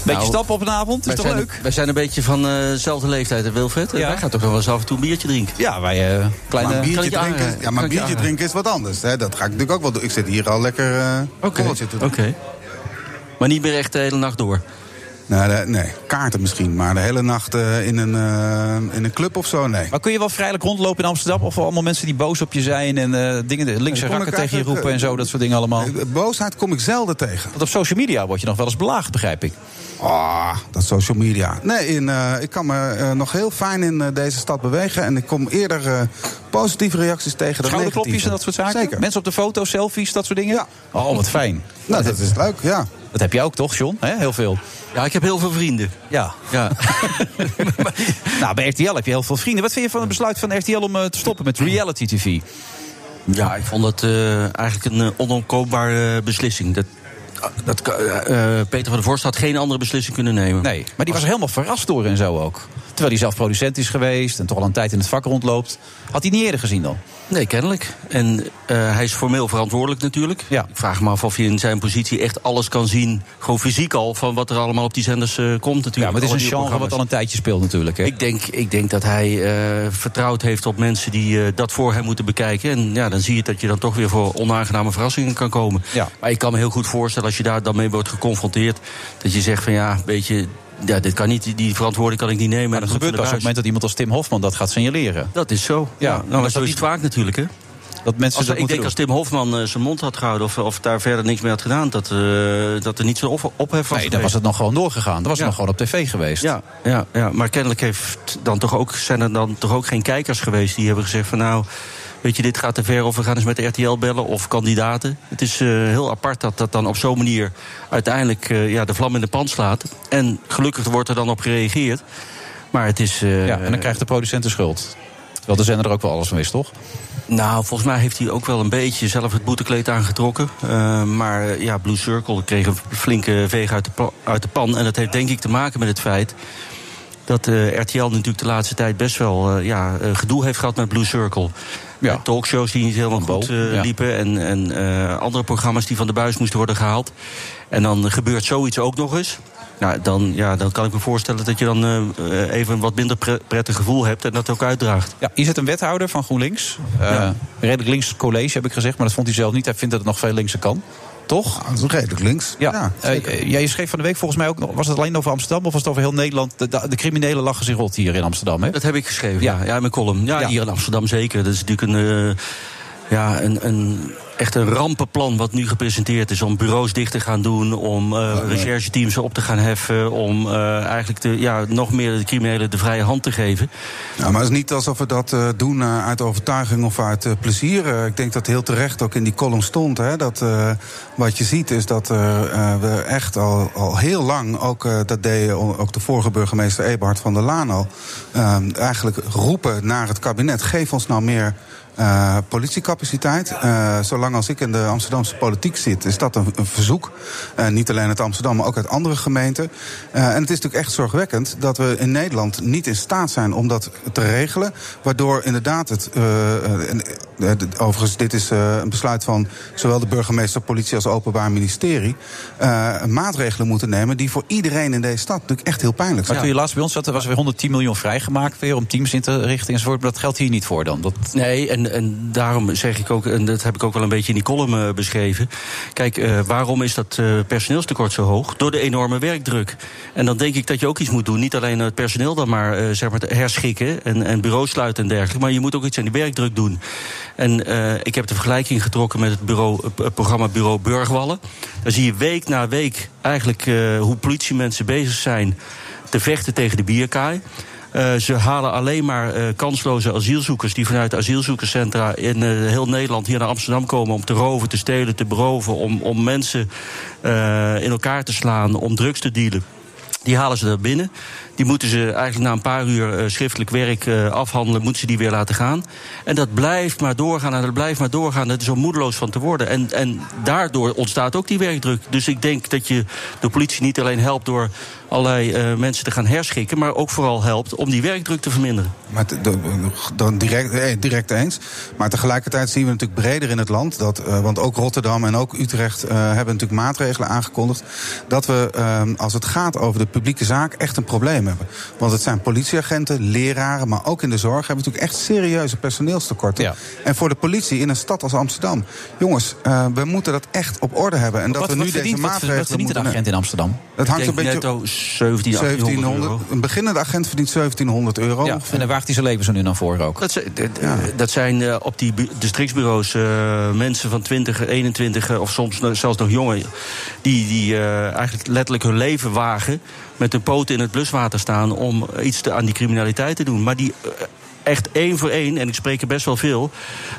Beetje Nou, stappen op een avond, is toch zijn, leuk? wij zijn een beetje van eh, dezelfde leeftijd, hè, Wilfred? Ja. Wij gaan toch wel eens af en toe een biertje drinken. Ja, wij eh kleine... maar biertje drinken, ja, maar biertje drinken is wat anders. Hè? Dat ga ik natuurlijk ook wel doen. Ik zit hier al lekker eh Oké, borreltje te oké. doen. Maar niet meer echt de hele nacht door. Nee, de- nee, kaarten misschien. Maar de hele nacht eh, in, een, eh, in een club of zo, nee. Maar kun je wel vrijelijk rondlopen in Amsterdam? Of allemaal mensen die boos op je zijn en eh, dingen, linkse rakken tegen je roepen en zo, dat soort dingen allemaal? Boosheid kom ik zelden tegen. Want op social media word je nog wel eens belaagd, begrijp ik. Ah, dat social media. Nee, in, ik kan me nog heel fijn in deze stad bewegen. En ik kom eerder positieve reacties tegen dan Schouderklopjes negatieve. en dat soort zaken? Zeker. Mensen op de foto, selfies, dat soort dingen? Ja. Oh, wat fijn. Nou, dat is leuk, ja. Dat heb je ook toch, John? Heel veel. Ja, ik heb heel veel vrienden. Ja. Ja. Nou, bij RTL heb je heel veel vrienden. Wat vind je van het besluit van RTL om eh, te stoppen met reality TV? Ja, ik vond dat eh, eigenlijk een eh, onomkoopbare beslissing. Dat, dat, eh, eh, Peter van der Vorst had geen andere beslissing kunnen nemen. Nee, maar die was er helemaal verrast door en zo ook. Terwijl hij zelf producent is geweest en toch al een tijd in het vak rondloopt. Had hij niet eerder gezien dan? Nee, kennelijk. En eh, hij is formeel verantwoordelijk natuurlijk. Ja. Ik vraag me af of je in zijn positie echt alles kan zien... gewoon fysiek al, van wat er allemaal op die zenders eh, komt natuurlijk. Ja, maar het is een genre wat al een tijdje speelt natuurlijk. Hè? Ik denk, ik denk dat hij eh, vertrouwd heeft op mensen die dat voor hem moeten bekijken. En ja, dan zie je dat je dan toch weer voor onaangename verrassingen kan komen. Ja. Maar ik kan me heel goed voorstellen als je daar dan mee wordt geconfronteerd. Dat je zegt van ja, weet je, ja, dit kan niet, die verantwoording kan ik niet nemen. Maar dat gebeurt pas op het moment dat iemand als Tim Hofman dat gaat signaleren. Dat is zo. Ja, Ja, nou, maar zo dat is niet- vaak natuurlijk, hè? Dat mensen Als, dat ik denk doen. als Tim Hofman eh, zijn mond had gehouden... of, of daar verder niks mee had gedaan... dat, eh, dat er niet op, ophef was Nee, dan was het nog gewoon doorgegaan. Dan was het nog gewoon op tv geweest. Ja, ja, ja, maar kennelijk heeft dan toch ook, zijn er dan toch ook geen kijkers geweest... die hebben gezegd van nou, weet je, dit gaat te ver... of we gaan eens met de RTL bellen of kandidaten. Het is eh, heel apart dat dat dan op zo'n manier... uiteindelijk eh, ja, de vlam in de pan slaat. En gelukkig wordt er dan op gereageerd. Maar het is... eh, Ja, en dan krijgt de producent de schuld. Terwijl de zender er ook wel alles van wist, toch? Nou, volgens mij heeft hij ook wel een beetje zelf het boetekleed aangetrokken. Maar ja, Blue Circle kreeg een flinke veeg uit de, uit de pan. En dat heeft denk ik te maken met het feit dat eh, RTL natuurlijk de laatste tijd best wel ja, gedoe heeft gehad met Blue Circle. Ja. Talkshows die niet helemaal goed eh, ja. liepen. En, en eh, andere programma's die van de buis moesten worden gehaald. En dan gebeurt zoiets ook nog eens. Nou, dan, ja, dan kan ik me voorstellen dat je dan eh, eh, even een wat minder pre- prettig gevoel hebt en dat ook uitdraagt. Ja, hier zit een wethouder van GroenLinks. Eh, Redelijk links college, heb ik gezegd. Maar dat vond hij zelf niet. Hij vindt dat het nog veel linkser kan. Toch? dat is redelijk links. Ja. Eh, ja, je schreef van de week volgens mij ook nog... Was het alleen over Amsterdam of was het over heel Nederland? De, de, de criminelen lachen zich rot hier in Amsterdam, hè? Dat heb ik geschreven, ja, ja in mijn column. Ja, Ja. hier in Amsterdam zeker. Dat is natuurlijk een, eh, ja, een, een, echt een rampenplan wat nu gepresenteerd is... om bureaus dicht te gaan doen, om eh rechercheteams op te gaan heffen... om eh, eigenlijk de, ja, nog meer de criminelen de vrije hand te geven. Ja, maar het is niet alsof we dat eh, doen uit overtuiging of uit plezier. Ik denk dat heel terecht ook in die column stond. Hè, dat wat je ziet is dat we echt al, al heel lang, ook, dat deed ook de vorige burgemeester Eberhard van der Laan al, eigenlijk roepen naar het kabinet: geef ons nou meer. Eh, politiecapaciteit. Eh, zolang als ik in de Amsterdamse politiek zit, is dat een, een verzoek. Eh, niet alleen uit Amsterdam, maar ook uit andere gemeenten. Eh, en het is natuurlijk echt zorgwekkend dat we in Nederland niet in staat zijn om dat te regelen. Waardoor inderdaad het. overigens, dit is eh, een besluit van zowel de burgemeester, politie als Openbaar Ministerie. eh, maatregelen moeten nemen die voor iedereen in deze stad natuurlijk echt heel pijnlijk Maar zijn. toen je laatst bij ons zat, er was weer 110 miljoen vrijgemaakt weer om teams in te richten enzovoort. Maar dat geldt hier niet voor dan. Dat... Nee, en, en daarom zeg ik ook, en dat heb ik ook wel een beetje in die column eh, beschreven. Kijk, eh, waarom is dat eh, personeelstekort zo hoog? Door de enorme werkdruk. En dan denk ik dat je ook iets moet doen. Niet alleen het personeel dan maar, zeg maar herschikken en, en bureaus sluiten en dergelijke. Maar je moet ook iets aan die werkdruk doen. En ik heb de vergelijking getrokken met het, bureau, programma Bureau Burgwallen. Daar zie je week na week eigenlijk hoe politiemensen bezig zijn te vechten tegen de bierkaai. Eh, ze halen alleen maar eh, kansloze asielzoekers die vanuit asielzoekerscentra in eh, heel Nederland hier naar Amsterdam komen om te roven, te stelen, te beroven, om, om mensen in elkaar te slaan, om drugs te dealen. Die halen ze er binnen. Die moeten ze eigenlijk na een paar uur schriftelijk werk afhandelen, moeten ze die weer laten gaan. En dat blijft maar doorgaan en dat blijft maar doorgaan. Dat is om moedeloos van te worden. En, en daardoor ontstaat ook die werkdruk. Dus ik denk dat je de politie niet alleen helpt door allerlei eh, mensen te gaan herschikken, maar ook vooral helpt om die werkdruk te verminderen. Maar dan direct, eh, direct eens. Maar tegelijkertijd zien we natuurlijk breder in het land. Dat, eh, want ook Rotterdam en ook Utrecht eh, hebben natuurlijk maatregelen aangekondigd. Dat we, als het gaat over de publieke zaak, echt een probleem hebben. Want het zijn politieagenten, leraren, maar ook in de zorg hebben we natuurlijk echt serieuze personeelstekorten. En voor de politie in een stad als Amsterdam. Jongens, eh, we moeten dat echt op orde hebben. En dat wat, we nu wat verdient, deze maatregelen wat verdient een moeten agent in Amsterdam? Het hangt een beetje. Netto 17, 1800 euro. Een beginnende agent verdient 1700 euro. Ja, en waagt hij zijn leven zo nu naar voren ook. Dat dat zijn eh, op die bu- districtsbureaus eh, mensen van 20, 21 eh, of soms zelfs nog jonger. Die, die eh, eigenlijk letterlijk hun leven wagen. Met hun poten in het bluswater staan om iets te, aan die criminaliteit te doen. Maar die echt één voor één, en ik spreek er best wel veel.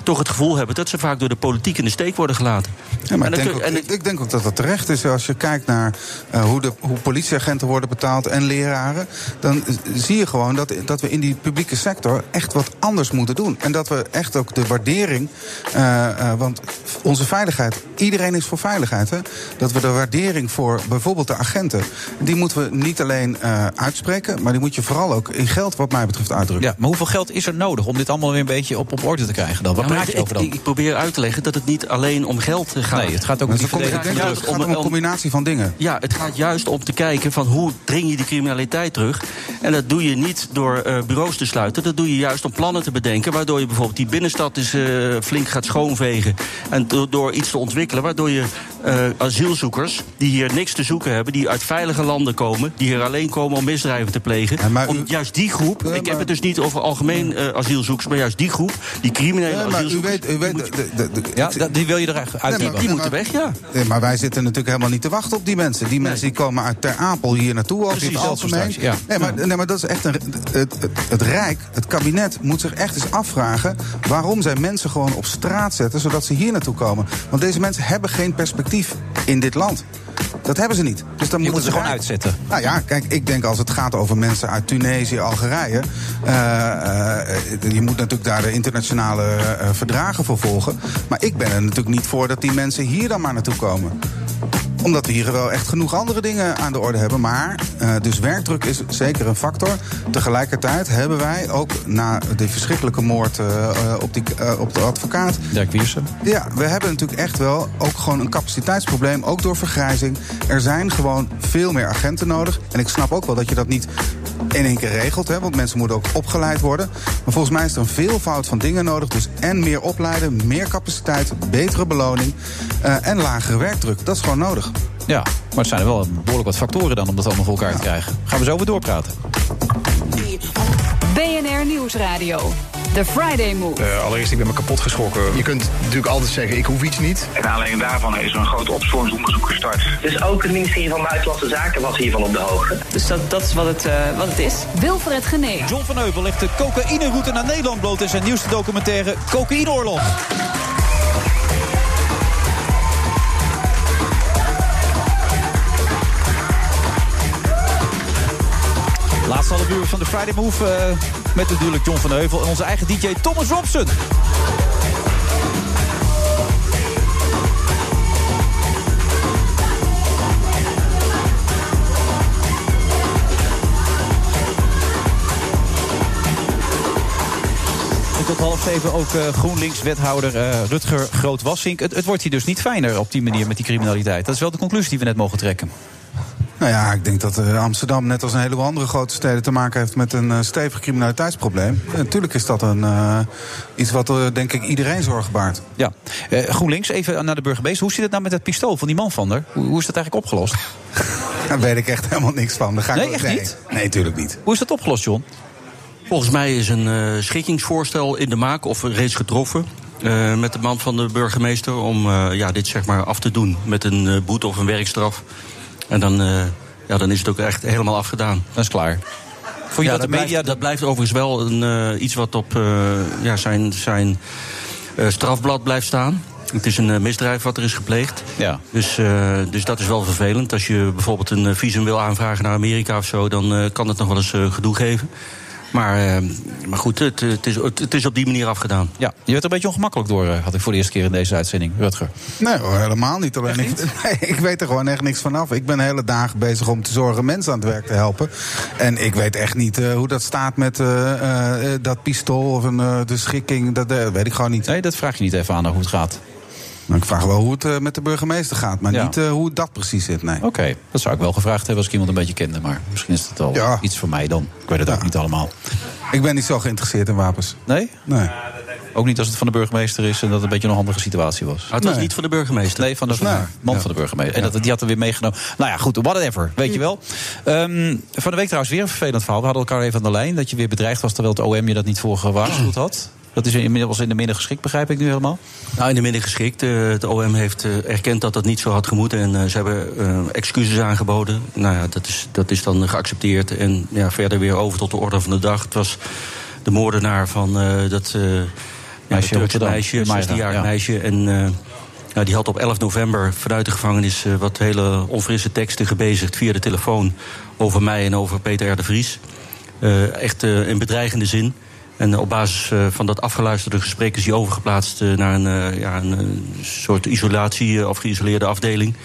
toch het gevoel hebben dat ze vaak door de politiek in de steek worden gelaten. Ja, maar En ik denk, ook, en ik, ik denk ook dat dat terecht is. Als je kijkt naar eh, hoe, de, hoe politieagenten worden betaald en leraren... dan zie je gewoon dat, dat we in die publieke sector echt wat anders moeten doen. En dat we echt ook de waardering... eh, eh, want onze veiligheid, iedereen is voor veiligheid. Hè? Dat we de waardering voor bijvoorbeeld de agenten... die moeten we niet alleen eh, uitspreken... maar die moet je vooral ook in geld wat mij betreft uitdrukken. Ja, maar hoeveel geld is er nodig om dit allemaal weer een beetje op, op orde te krijgen dan? Wat praat je over dan? ik, ik probeer uit te leggen dat het niet alleen om geld eh, gaat. Nee, het gaat ook om Het om een combinatie van dingen. Ja, het gaat juist om te kijken van hoe dring je die criminaliteit terug. En dat doe je niet door eh, bureaus te sluiten. Dat doe je juist om plannen te bedenken. Waardoor je bijvoorbeeld die binnenstad eens eh, flink gaat schoonvegen. En do- door iets te ontwikkelen. Waardoor je eh, asielzoekers die hier niks te zoeken hebben. Die uit veilige landen komen. Die hier alleen komen om misdrijven te plegen. om juist die groep. ik heb het dus niet over algemeen eh, asielzoekers. Maar juist die groep. Die criminele Ja, maar u asielzoekers. weet, u weet, de- de- de- Ja, die wil je eruit Nee, uit maar- die moeten weg, ja. Nee, maar wij zitten natuurlijk helemaal niet te wachten op die mensen. Die mensen die komen uit Ter Apel hier naartoe, Precies, het algemeen. ja. Nee, maar, nee, maar dat is echt een. Het, het, het Rijk, het kabinet, moet zich echt eens afvragen. waarom zij mensen gewoon op straat zetten zodat ze hier naartoe komen. Want deze mensen hebben geen perspectief in dit land. Dat hebben ze niet. Dus dan Je moeten moet ze gewoon uitzetten. Nou ja, kijk, ik denk als het gaat over mensen uit Tunesië, Algerije. eh, eh, je moet natuurlijk daar de internationale eh, verdragen voor volgen. Maar ik ben er natuurlijk niet voor dat die mensen hier dan maar naartoe komen omdat we hier wel echt genoeg andere dingen aan de orde hebben. Maar, eh, dus werkdruk is zeker een factor. Tegelijkertijd hebben wij ook na de verschrikkelijke moord eh, eh, op, die, eh, op de advocaat. Dirk Wiersen. Ja, we hebben natuurlijk echt wel ook gewoon een capaciteitsprobleem. Ook door vergrijzing. Er zijn gewoon veel meer agenten nodig. En ik snap ook wel dat je dat niet in één keer regelt. Hè, want mensen moeten ook opgeleid worden. Maar volgens mij is er een veelvoud van dingen nodig. Dus en meer opleiden, meer capaciteit, betere beloning. eh, en lagere werkdruk. Dat is gewoon nodig. Ja, maar het zijn er wel behoorlijk wat factoren dan om dat allemaal voor elkaar te krijgen. Gaan we zo over doorpraten. BNR Nieuwsradio. The Friday Move. Eh, allereerst, ik ben me kapot geschrokken. Je kunt natuurlijk altijd zeggen, ik hoef iets niet. En alleen daarvan is er een groot opsporingsonderzoek gestart. Dus ook het ministerie van Buitenlandse Zaken was hiervan op de hoogte. Dus dat, dat is wat het, eh, wat het is. Wilfred Genee. John van Heuvel legt de cocaïneroute naar Nederland bloot in zijn nieuwste documentaire Cocaïneoorlog. Van de Friday Move eh, met natuurlijk John van Heuvel en onze eigen DJ Thomas Robson. Tot half zeven ook eh, GroenLinks-wethouder eh, Rutger Groot-Wassink. Het, het wordt hier dus niet fijner op die manier met die criminaliteit. Dat is wel de conclusie die we net mogen trekken. Nou ja, ik denk dat eh, Amsterdam, net als een heleboel andere grote steden, te maken heeft met een eh, stevig criminaliteitsprobleem. Natuurlijk is dat een, eh, iets wat eh, denk ik iedereen zorg baart. Ja. Eh, GroenLinks, even naar de burgemeester. Hoe zit het nou met het pistool van die man van er? Hoe, hoe is dat eigenlijk opgelost? Daar weet ik echt helemaal niks van. Daar ga ik Nee, echt niet? Nee, natuurlijk niet. Hoe is dat opgelost, John? Volgens mij is een eh, schikkingsvoorstel in de maak of reeds getroffen. eh, met de man van de burgemeester om eh, ja, dit zeg maar af te doen met een eh, boete of een werkstraf. En dan, eh, ja, dan is het ook echt helemaal afgedaan. Dat is klaar. Vond je ja, dat de blijft- media- dat blijft overigens wel een, eh, iets wat op eh, ja, zijn, zijn strafblad blijft staan. Het is een misdrijf wat er is gepleegd. Ja. Dus, dus dat is wel vervelend. Als je bijvoorbeeld een visum wil aanvragen naar Amerika of zo, dan kan het nog wel eens gedoe geven. Maar, eh, maar goed, het, het, is, het, is op die manier afgedaan. Ja, je werd er een beetje ongemakkelijk door, eh, had ik voor de eerste keer in deze uitzending, Rutger. Nee hoor, helemaal niet. Alleen ik, nee, ik weet er gewoon echt niks vanaf. Ik ben de hele dagen bezig om te zorgen mensen aan het werk te helpen. En ik weet echt niet eh, hoe dat staat met eh, eh, dat pistool of een, eh, de schikking. Dat eh, weet ik gewoon niet. Nee, dat vraag je niet even aan hoe het gaat. Nou, ik vraag wel hoe het eh, met de burgemeester gaat, maar Ja. niet eh, hoe dat precies zit. Nee. Oké, dat zou ik wel gevraagd hebben als ik iemand een beetje kende. Maar misschien is het al Ja. iets voor mij dan. Ik weet het ook niet allemaal. Ik ben niet zo geïnteresseerd in wapens. Nee? Nee. Ook niet als het van de burgemeester is en dat het een beetje een handige situatie was. Maar het was niet van de burgemeester. Nee, van de man van de burgemeester. En dat, die had er weer meegenomen. Nou ja, goed, whatever, weet je wel. Ehm, van de week trouwens weer een vervelend verhaal. We hadden elkaar even aan de lijn. Dat je weer bedreigd was terwijl het OM je dat niet voor gewaarschuwd had. Dat is inmiddels in de midden geschikt, begrijp ik nu helemaal? Nou, in de midden geschikt. Eh, het OM heeft eh, erkend dat dat niet zo had gemoeten. En eh, ze hebben excuses aangeboden. Nou ja, dat is, dat is dan geaccepteerd. En ja, verder weer over tot de orde van de dag. Het was de moordenaar van dat... ja, Meisje dat meisje, Mayra, 16-jarig ja. meisje. En ja, die had op 11 november vanuit de gevangenis... wat hele onfrisse teksten gebezigd via de telefoon... over mij en over Peter R. de Vries. Echt in bedreigende zin. En op basis eh, van dat afgeluisterde gesprek is hij overgeplaatst eh, naar een, eh, ja, een eh, soort isolatie eh, of geïsoleerde afdeling.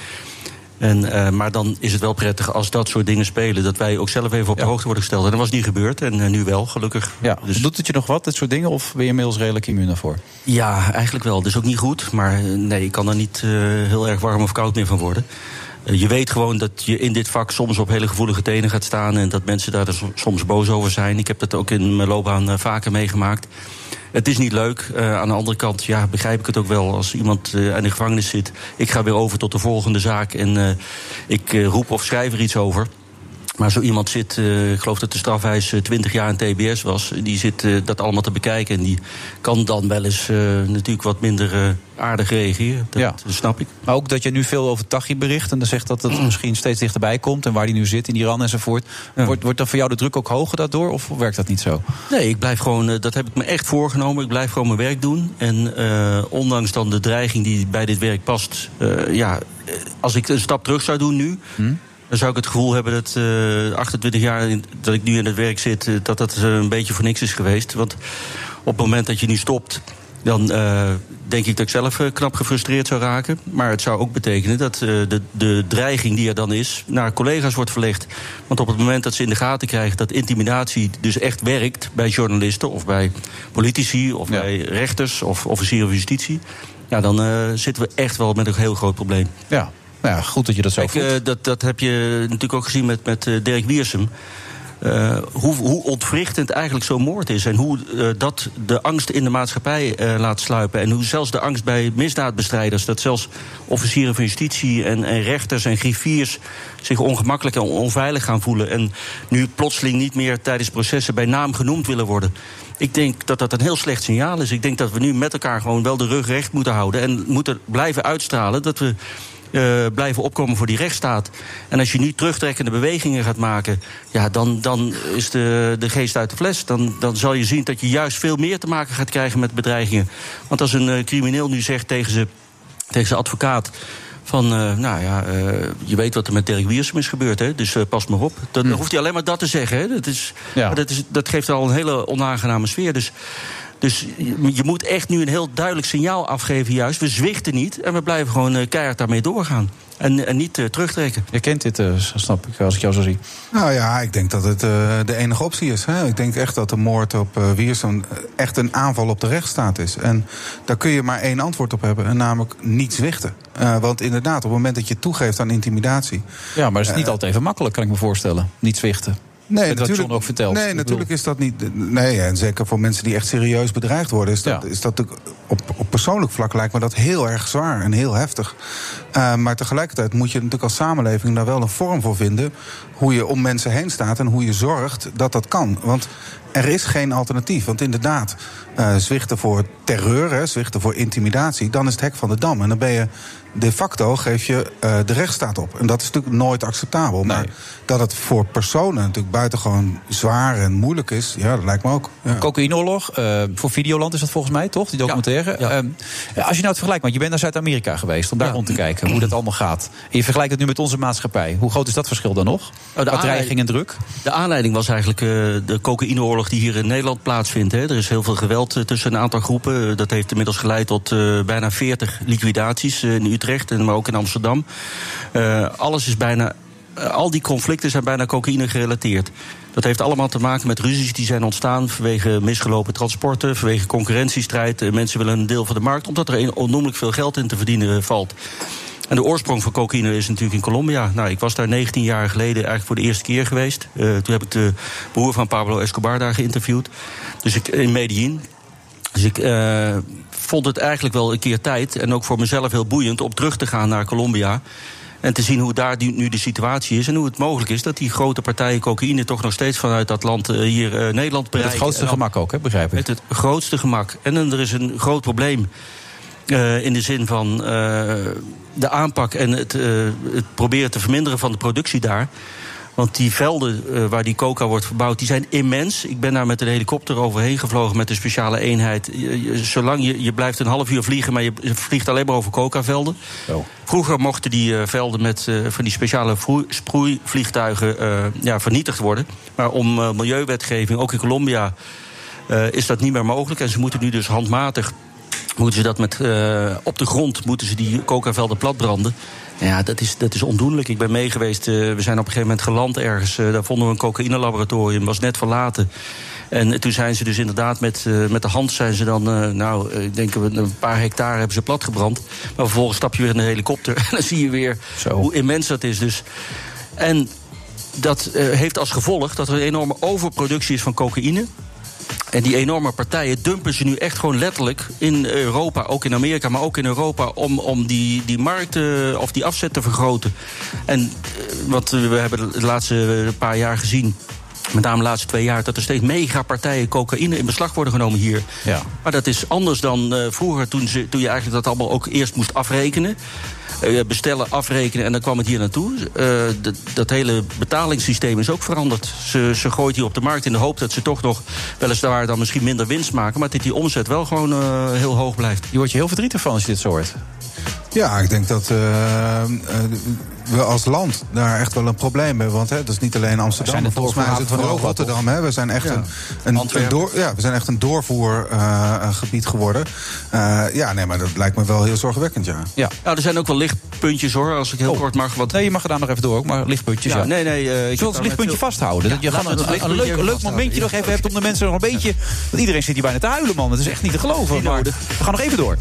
En, uh, maar dan is het wel prettig als dat soort dingen spelen... dat wij ook zelf even op de hoogte worden gesteld. En dat was niet gebeurd en uh, nu wel, gelukkig. Ja, dus... Doet het je nog wat, dit soort dingen? Of ben je inmiddels redelijk immuun daarvoor? Ja, eigenlijk wel. Dus ook niet goed. Maar nee, ik kan daar niet uh, heel erg warm of koud meer van worden. Je weet gewoon dat je in dit vak soms op hele gevoelige tenen gaat staan... en dat mensen daar dus soms boos over zijn. Ik heb dat ook in mijn loopbaan vaker meegemaakt. Het is niet leuk. Uh, aan de andere kant ja, begrijp ik het ook wel. Als iemand uh, in de gevangenis zit, ik ga weer over tot de volgende zaak... en ik roep of schrijf er iets over... Maar zo iemand zit, uh, ik geloof dat de strafwijs 20 jaar in TBS was... die zit uh, dat allemaal te bekijken. En die kan dan wel eens uh, natuurlijk wat minder aardig reageren. Dat, ja. snap ik. Maar ook dat je nu veel over Taghi bericht... en dan zegt dat het misschien steeds dichterbij komt... en waar die nu zit in Iran enzovoort. Ja. Wordt, wordt dan voor jou de druk ook hoger daardoor? Of werkt dat niet zo? Nee, ik blijf gewoon, dat heb ik me echt voorgenomen. Ik blijf gewoon mijn werk doen. En ondanks dan de dreiging die bij dit werk past... ja, als ik een stap terug zou doen nu... Hm? Dan zou ik het gevoel hebben dat uh, 28 jaar dat ik nu in het werk zit, uh, dat dat een beetje voor niks is geweest. Want op het moment dat je nu stopt, dan uh, denk ik dat ik zelf knap gefrustreerd zou raken. Maar het zou ook betekenen dat de, de dreiging die er dan is naar collega's wordt verlegd. Want op het moment dat ze in de gaten krijgen dat intimidatie dus echt werkt bij journalisten of bij politici of ja. bij rechters of officieren van justitie. Ja, dan zitten we echt wel met een heel groot probleem. Ja, nou ja, goed dat je dat zo Kijk, voelt. Uh, dat, dat heb je natuurlijk ook gezien met, met uh, Dirk Wiersum. Uh, hoe, hoe ontwrichtend eigenlijk zo'n moord is. En hoe uh, dat de angst in de maatschappij uh, laat sluipen. En hoe zelfs de angst bij misdaadbestrijders. Dat zelfs officieren van justitie en, en rechters en griffiers zich ongemakkelijk en onveilig gaan voelen. En nu plotseling niet meer tijdens processen bij naam genoemd willen worden. Ik denk dat dat een heel slecht signaal is. Ik denk dat we nu met elkaar gewoon wel de rug recht moeten houden. En moeten blijven uitstralen dat we. Uh, blijven opkomen voor die rechtsstaat. En als je nu terugtrekkende bewegingen gaat maken, ja, dan, dan is de, de geest uit de fles. Dan, dan zal je zien dat je juist veel meer te maken gaat krijgen met bedreigingen. Want als een uh, crimineel nu zegt tegen zijn tegen zijn advocaat. Van, uh, nou ja, je weet wat er met Dirk Wiersum is gebeurd, hè? dus pas maar op. Dan Hm. mm. hoeft hij alleen maar dat te zeggen. Hè? Dat, is, ja. dat, is, dat geeft al een hele onaangename sfeer. Dus dus je moet echt nu een heel duidelijk signaal afgeven, juist. We zwichten niet en we blijven gewoon uh, keihard daarmee doorgaan. En, en niet uh, terugtrekken. Je kent dit, uh, snap ik, als ik jou zo zie. Nou ja, ik denk dat het de enige optie is. Hè. Ik denk echt dat de moord op Wiersum echt een aanval op de rechtsstaat is. En daar kun je maar één antwoord op hebben, en namelijk niet zwichten. want inderdaad, op het moment dat je toegeeft aan intimidatie. Ja, maar het is niet altijd even makkelijk, kan ik me voorstellen. Niet zwichten. Nee, natuurlijk, ook. Nee, natuurlijk is dat niet. Nee, en zeker voor mensen die echt serieus bedreigd worden, is dat, ja. is dat op, op persoonlijk vlak lijkt me dat heel erg zwaar en heel heftig. Uh, maar tegelijkertijd moet je natuurlijk als samenleving daar wel een vorm voor vinden. Hoe je om mensen heen staat en hoe je zorgt dat dat kan. Want er is geen alternatief. Want inderdaad, uh, zwichten voor terreur, hè, zwichten voor intimidatie, dan is het hek van de dam. En dan ben je de facto geef je uh, de rechtsstaat op. En dat is natuurlijk nooit acceptabel. Maar nee. dat het voor personen natuurlijk buitengewoon zwaar en moeilijk is, ja, dat lijkt me ook. Ja. Cocaïneoorlog, uh, voor Videoland is dat volgens mij, toch? Die documentaire. Ja, ja. Uh, als je nou het vergelijkt, want je bent naar Zuid-Amerika geweest om daar rond te kijken hoe dat allemaal gaat. En je vergelijkt het nu met onze maatschappij. Hoe groot is dat verschil dan nog? Oh, de dreiging en druk? De aanleiding was eigenlijk de cocaïneoorlog die hier in Nederland plaatsvindt. Hè. Er is heel veel geweld tussen een aantal groepen. Dat heeft inmiddels geleid tot bijna 40 liquidaties in Utrecht, maar ook in Amsterdam. Uh, alles is bijna. Uh, al die conflicten zijn bijna cocaïne gerelateerd. Dat heeft allemaal te maken met ruzies die zijn ontstaan vanwege misgelopen transporten, vanwege concurrentiestrijd. Uh, mensen willen een deel van de markt, omdat er onnoemelijk veel geld in te verdienen valt. En de oorsprong van cocaïne is natuurlijk in Colombia. Nou, ik was daar 19 jaar geleden eigenlijk voor de eerste keer geweest. Toen heb ik de broer van Pablo Escobar daar geïnterviewd. Dus ik in Medellin. Dus ik vond het eigenlijk wel een keer tijd, en ook voor mezelf heel boeiend, om terug te gaan naar Colombia. En te zien hoe daar nu de situatie is. En hoe het mogelijk is dat die grote partijen cocaïne toch nog steeds vanuit dat land uh, hier uh, Nederland bereiken. Met het grootste gemak ook, hè, begrijp ik. Met het grootste gemak. En dan, er is een groot probleem. Uh, in de zin van de aanpak en het, het proberen te verminderen van de productie daar. Want die velden uh, waar die coca wordt verbouwd, die zijn immens. Ik ben daar met een helikopter overheen gevlogen met een speciale eenheid. Je, je, zolang je, je blijft een half uur vliegen, maar je vliegt alleen maar over coca-velden. Oh. Vroeger mochten die uh, velden met uh, van die speciale sproeivliegtuigen ja, vernietigd worden. Maar om milieuwetgeving, ook in Colombia, is dat niet meer mogelijk. En ze moeten nu dus handmatig moeten ze dat met, op de grond moeten ze die coca-velden platbranden. Ja, dat is, dat is ondoenlijk. Ik ben mee geweest. Uh, we zijn op een gegeven moment geland ergens. Uh, daar vonden we een cocaïne-laboratorium. was net verlaten. En toen zijn ze dus inderdaad met, uh, met de hand zijn ze dan, uh, nou, ik denk een paar hectare hebben ze platgebrand. Maar vervolgens stap je weer in de helikopter en dan zie je weer Zo. hoe immens dat is. Dus. En dat uh, heeft als gevolg dat er een enorme overproductie is van cocaïne. En die enorme partijen dumpen ze nu echt gewoon letterlijk in Europa, ook in Amerika, maar ook in Europa, om, om die, die markt uh, of die afzet te vergroten. En uh, wat we hebben de laatste paar jaar gezien. Met name de laatste twee jaar dat er steeds megapartijen cocaïne in beslag worden genomen hier. Ja. Maar dat is anders dan uh, vroeger, toen, ze, toen je eigenlijk dat allemaal ook eerst moest afrekenen. Uh, bestellen, afrekenen en dan kwam het hier naartoe. Uh, dat, hele betalingssysteem is ook veranderd. Ze, ze gooit hier op de markt in de hoop dat ze toch nog weliswaar dan misschien minder winst maken. Maar dat die omzet wel gewoon heel hoog blijft. Je wordt je heel verdrietig van als je dit zo hoort. Ja, ik denk dat we als land daar echt wel een probleem hebben. Want hè, dat is niet alleen Amsterdam, volgens mij is het vooral Rotterdam. Hè. We, zijn echt ja. een, een, een door, ja, we zijn echt een doorvoergebied uh, geworden. Uh, ja, nee, maar dat lijkt me wel heel zorgwekkend, ja. Ja, nou, er zijn ook wel lichtpuntjes, hoor, als ik heel oh. kort mag. Wat... Nee, je mag er daar nog even door, ook, maar lichtpuntjes, ja. ja. Nee, nee, uh, ik Zullen het lichtpuntje vasthouden? Dat je gewoon een, leuk, leuk momentje nog even hebt om de mensen nog een beetje... Want iedereen zit hier bijna te huilen, man. Dat is echt niet te geloven. Maar we gaan nog even door.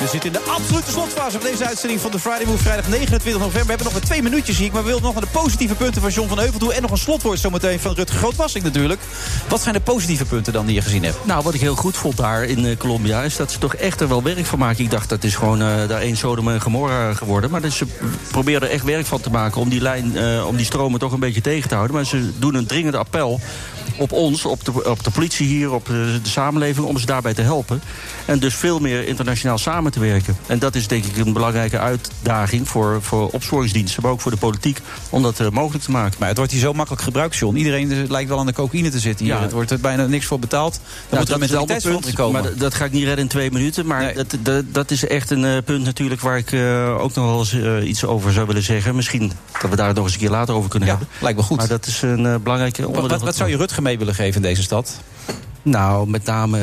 We zitten in de absolute slotfase van deze uitzending van de Friday Move. Vrijdag 29 november. We hebben nog maar twee minuutjes ik. Maar we willen nog naar de positieve punten van John van Heuvel toe. En nog een slotwoord zometeen van Rutger Grootwassing natuurlijk. Wat zijn de positieve punten dan die je gezien hebt? Nou, wat ik heel goed vond daar in uh, Colombia... is dat ze toch echt er wel werk van maken. Ik dacht, dat is gewoon uh, daar één Sodom en Gomorra geworden. Maar dus ze proberen er echt werk van te maken... om die, lijn, uh, om die stromen toch een beetje tegen te houden. Maar ze doen een dringende appel op ons, op de, op de politie hier, op de, de, samenleving... om ze daarbij te helpen. En dus veel meer internationaal samen te werken. En dat is denk ik een belangrijke uitdaging voor, voor opsporingsdiensten... maar ook voor de politiek, om dat uh, mogelijk te maken. Maar het wordt hier zo makkelijk gebruikt, John. Iedereen lijkt wel aan de cocaïne te zitten hier. Ja. Het wordt er bijna niks voor betaald. Dan ja, moet er een mentaliteitsverandering komen. Maar dat ga ik niet redden in twee minuten. Maar nee. dat, dat, dat, is echt een uh, punt natuurlijk... waar ik uh, ook nog wel eens uh, iets over zou willen zeggen. Misschien dat we daar nog eens een keer later over kunnen ja, hebben. lijkt me goed. Maar dat is een belangrijke onderdeel. Wat, wat zou je Rutger mee willen geven in deze stad? Nou, met name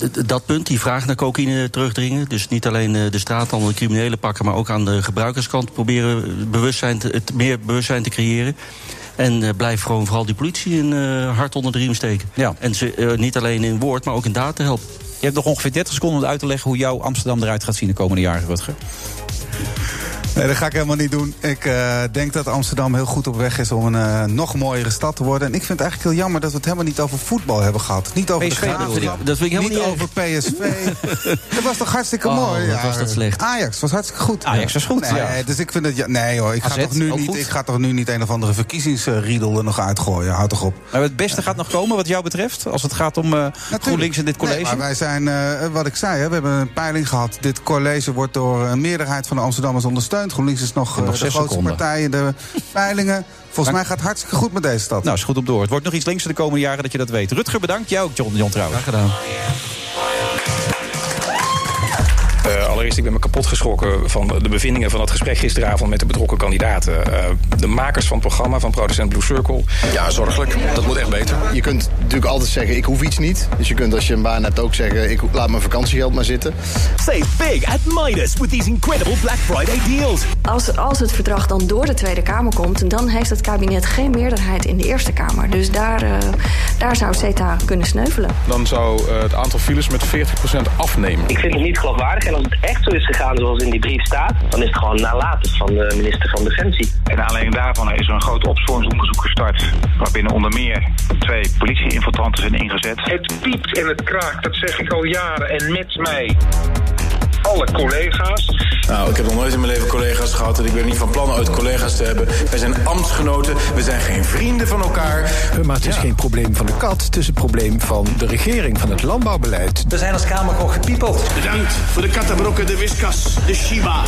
uh, dat punt, die vraag naar cocaïne terugdringen. Dus niet alleen uh, de straathandel en criminelen pakken... maar ook aan de gebruikerskant proberen bewustzijn te, het meer bewustzijn te creëren. En uh, blijf gewoon vooral die politie een uh, hart onder de riem steken. Ja. En ze niet alleen in woord, maar ook in daad te helpen. Je hebt nog ongeveer 30 seconden om uit te leggen... hoe jouw Amsterdam eruit gaat zien de komende jaren, Rutger. Nee, dat ga ik helemaal niet doen. Ik uh, denk dat Amsterdam heel goed op weg is om een uh, nog mooiere stad te worden. En ik vind het eigenlijk heel jammer dat we het helemaal niet over voetbal hebben gehad. Niet over PSV, de graafschap. Dat vind ik helemaal niet, niet over PSV. dat was toch hartstikke oh, mooi? Ja, was dat slecht. Ajax was hartstikke goed. Ajax was goed, nee, ja. Dus ik vind het... Ja, nee hoor, ik ga, toch nu niet, ik ga toch nu niet een of andere verkiezingsriedel er nog uitgooien. Houd toch op. Maar het beste gaat nog komen wat jou betreft? Als het gaat om uh, GroenLinks en dit college? Nee, maar wij zijn, wat ik zei, hè, we hebben een peiling gehad. Dit college wordt door een meerderheid van de Amsterdammers ondersteund. GroenLinks is nog nog de grootste seconden. partij in de peilingen. Volgens mij gaat het hartstikke goed met deze stad. Nou, is goed op door. Het wordt nog iets linkser de komende jaren dat je dat weet. Rutger, bedankt. Jou ook, John, John trouwens. Graag gedaan. Allereerst, ik ben me kapot geschrokken van de bevindingen van het gesprek gisteravond met de betrokken kandidaten. Uh, de makers van het programma van Producent Blue Circle. Ja, zorgelijk. Dat moet echt beter. Je kunt natuurlijk altijd zeggen, ik hoef iets niet. Dus je kunt als je een baan hebt ook zeggen, ik laat mijn vakantiegeld maar zitten. Save big at Midas with these incredible Black Friday deals. Als, als het verdrag dan door de Tweede Kamer komt... dan heeft het kabinet geen meerderheid in de Eerste Kamer. Dus daar, uh, daar zou CETA kunnen sneuvelen. Dan zou het aantal files met 40% afnemen. Ik vind het niet geloofwaardig. En als het echt zo is gegaan zoals in die brief staat... dan is het gewoon nalatig van de minister van Defensie. En aanleiding daarvan is er een groot opsporingsonderzoek gestart... waarbinnen onder meer twee politie-infiltranten zijn ingezet. Het piept en het kraakt, dat zeg ik al jaren. En met mij alle collega's. Nou, ik heb nog nooit in mijn leven collega's gehad... en ik ben niet van plan ooit collega's te hebben. Wij zijn ambtsgenoten, we zijn geen vrienden van elkaar. Maar het is ja. geen probleem van de kat, het is een probleem van de regering, van het landbouwbeleid. We zijn als Kamer gewoon gepiepeld. Bedankt voor de kattenbrokken, de whiskas, de shiba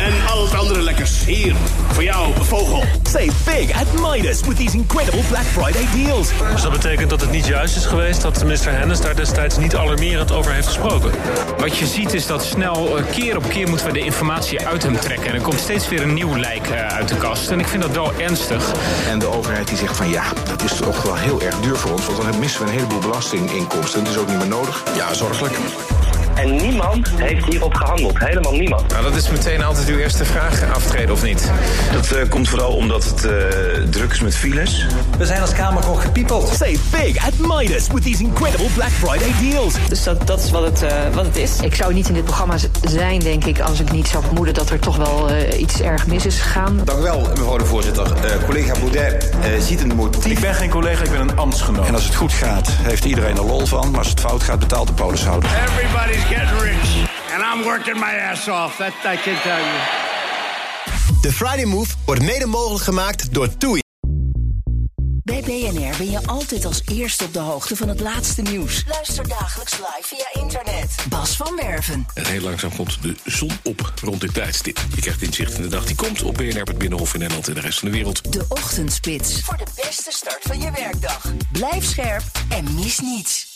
en al het andere lekkers. Hier, voor jou, vogel. Save big at Midas with these incredible Black Friday deals. Dus dat betekent dat het niet juist is geweest... dat minister Hennis daar destijds niet alarmerend over heeft gesproken. Wat je ziet is dat snel snel, eh, keer op keer moeten we de informatie uit hem trekken. En er komt steeds weer een nieuw lijk eh, uit de kast. En ik vind dat wel ernstig. En de overheid die zegt van ja, dat is toch wel heel erg duur voor ons. Want dan missen we een heleboel belastinginkomsten. Dat is ook niet meer nodig. Ja, zorgelijk. En niemand heeft hierop gehandeld. Helemaal niemand. Nou, dat is meteen altijd uw eerste vraag, aftreden of niet? Dat eh, komt vooral omdat het eh, druk is met files. We zijn als Kamer gewoon gepiepeld. Save big at Midas with these incredible Black Friday deals. Dus dat, dat is wat het, eh, wat het is. Ik zou niet in dit programma zijn, denk ik, als ik niet zou vermoeden dat er toch wel eh, iets erg mis is gegaan. Dank u wel, mevrouw de voorzitter. Eh, collega Baudet eh, ziet een motief. Ik ben geen collega, ik ben een ambtsgenoot. En als het goed gaat, heeft iedereen er lol van. Maar als het fout gaat, betaalt de polishouder. Everybody's getting rich. And I'm working my ass off. That I can tell you. De Friday Move wordt mede mogelijk gemaakt door TUI. Bij BNR ben je altijd als eerste op de hoogte van het laatste nieuws. Luister dagelijks live via internet. Bas van Werven. En heel langzaam komt de zon op rond dit tijdstip. Je krijgt inzicht in de dag die komt op BNR, het Binnenhof in Nederland en de rest van de wereld. De Ochtendspits. Voor de beste start van je werkdag. Blijf scherp en mis niets.